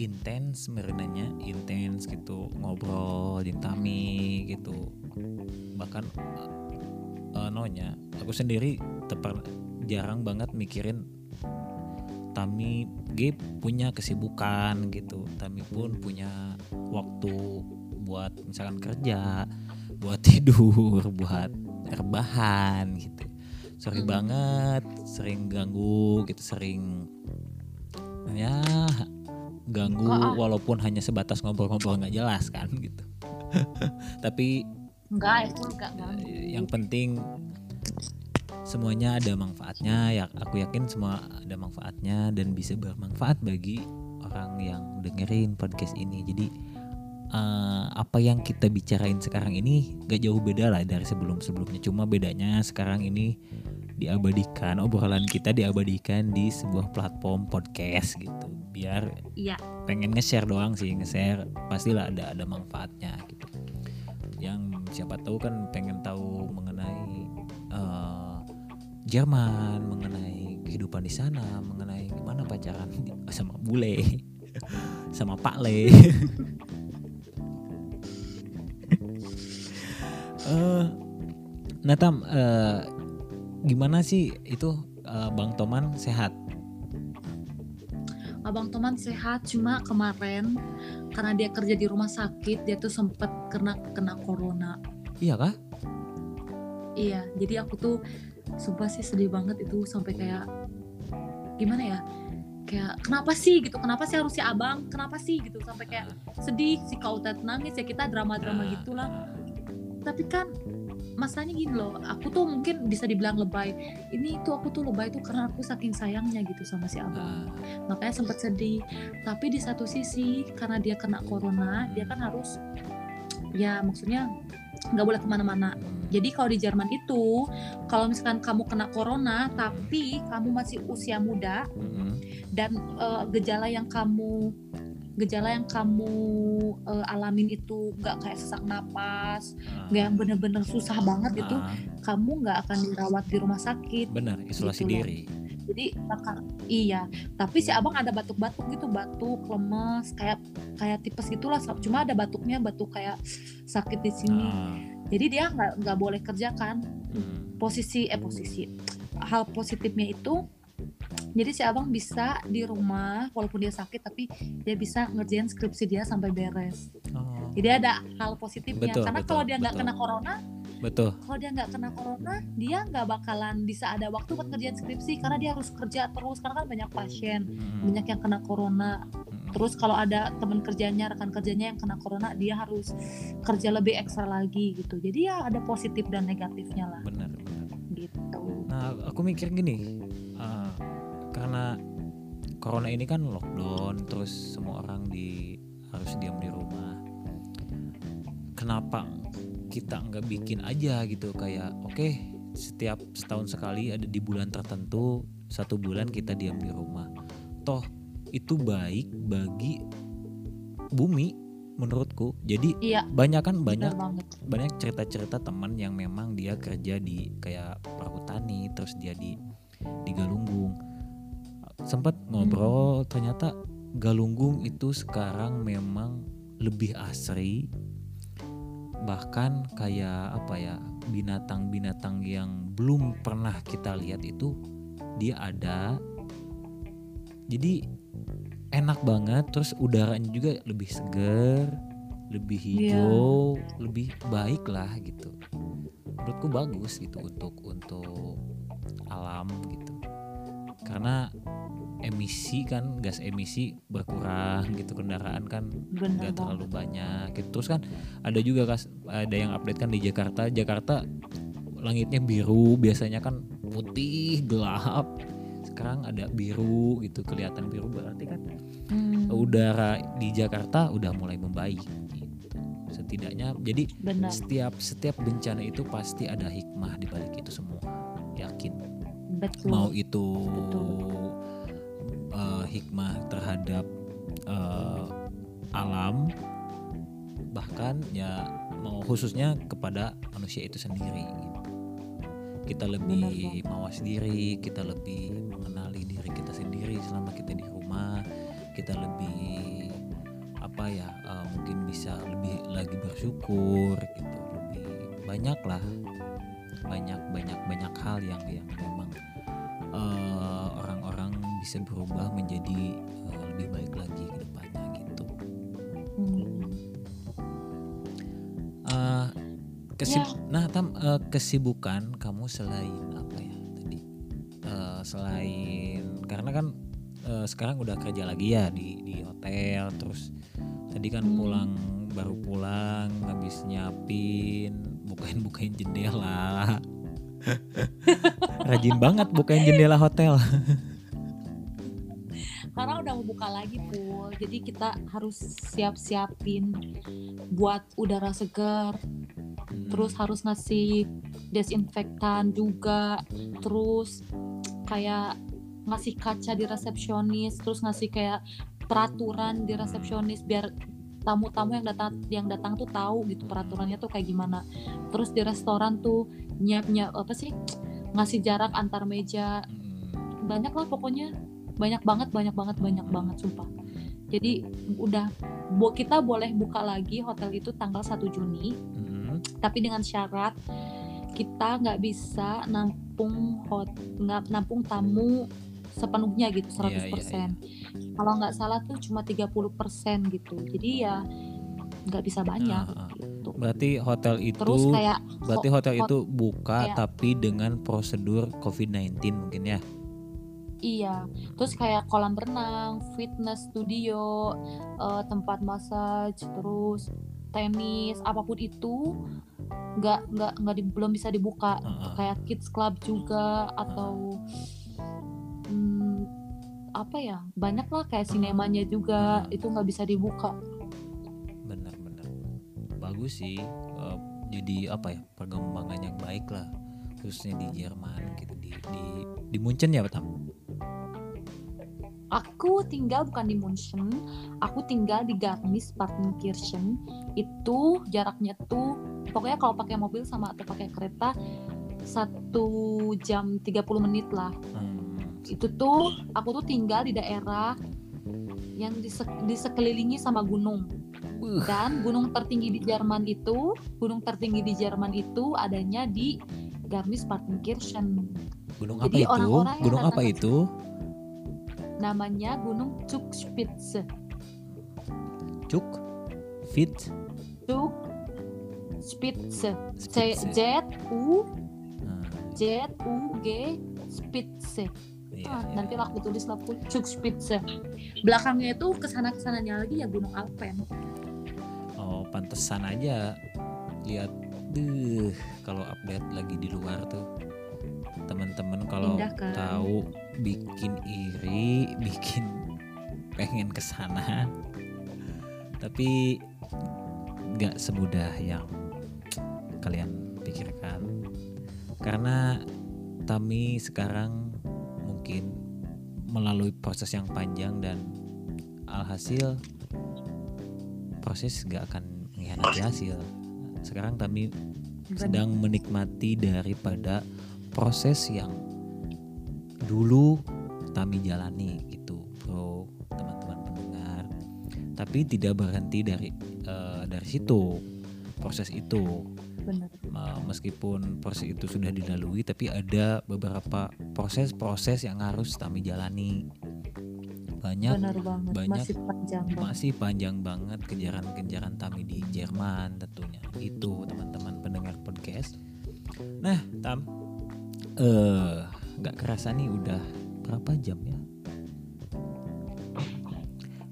intens merenanya intens gitu ngobrol di Tami gitu. Bahkan eh, nonya aku sendiri teper jarang banget mikirin Tami G punya kesibukan gitu Tami pun punya waktu buat misalkan kerja buat tidur buat rebahan gitu sorry Hmm. banget sering ganggu gitu sering ya ganggu Oh, ah. walaupun hanya sebatas ngobrol-ngobrol nggak jelas kan gitu tapi Enggak, aku enggak enggak. Eh, yang penting semuanya ada manfaatnya ya aku yakin semua ada manfaatnya dan bisa bermanfaat bagi orang yang dengerin podcast ini jadi eh, apa yang kita bicarain sekarang ini gak jauh beda lah dari sebelum sebelumnya cuma bedanya sekarang ini diabadikan obrolan kita diabadikan di sebuah platform podcast gitu biar Iya. pengen nge-share doang sih nge-share pastilah ada ada manfaatnya gitu siapa tahu kan pengen tahu mengenai eh, Jerman mengenai kehidupan di sana mengenai gimana pacaran sama bule sama Pak Le. Eh, nah Tam eh, gimana sih itu eh, Bang Toman sehat? Abang teman sehat cuma kemarin karena dia kerja di rumah sakit dia tuh sempet kena kena corona. iya kah Iya, jadi aku tuh sumpah sih sedih banget itu sampai kayak gimana ya? Kayak kenapa sih gitu? Kenapa sih harus si abang? Kenapa sih gitu? Sampai kayak sedih si kau nangis ya kita drama-drama Nah, gitulah. Tapi kan masalahnya gini loh, aku tuh mungkin bisa dibilang lebay. Ini tuh aku tuh lebay tuh karena aku saking sayangnya gitu sama si abang. nah, Makanya sempat sedih. Tapi di satu sisi karena dia kena corona, dia kan harus ya maksudnya nggak boleh ke mana-mana. hmm, Jadi kalau di Jerman itu, kalau misalkan kamu kena corona, tapi kamu masih usia muda mm-mm. dan eh, gejala yang kamu gejala yang kamu eh, alamin itu nggak kayak sesak napas, Ah, nggak yang bener-bener susah banget itu, ah, kamu nggak akan dirawat di rumah sakit. benar isolasi Gitu loh. diri Jadi bakal iya, tapi si abang ada batuk-batuk gitu, batuk, lemes, kayak kayak tipes gitulah. Cuma ada batuknya, batuk kayak sakit di sini. Ah, Jadi dia nggak nggak boleh kerja kan. hmm. posisi eh posisi hal positifnya itu jadi si abang bisa di rumah walaupun dia sakit tapi dia bisa ngerjain skripsi dia sampai beres. Oh, jadi ada hal positifnya. Betul, karena betul, kalau dia nggak kena corona betul. kalau dia nggak kena corona dia nggak bakalan bisa ada waktu buat ngerjain skripsi karena dia harus kerja terus. Karena kan banyak pasien Mm-mm. banyak yang kena corona. Mm-mm. terus kalau ada teman kerjanya rekan kerjanya yang kena corona dia harus kerja lebih ekstra lagi gitu. Jadi ya ada positif dan negatifnya lah. Benar benar. Gitu. Nah aku mikir gini karena corona ini kan lockdown terus semua orang di harus diam di rumah. Kenapa kita nggak bikin aja gitu? Kayak oke setiap setahun sekali ada di bulan tertentu satu bulan kita diam di rumah. Toh itu baik bagi bumi menurutku. Jadi iya banyak kan banyak banyak cerita-cerita teman yang memang dia kerja di kayak perhutani terus dia di di Galunggung sempat ngobrol ternyata Galunggung itu sekarang memang lebih asri bahkan kayak apa ya binatang-binatang yang belum pernah kita lihat itu dia ada. Jadi enak banget terus udaranya juga lebih seger lebih Iya. hijau lebih baik lah gitu. Menurutku bagus gitu untuk untuk alam gitu. Karena emisi kan gas emisi berkurang gitu kendaraan kan nggak terlalu banyak gitu. terus kan ada juga kas ada yang update kan di Jakarta. Jakarta langitnya biru biasanya kan putih gelap. Sekarang ada biru gitu kelihatan biru berarti kan Hmm, udara di Jakarta udah mulai membaik gitu. Setidaknya jadi benar. setiap setiap bencana itu pasti ada hikmah di balik itu semua. Yakin. Betul. Mau itu Betul. Eh, hikmah terhadap eh, alam bahkan ya mau khususnya kepada manusia itu sendiri. Kita lebih mawas diri kita lebih mengenali diri kita sendiri selama kita di rumah kita lebih apa ya eh, mungkin bisa lebih lagi bersyukur gitu lebih banyak lah banyak banyak banyak hal yang yang memang orang-orang bisa berubah menjadi eh, lebih baik lagi ke depannya gitu. Hmm, Eh, kesib Ya. Nah, tam eh, kesibukan kamu selain apa ya tadi? Eh, selain karena kan eh, sekarang udah kerja lagi ya di di hotel, terus tadi kan Hmm. pulang baru pulang habis nyiapin bukain bukain jendela. Rajin banget bukain jendela hotel. karena udah mau buka lagi pul. Jadi kita harus siap-siapin buat udara segar. Hmm. terus harus ngasih desinfektan juga. Terus kayak ngasih kaca di resepsionis. Terus ngasih kayak peraturan di resepsionis biar tamu-tamu yang datang yang datang tuh tahu gitu peraturannya tuh kayak gimana. Terus di restoran tuh nyiap nyiap apa sih? Ngasih jarak antar meja. Hmm. banyak lah pokoknya banyak banget banyak banget banyak banget sumpah jadi udah kita boleh buka lagi hotel itu tanggal 1 Juni Hmm. tapi dengan syarat kita nggak bisa nampung hot nggak nampung tamu sepenuhnya gitu 100% Iya, iya, kalau nggak salah tuh cuma 30% gitu jadi ya nggak bisa banyak Ah, ah. gitu Berarti hotel itu terus kayak Berarti hotel hot- itu buka kayak- tapi dengan prosedur COVID-19 mungkin ya. Iya, terus kayak kolam renang, fitness studio, eh, tempat massage, terus tenis, apa pun itu nggak nggak nggak di- belum bisa dibuka. Heeh. Kayak kids club juga atau hmm, apa ya banyak lah kayak sinemanya juga itu nggak bisa dibuka. Benar-benar. Bagus sih. Eh, jadi apa ya? Perkembangan yang baik lah khususnya di Jerman gitu di di di Munchen ya Batam. Aku tinggal bukan di München, aku tinggal di Garmisch-Partenkirchen. Itu jaraknya tuh pokoknya kalau pakai mobil sama atau pakai kereta satu jam 30 menit lah. Hmm. Itu tuh aku tuh tinggal di daerah yang dise- disekelilingi sama gunung. Buh. Dan gunung tertinggi di Jerman itu, gunung tertinggi di Jerman itu adanya di Garmisch-Partenkirchen. Gunung Jadi apa itu? orang-orang yang Gunung apa datang itu? Namanya Gunung Zugspitze. Cuk. Fit. Zug Spitze. C. Z U Z U G Spitze. iya, Ah, iya. nanti lah aku tulis lah Zug Spitze. Belakangnya itu ke sana ke sananya lagi ya Gunung Alpen. Oh, pantesan aja lihat deh kalau update lagi di luar tuh. Teman-teman kalau Indah kan? tahu bikin iri, bikin pengen ke sana. Tapi nggak semudah yang kalian pikirkan. Karena Tami sekarang mungkin melalui proses yang panjang dan alhasil proses gak akan mengkhianati hasil. Sekarang kami sedang menikmati daripada proses yang dulu kami jalani gitu, bro, teman-teman pendengar. Tapi tidak berhenti dari eh, dari situ proses itu. Bener. Eh, meskipun proses itu sudah dilalui, tapi ada beberapa proses-proses yang harus kami jalani. banyak benar banget banyak masih panjang banget masih panjang banget kejaran-kejaran Tami di Jerman tentunya itu teman-teman pendengar podcast nah Tam eh nggak kerasa nih udah berapa jam ya?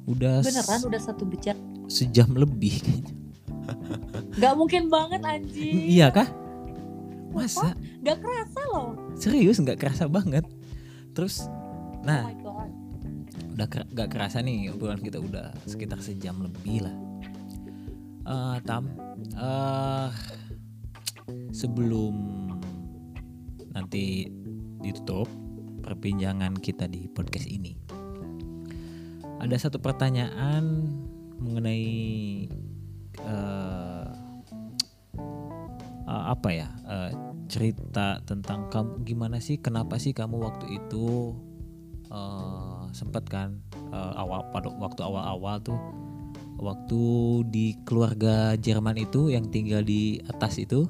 Udah beneran udah satu jam? sejam lebih kayaknya. Nggak mungkin banget anjing. Iya kah? Masa? nggak kerasa loh. Serius nggak kerasa banget. Terus oh nah god. udah ker- gak kerasa nih obrolan kita udah sekitar sejam lebih lah. Eh, tam eh sebelum nanti ditutup perbincangan kita di podcast ini. Ada satu pertanyaan mengenai eh eh, apa ya eh, cerita tentang kamu gimana sih kenapa sih kamu waktu itu eh, sempat kan eh, awal pada waktu awal-awal tuh waktu di keluarga Jerman itu yang tinggal di atas itu?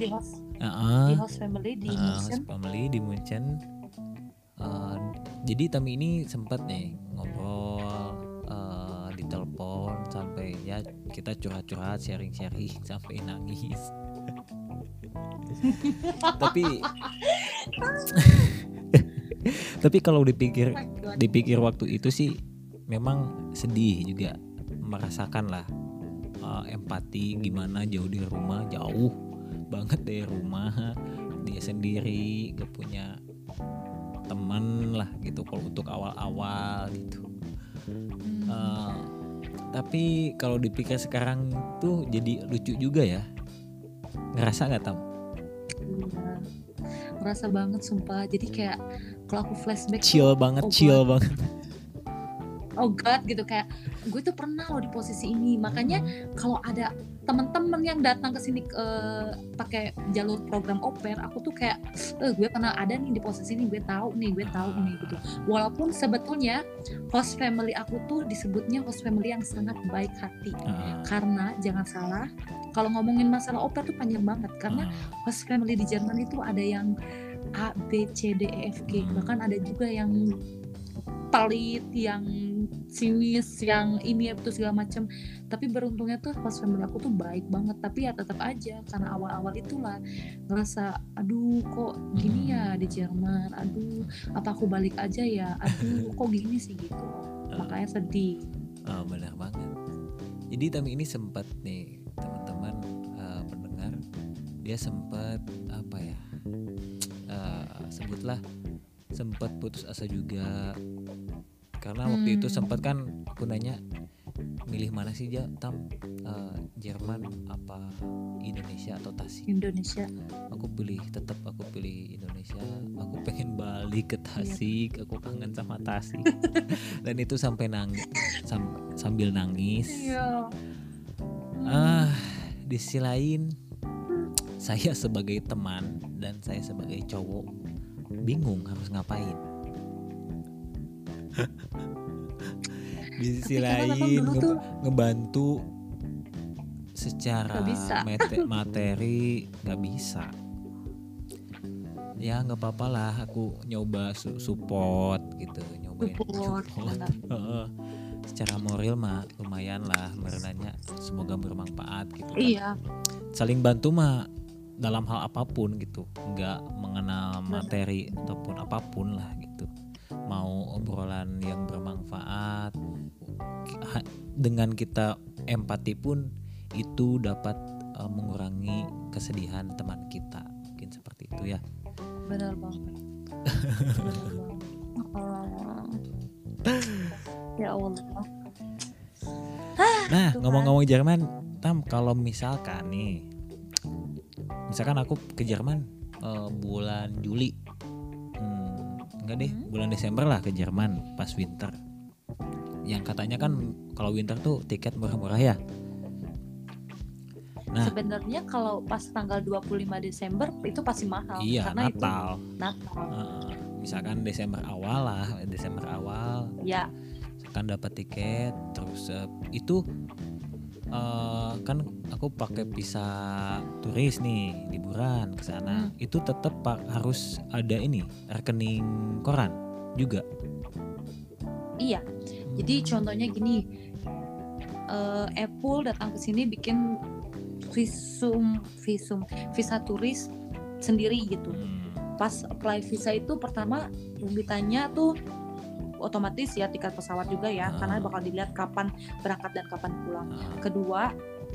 Di Heeh. di host family di Uh, Munchen host family di Munchen. Uh, jadi Tami ini sempat nih ngobrol uh, di telepon sampai ya kita curhat-curhat, sharing-sharing sampai nangis. tapi tapi kalau dipikir dipikir waktu itu sih memang sedih juga merasakan lah uh, empati gimana jauh dari rumah jauh banget dari rumah dia sendiri gak punya teman lah gitu kalau untuk awal-awal gitu. Hmm. Uh, tapi kalau dipikir sekarang tuh jadi lucu juga ya. Ngerasa nggak tam? Ngerasa banget sumpah. Jadi kayak kalau aku flashback tuh, chill banget oh chill banget. Oh god gitu. Kayak gue tuh pernah loh di posisi ini. Makanya kalau ada teman-teman yang datang ke sini eh, pakai jalur program oper aku tuh kayak eh gue pernah ada nih di posisi ini gue tahu nih gue tahu nih gitu. Walaupun sebetulnya host family aku tuh disebutnya host family yang sangat baik hati. Ah, karena jangan salah kalau ngomongin masalah oper tuh panjang banget. Karena ah, host family di Jerman itu ada yang A, B, C, D, E, F, G. Hmm. bahkan ada juga yang pelit, yang sinis, yang ini itu segala macam. Tapi beruntungnya tuh host family aku tuh baik banget. Tapi ya tetap aja karena awal-awal itulah ngerasa, aduh kok gini ya di Jerman. Aduh apa aku balik aja ya. Aduh kok gini sih gitu. Makanya sedih. ah, benar banget jadi Tami ini sempat nih teman-teman uh, pendengar dia sempat apa ya uh, sebutlah sempat putus asa juga karena waktu itu Hmm. sempat kan aku nanya milih mana sih ja? Tam Uh, Jerman apa Indonesia atau Tasik? Indonesia. aku pilih tetap aku pilih Indonesia. Aku pengen balik ke Tasik. Aku kangen sama Tasik. Dan itu sampai nangis sambil nangis. Iya. ah di sisi lain saya sebagai teman dan saya sebagai cowok bingung harus ngapain di sisi memang lain nge- tuh ngebantu secara bisa. mate- materi nggak bisa ya nggak apa-apa lah aku nyoba su- support gitu nyobain Support. Heeh. secara moral mah lumayan lah merenanya semoga bermanfaat gitu kan. iya. saling bantu mah dalam hal apa pun gitu nggak mengenal materi ataupun apa pun lah gitu mau obrolan yang bermanfaat dengan kita empati pun itu dapat eh, mengurangi kesedihan teman kita. Mungkin seperti itu ya. Benar banget. Ya Allah. Nah ngomong-ngomong Jerman tam kalau misalkan nih misalkan aku ke Jerman eh, bulan Juli enggak deh Hmm. bulan Desember lah ke Jerman pas winter yang katanya kan kalau winter tuh tiket murah-murah ya Nah. sebenarnya kalau pas tanggal 25 Desember itu pasti mahal iya karena Natal itu Natal Heeh. misalkan Desember awal lah Desember awal ya kan dapat tiket terus eh, itu eh, kan aku pakai visa turis nih liburan ke sana Hmm. itu tetap harus ada ini rekening koran juga Iya. Jadi contohnya gini, eh, Apple datang ke sini bikin visum visum visa turis sendiri gitu. Hmm. Pas apply visa itu pertama yang ditanya tuh otomatis ya tiket pesawat juga ya, Ah. karena bakal dilihat kapan berangkat dan kapan pulang. Ah, Kedua,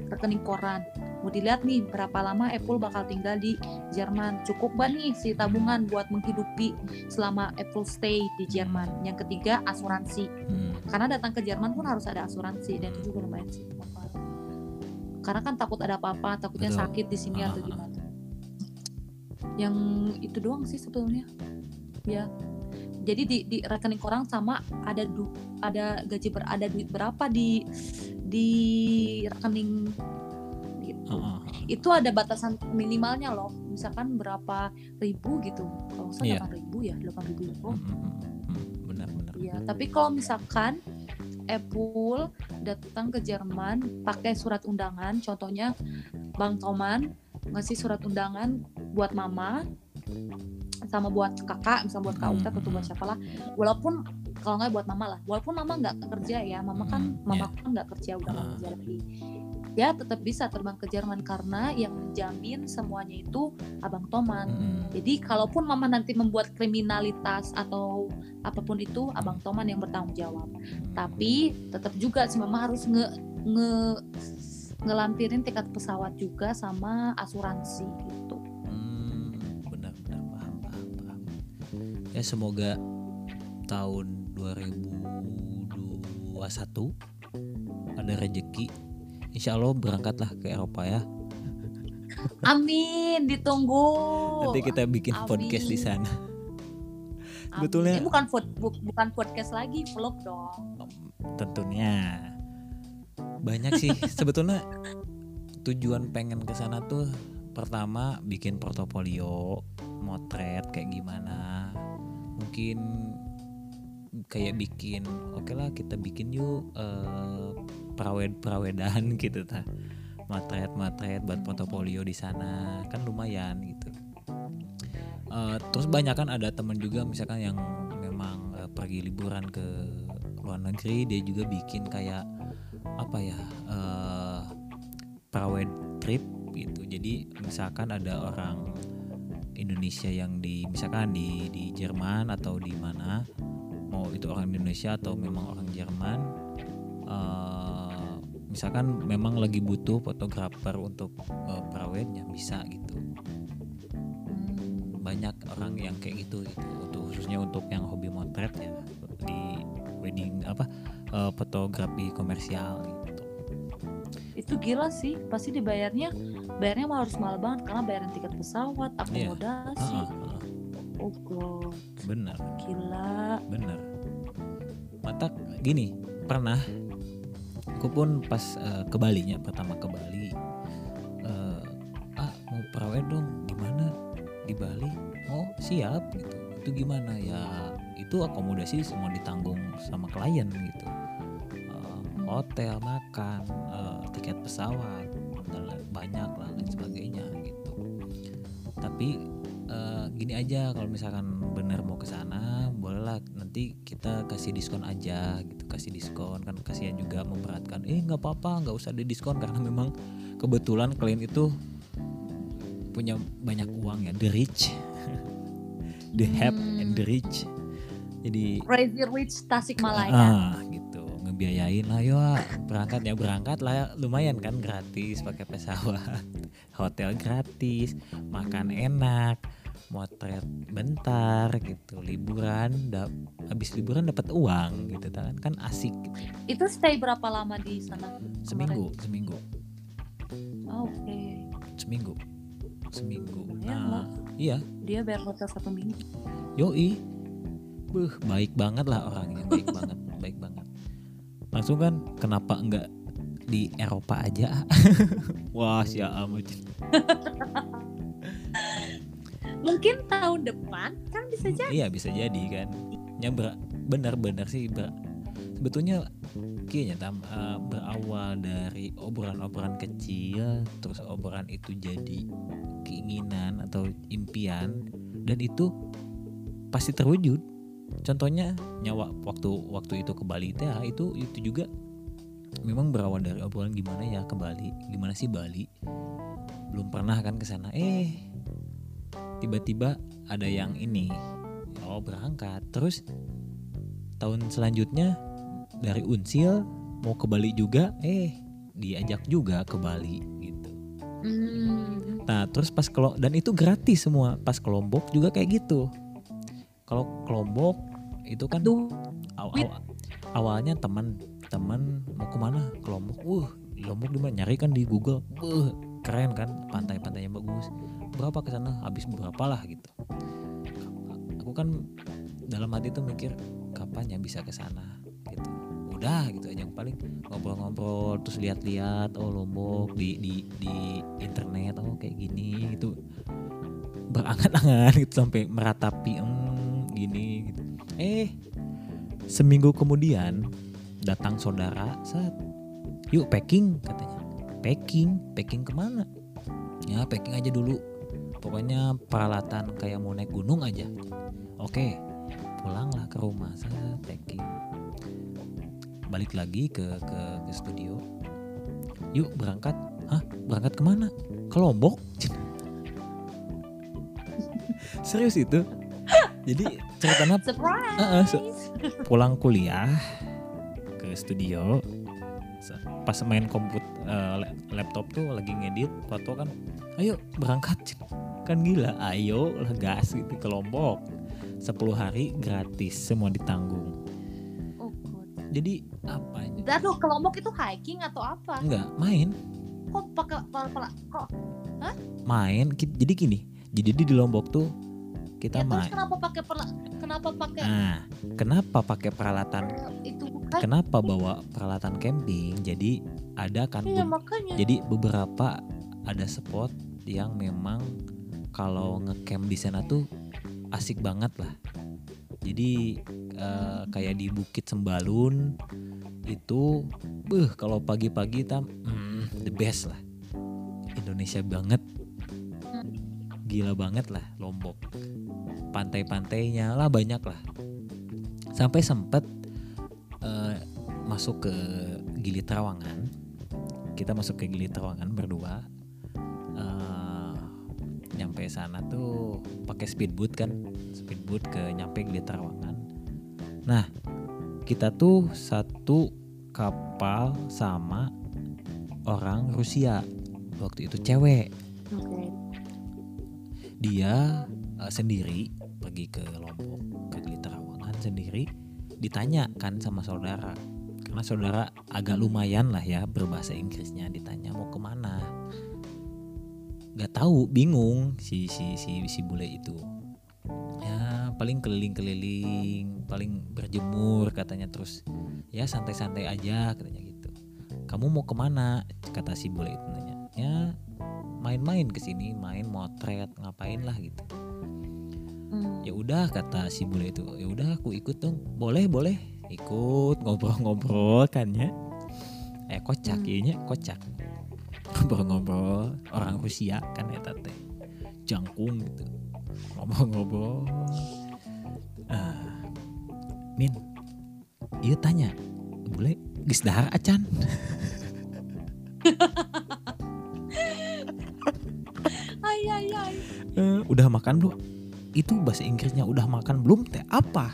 rekening koran. Mau dilihat nih berapa lama Apple bakal tinggal di Jerman. Cukup gak nih si tabungan buat menghidupi selama Apple stay di Jerman. Yang ketiga, asuransi. hmm. Karena datang ke Jerman pun harus ada asuransi dan itu juga lumayan sih. Karena kan takut ada apa-apa, takutnya Betul. sakit di sini atau Ah. gimana. Yang itu doang sih sebetulnya. Ya. Jadi di, di rekening koran sama ada du, ada gaji ber, ada duit berapa di di rekening gitu. Ah. Itu ada batasan minimalnya loh. Misalkan berapa ribu gitu. Kalau salah 8 ribu ya, 8 ribu hmm. benar benar Iya, tapi kalau misalkan Apple datang ke Jerman pakai surat undangan, contohnya Bang Toman ngasih surat undangan buat mama sama buat kakak, misalnya buat kak Ustadz atau buat siapa lah. Walaupun kalau nggak buat mama lah, walaupun mama nggak kerja ya, mama kan Hmm, mama iya. kan nggak kerja udah nggak Ah. kerja lagi. Ya tetap bisa terbang ke Jerman karena yang menjamin semuanya itu Abang Toman. Hmm, Jadi kalaupun mama nanti membuat kriminalitas atau apa pun itu, abang Toman yang bertanggung jawab. Tapi tetap juga si mama harus nge, nge ngelampirin tiket pesawat juga sama asuransi gitu. Ya semoga tahun 2021 ada rezeki. Insya Allah berangkatlah ke Eropa ya. Amin, ditunggu. Nanti kita bikin amin. podcast di sana. Amin. Betulnya- Ini bukan pod- bu- bukan podcast lagi, vlog dong. Tentunya banyak sih sebetulnya tujuan pengen ke sana tuh pertama bikin portofolio, motret kayak gimana. Mungkin kayak bikin oke lah kita bikin yuk eh, perawed perawedan gitu ta. Matret matret buat portofolio di sana kan lumayan gitu. Eh, terus banyak kan ada temen juga misalkan yang memang eh, pergi liburan ke luar negeri dia juga bikin kayak apa ya eh perawed trip gitu. Jadi misalkan ada orang Indonesia yang di misalkan di di Jerman atau di mana mau itu orang Indonesia atau memang orang Jerman eh, misalkan memang lagi butuh fotografer untuk eh, perawednya bisa gitu. Hmm, banyak orang yang kayak gitu gitu untuk khususnya untuk yang hobi motret ya di wedding apa eh, fotografi komersial gitu itu gila sih, pasti dibayarnya bayarnya mah harus mahal banget karena bayaran tiket pesawat, akomodasi. Ah, ah, ah. Oh god, bener gila. bener mata gini pernah aku pun pas eh, ke Bali nya pertama ke Bali eh, ah mau perawet dong gimana? Di Bali? Oh siap gitu. Itu gimana? Ya itu akomodasi semua ditanggung sama klien gitu hotel makan eh, tiket pesawat dan banyak lah lain sebagainya gitu. Tapi eh, gini aja kalau misalkan bener mau ke sana bolehlah nanti kita kasih diskon aja gitu. Kasih diskon kan kasihan juga memberatkan. Eh nggak apa-apa nggak usah didiskon karena memang kebetulan klien itu punya banyak uang ya the rich. The have and the rich. Jadi Crazy Rich Tasikmalaya. ah gitu ngebiayain lah yo. Berangkat ya berangkat lah lumayan kan gratis pakai pesawat. Hotel gratis makan enak motret bentar gitu liburan da- habis liburan dapat uang gitu kan kan asik gitu. Itu stay berapa lama di sana? seminggu seminggu. Oh, Oke, seminggu. Seminggu. Ya, nah iya. Dia bayar hotel satu minggu. Yoi. Buh, baik banget lah orangnya Baik banget Baik banget Langsung kan Kenapa enggak Di Eropa aja? Wah si amat. Mungkin tahun depan kan bisa jadi. Iya bisa jadi kan. Ya benar-benar sih ber- Sebetulnya Kayaknya tam eh, berawal dari obrolan-obrolan kecil Terus obrolan itu jadi Keinginan atau impian Dan itu Pasti terwujud contohnya nyawa waktu waktu itu ke Bali teh ah, itu itu juga memang berawal dari obrolan gimana ya ke Bali gimana sih Bali belum pernah kan ke sana eh tiba-tiba ada yang ini oh berangkat terus tahun selanjutnya dari Unsil mau ke Bali juga eh diajak juga ke Bali gitu Hmm. Nah terus pas kalau dan itu gratis semua pas ke Lombok juga kayak gitu. Kalau ke Lombok itu kan Aduh, aw- Wit. aw- awalnya teman teman mau ke mana ke Lombok. Uh di Lombok di mana nyari kan di Google. Uh keren kan pantai-pantainya bagus. Berapa ke sana? Habis berapa lah gitu. Aku kan dalam hati tuh mikir kapan ya bisa ke sana gitu. Udah gitu aja yang paling ngobrol-ngobrol terus lihat-lihat oh Lombok di di di internet oh kayak gini gitu berangan-angan gitu sampai meratapi hmm, gini gitu. Eh. Seminggu kemudian datang saudara saat yuk packing katanya. Packing? Packing ke mana? Ya packing aja dulu. Pokoknya peralatan kayak mau naik gunung aja. Oke pulanglah ke rumah saya packing. Balik lagi ke ke, ke studio. Yuk berangkat. Hah? Berangkat ke mana? Ke lombok. Serius itu jadi ceritanya surprise. Heeh, se- pulang kuliah ke studio. Pas main komput la- laptop tuh lagi ngedit foto kan ayo berangkat kan gila ayo lah gas gitu ke lombok. 10 hari gratis semua ditanggung. Oh, God. jadi apa Aduh, ke Lombok itu hiking atau apa? enggak main. Kok pakai kok? Main ki- jadi gini jadi di Lombok tuh kita ya, main kenapa pakai kenapa pakai nah kenapa pakai peralatan itu bukan? kenapa bawa peralatan camping jadi ada kan be- makanya. jadi beberapa ada spot yang memang kalau ngecamp di sana tuh asik banget lah jadi eh, kayak di Bukit Sembalun itu beh kalau pagi-pagi tam hmm, the best lah Indonesia banget gila banget lah Lombok. Pantai-pantainya lah banyak lah. Sampai sempet eh, masuk ke Gili Trawangan. Kita masuk ke Gili Trawangan berdua. Eh, nyampe sana tuh pakai speedboat kan. Speedboat ke nyampe Gili Trawangan. Nah kita tuh satu kapal sama orang Rusia. Waktu itu cewek. Oke. Dia eh, sendiri pergi ke Lombok ke Gili Trawangan sendiri ditanya kan sama saudara. Karena saudara agak lumayan lah ya berbahasa Inggrisnya ditanya mau ke mana? Nggak tahu bingung si si si si bule itu. Ya paling keliling-keliling paling berjemur katanya terus ya santai-santai aja katanya gitu kamu mau ke mana? kata si bule itu nanya. Ya main-main ke sini main motret ngapain lah gitu. Hmm. ya udah kata si bule itu. Ya udah aku ikut dong. Boleh boleh. Ikut ngobrol-ngobrol kan ya. Eh kocak Hmm. kocak. Ngobrol-ngobrol orang Rusia kan ya tante. Jangkung gitu. Ngobrol-ngobrol. Ah, min iya tanya bule gis dahar acan Ay ay ay. Eh, udah makan belum? Itu bahasa Inggrisnya udah makan belum teh apa?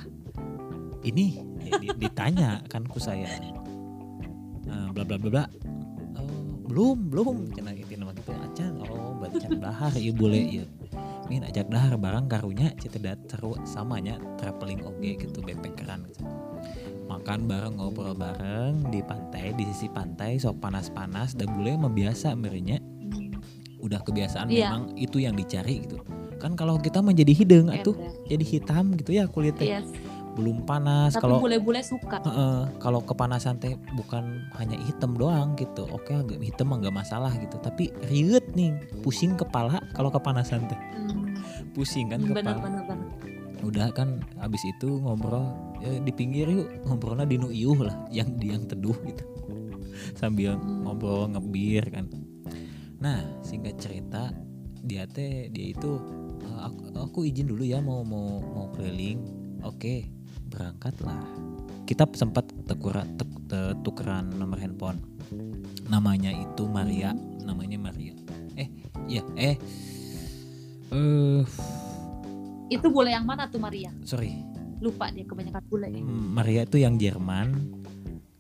Ini di- di- ditanya kan ku saya. Eh, bla bla bla bla. Oh, belum belum cenah itu nama gitu acan oh bacan dahar ieu boleh ieu min ajak dahar barang karunya citedat seru samanya traveling oge gitu backpackeran gitu. Makan bareng ngobrol bareng di pantai di sisi pantai sok panas-panas dan bule membiasa merinya udah kebiasaan Iya. memang itu yang dicari gitu kan kalau kita menjadi hidung atuh Ember. jadi hitam gitu ya kulitnya Yes. belum panas Tapi kalau bule-bule suka. Heeh, kalau kepanasan teh bukan hanya hitam doang gitu oke agak hitam mah nggak masalah gitu tapi riut nih pusing kepala kalau kepanasan teh Hmm. pusing kan Bener kepala bener bener. Udah kan abis itu ngobrol ya, di pinggir yuk ngobrolnya di nu iuh lah yang di yang teduh gitu. Sambil ngobrol ngebir kan. Nah singkat cerita dia teh dia itu "Eh, aku, aku izin dulu ya mau mau mau keliling. Oke berangkatlah. Kita sempat tekura, tek- te- tukeran nomor handphone. Namanya itu Maria namanya Maria. Eh iya eh eh Itu bule yang mana tuh Maria? sorry Lupa dia kebanyakan bule. Hmm, Maria itu yang Jerman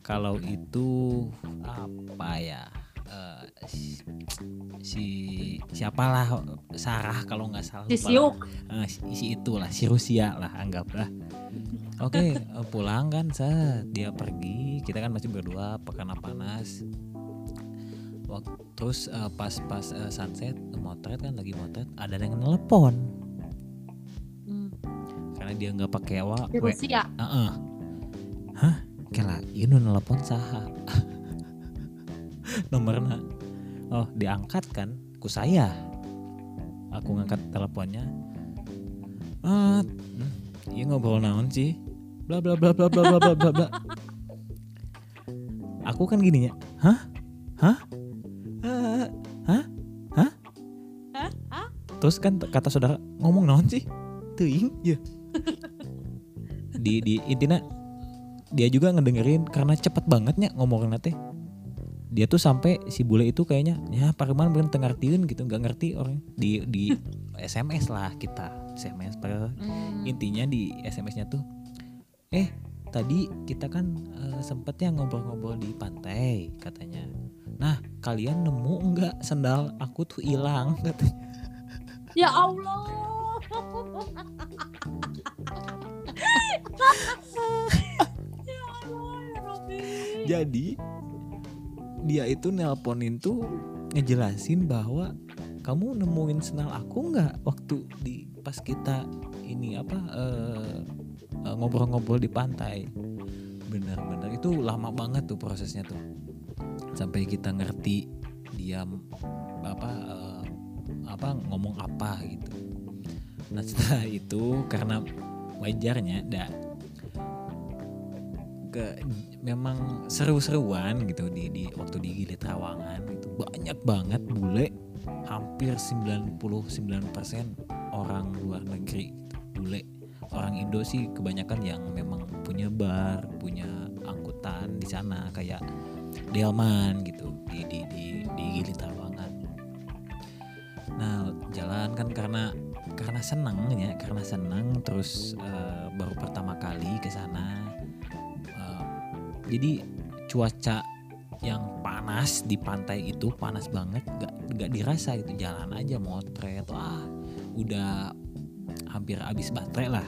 kalau itu apa ya eh, si, si siapalah Sarah kalau nggak salah Si. Siuk. Ah, si, si itulah si Rusia lah anggaplah oke eh, pulang kan set dia pergi kita kan masih berdua pekan panas Wak- terus pas pas eh, sunset motret kan lagi motret ada yang nelpon. Karena dia nggak pakai wa Di Rusia. Heeh. Hah? Kela, ini nelpon saha? Nomornya. Oh, diangkat kan? Ku saya. Aku ngangkat teleponnya. Ah, iya ngobrol naon sih? Bla bla bla bla bla bla bla bla bla. Aku kan gini ya. Hah? Hah? Eh, hah? Hah? Hah? Hah? Terus kan kata saudara ngomong naon sih? Teuing, ya di di intinya dia juga ngedengerin karena cepet bangetnya ngomongnya teh dia tuh sampai si bule itu kayaknya ya pareman bener tengartiin gitu nggak ngerti orang di di SMS lah kita SMS padahal Hmm. intinya di SMS-nya tuh eh tadi kita kan eh, sempet ya ngobrol-ngobrol di pantai katanya. Nah kalian nemu nggak sendal aku tuh hilang? katanya. Ya Allah. Jadi dia itu nelponin tuh ngejelasin bahwa kamu nemuin sendal aku nggak waktu di pas kita ini apa eh, eh, ngobrol-ngobrol di pantai. Bener-bener itu lama banget tuh prosesnya tuh sampai kita ngerti dia apa eh, apa ngomong apa gitu. Nah setelah itu karena wajarnya dah ke memang seru-seruan gitu di, di waktu di Gili Trawangan itu banyak banget bule hampir 99% orang luar negeri gitu, bule. Orang Indo sih kebanyakan yang memang punya bar punya angkutan di sana kayak Delman gitu di di di, di Gili Trawangan. Nah jalan kan karena karena senang ya karena senang terus eh, baru pertama kali ke sana jadi cuaca yang panas di pantai itu panas banget gak, gak dirasa itu jalan aja motret wah udah hampir habis baterai lah.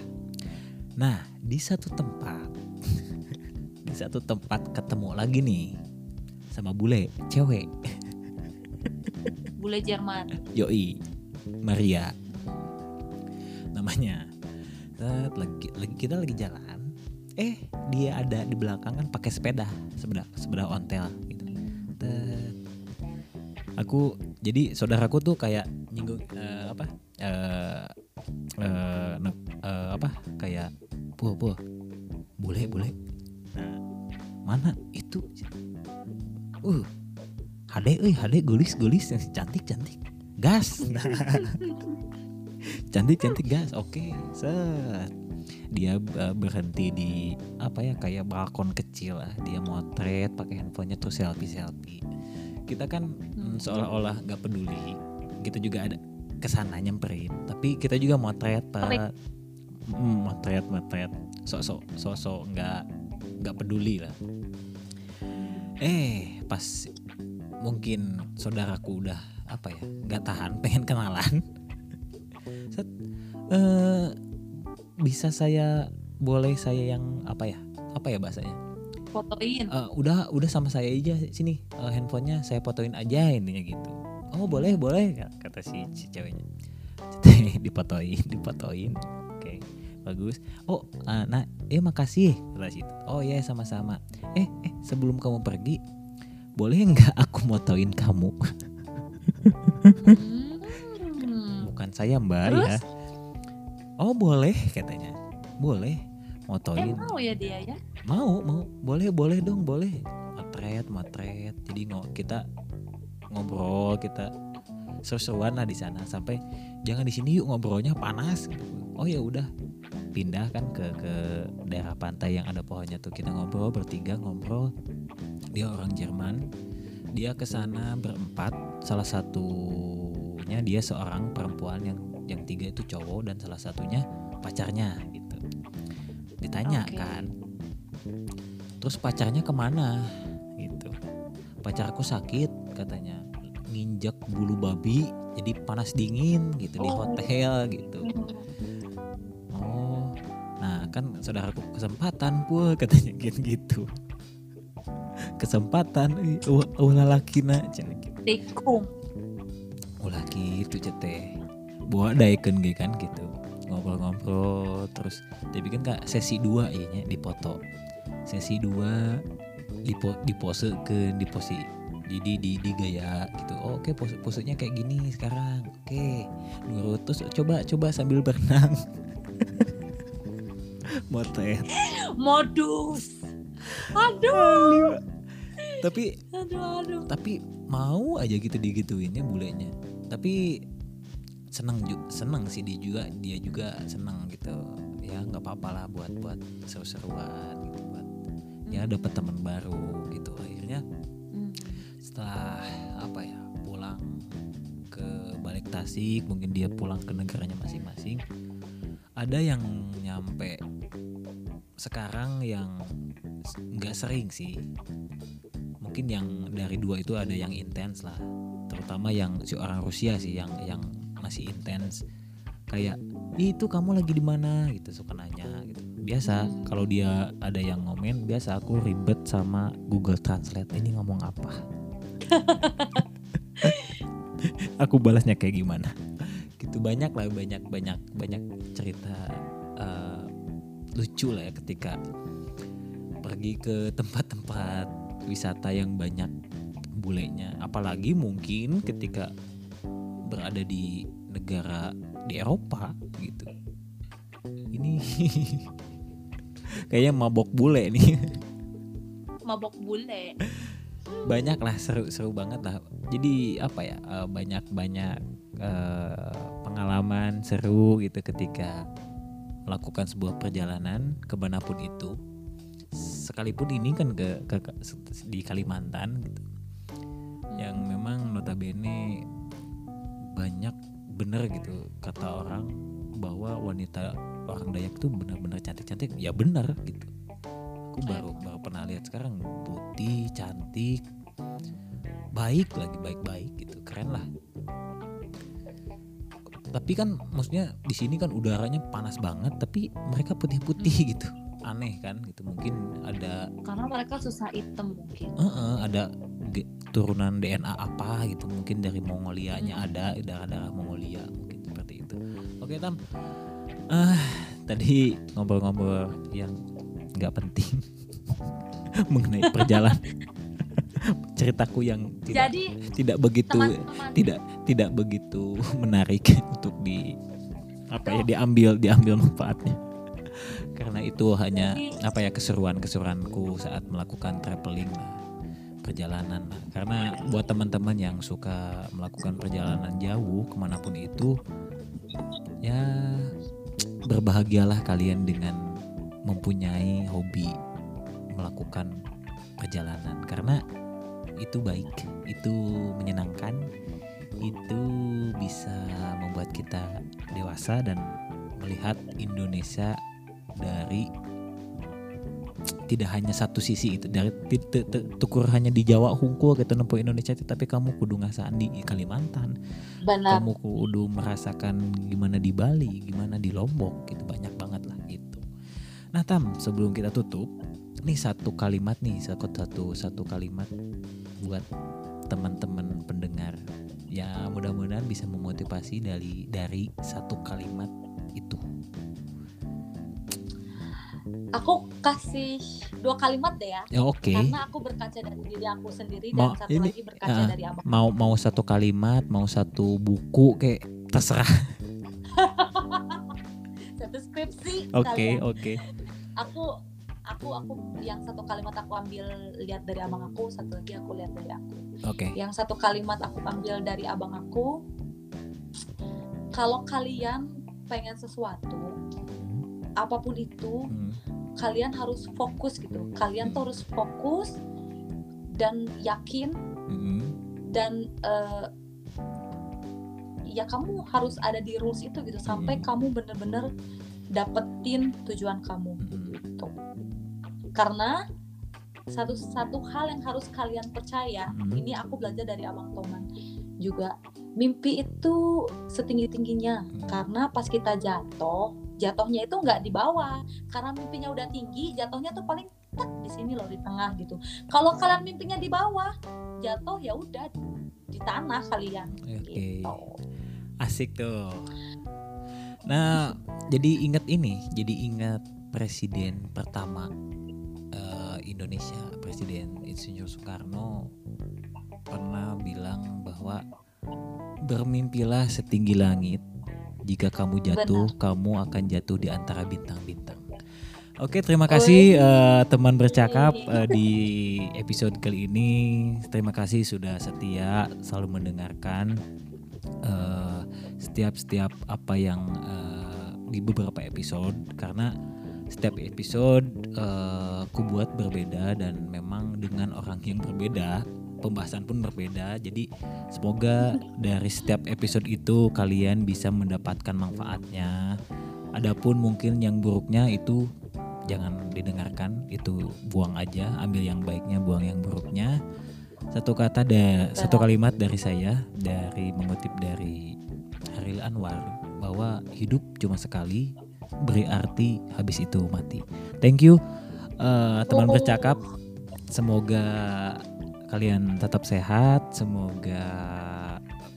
Nah di satu tempat di satu tempat ketemu lagi nih sama bule cewek. Bule Jerman. yoi Maria. Namanya lagi, lagi kita lagi jalan eh dia ada di belakang kan pakai sepeda sepeda sepeda ontel gitu. Aku jadi saudaraku tuh kayak nyinggung eh, apa eh eh, ne- eh, apa kayak puh puh boleh boleh. Nah, mana itu? Uh HD euy HD gulis gulis yang cantik cantik gas. Cantik cantik gas oke set dia uh, berhenti di apa ya kayak balkon kecil lah. Dia motret pakai handphonenya terus selfie selfie kita kan mm, seolah-olah nggak peduli. Kita juga ada ke sana nyamperin. Tapi kita juga motret pak. Mm, motret motret. Sok-sok sok-sok nggak nggak peduli lah. Eh pas mungkin saudaraku udah apa ya nggak tahan pengen kenalan. Set, eh, bisa saya boleh saya yang apa ya? Apa ya bahasanya? Fotoin. Eh, udah udah sama saya aja sini. Eh, handphonenya saya fotoin aja intinya gitu. Oh boleh boleh kata si, si ceweknya. Difotoin difotoin oke bagus. Oh eh, nah eh makasih kata si itu. oh ya sama-sama. Eh eh sebelum kamu pergi boleh nggak aku motoin kamu? Hmm. bukan saya mbak Terus? ya oh boleh katanya. Boleh. Eh motoin mau ya dia ya? mau mau. Boleh boleh dong boleh. Motret motret. Jadi ngo kita ngobrol kita seru-seruan lah di sana. Sampai jangan di sini yuk ngobrolnya panas. Gitu. oh ya udah. Pindah kan ke ke daerah pantai yang ada pohonnya tuh. Kita ngobrol bertiga ngobrol. Dia orang Jerman. Dia ke sana berempat. Salah satunya dia seorang perempuan yang yang tiga itu cowok dan salah satunya pacarnya gitu. Ditanya Oke. kan terus pacarnya ke mana? Gitu. Pacarku sakit katanya. Nginjek bulu babi jadi panas dingin gitu di Oh. hotel gitu. Oh nah kan saudaraku kesempatan pul katanya gitu gitu. Kesempatan uh, ulah lakina gitu. Tikung. ulah gitu cete bawa daekeun ge kan gitu. Ngobrol-ngobrol terus dia bikin kak sesi dua di foto sesi dua di di pose ke di posi jadi di di gaya gitu. Oh, oke pose posenya kayak gini sekarang. Oke nurut. Terus coba coba sambil berenang. Motret. Modus. Aduh, tapi aduh, aduh. tapi mau aja gitu digituinnya bulenya. Tapi seneng juga seneng sih dia juga dia juga seneng gitu. Ya nggak apa-apa lah buat buat seru-seruan gitu buat ya dapat teman baru gitu. Akhirnya Hmm. setelah apa ya pulang ke balik Tasik mungkin dia pulang ke negaranya masing-masing ada yang nyampe sekarang yang nggak sering sih. Mungkin yang dari dua itu ada yang intens lah terutama yang si orang Rusia sih yang yang masih intens. Kayak "Ih, itu kamu lagi di mana? Gitu suka nanya gitu. Biasa kalau dia ada yang ngomen biasa aku ribet sama Google Translate ini ngomong apa? Aku balasnya kayak gimana? Gitu banyak lah banyak banyak banyak cerita eh, lucu lah ya ketika pergi ke tempat-tempat wisata yang banyak bulenya. Apalagi mungkin ketika berada di negara di Eropa gitu. Ini kayaknya mabok bule nih. Mabok bule. banyak lah seru-seru banget lah. Jadi apa ya eh, banyak-banyak eh, pengalaman seru gitu ketika melakukan sebuah perjalanan ke mana pun itu. Sekalipun ini kan ke, ke, ke- di Kalimantan gitu. Yang memang notabene banyak bener gitu kata orang bahwa wanita orang Dayak tuh benar-benar cantik-cantik. Ya benar gitu. Aku baru baru pernah lihat sekarang putih cantik baik lagi baik-baik gitu keren lah. Tapi kan maksudnya di sini kan udaranya panas banget tapi mereka putih-putih gitu. Aneh kan gitu mungkin ada Karena mereka susah item mungkin. eh, eh, ada turunan DNA apa gitu mungkin dari Mongolianya Hmm. ada darah-darah Mongolia mungkin seperti itu. Oke tam. Ah tadi ngobrol-ngobrol yang nggak penting mengenai perjalanan. Ceritaku yang tidak Jadi tidak begitu teman-teman. tidak tidak begitu menarik untuk di apa ya diambil diambil manfaatnya. Karena itu hanya apa ya keseruan keseruanku saat melakukan traveling. lah perjalanan karena buat teman-teman yang suka melakukan perjalanan jauh ke mana pun itu ya berbahagialah kalian dengan mempunyai hobi melakukan perjalanan. Karena itu baik itu menyenangkan itu bisa membuat kita dewasa dan melihat Indonesia dari tidak hanya satu sisi itu dari tukur hanya di Jawa hungkul gitu nempuh Indonesia tapi kamu kudu ngasaan di Kalimantan. Benar. kamu kudu merasakan gimana di Bali gimana di Lombok gitu banyak banget lah gitu. Nah tam sebelum kita tutup nih satu kalimat nih satu satu satu kalimat buat teman-teman pendengar. Ya mudah-mudahan bisa memotivasi dari dari satu kalimat itu Aku kasih dua kalimat deh ya. ya oke Karena aku berkaca dari diri aku sendiri Ma- dan satu ini- lagi berkaca ah, dari abang. mau mau satu kalimat mau satu buku kayak terserah Satu skripsi. oke kalian. oke Aku aku aku yang satu kalimat aku ambil lihat dari abang aku, satu lagi aku lihat dari aku. oke Yang satu kalimat aku ambil dari abang aku, kalau kalian pengen sesuatu, apa pun itu Hmm. Kalian harus fokus gitu kalian tuh harus fokus dan yakin Hmm. dan eh, ya kamu harus ada di rules itu gitu sampai Hmm. kamu bener-bener dapetin tujuan kamu Hmm. gitu karena satu satu hal yang harus kalian percaya Hmm. ini aku belajar dari abang Toman juga mimpi itu setinggi tingginya Hmm. karena pas kita jatuh jatuhnya itu nggak di bawah karena mimpinya udah tinggi jatuhnya tuh paling tak di sini loh di tengah gitu kalau kalian mimpinya di bawah jatuh ya udah di tanah kalian Oke. gitu Asik tuh. Nah, jadi ingat ini, jadi ingat presiden pertama eh, Indonesia, Presiden Insinyur Soekarno pernah bilang bahwa bermimpilah setinggi langit. Jika kamu jatuh, kamu akan jatuh di antara bintang-bintang. Oke, terima kasih eh, teman bercakap eh, di episode kali ini. Terima kasih sudah setia selalu mendengarkan eh, setiap-setiap apa yang eh, di beberapa episode karena setiap episode eh, ku buat berbeda dan memang dengan orang yang berbeda pembahasan pun berbeda. Jadi semoga dari setiap episode itu kalian bisa mendapatkan manfaatnya. Adapun mungkin yang buruknya itu jangan didengarkan itu buang aja ambil yang baiknya buang yang buruknya. Satu kata da, satu kalimat dari saya dari mengutip dari Haril Anwar bahwa hidup cuma sekali beri arti habis itu mati. Thank you eh, teman bercakap. Semoga kalian tetap sehat. Semoga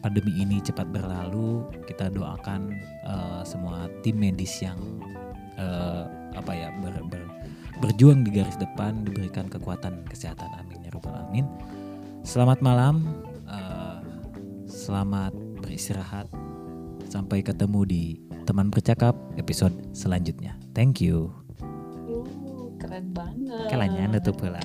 pandemi ini cepat berlalu. Kita doakan eh, semua tim medis yang eh, apa ya ber- ber- berjuang di garis depan diberikan kekuatan kesehatan. Amin ya robbal alamin. Selamat malam eh, selamat beristirahat. Sampai ketemu di teman bercakap episode selanjutnya. Thank you. Uh, keren banget. Kalanya nutup heula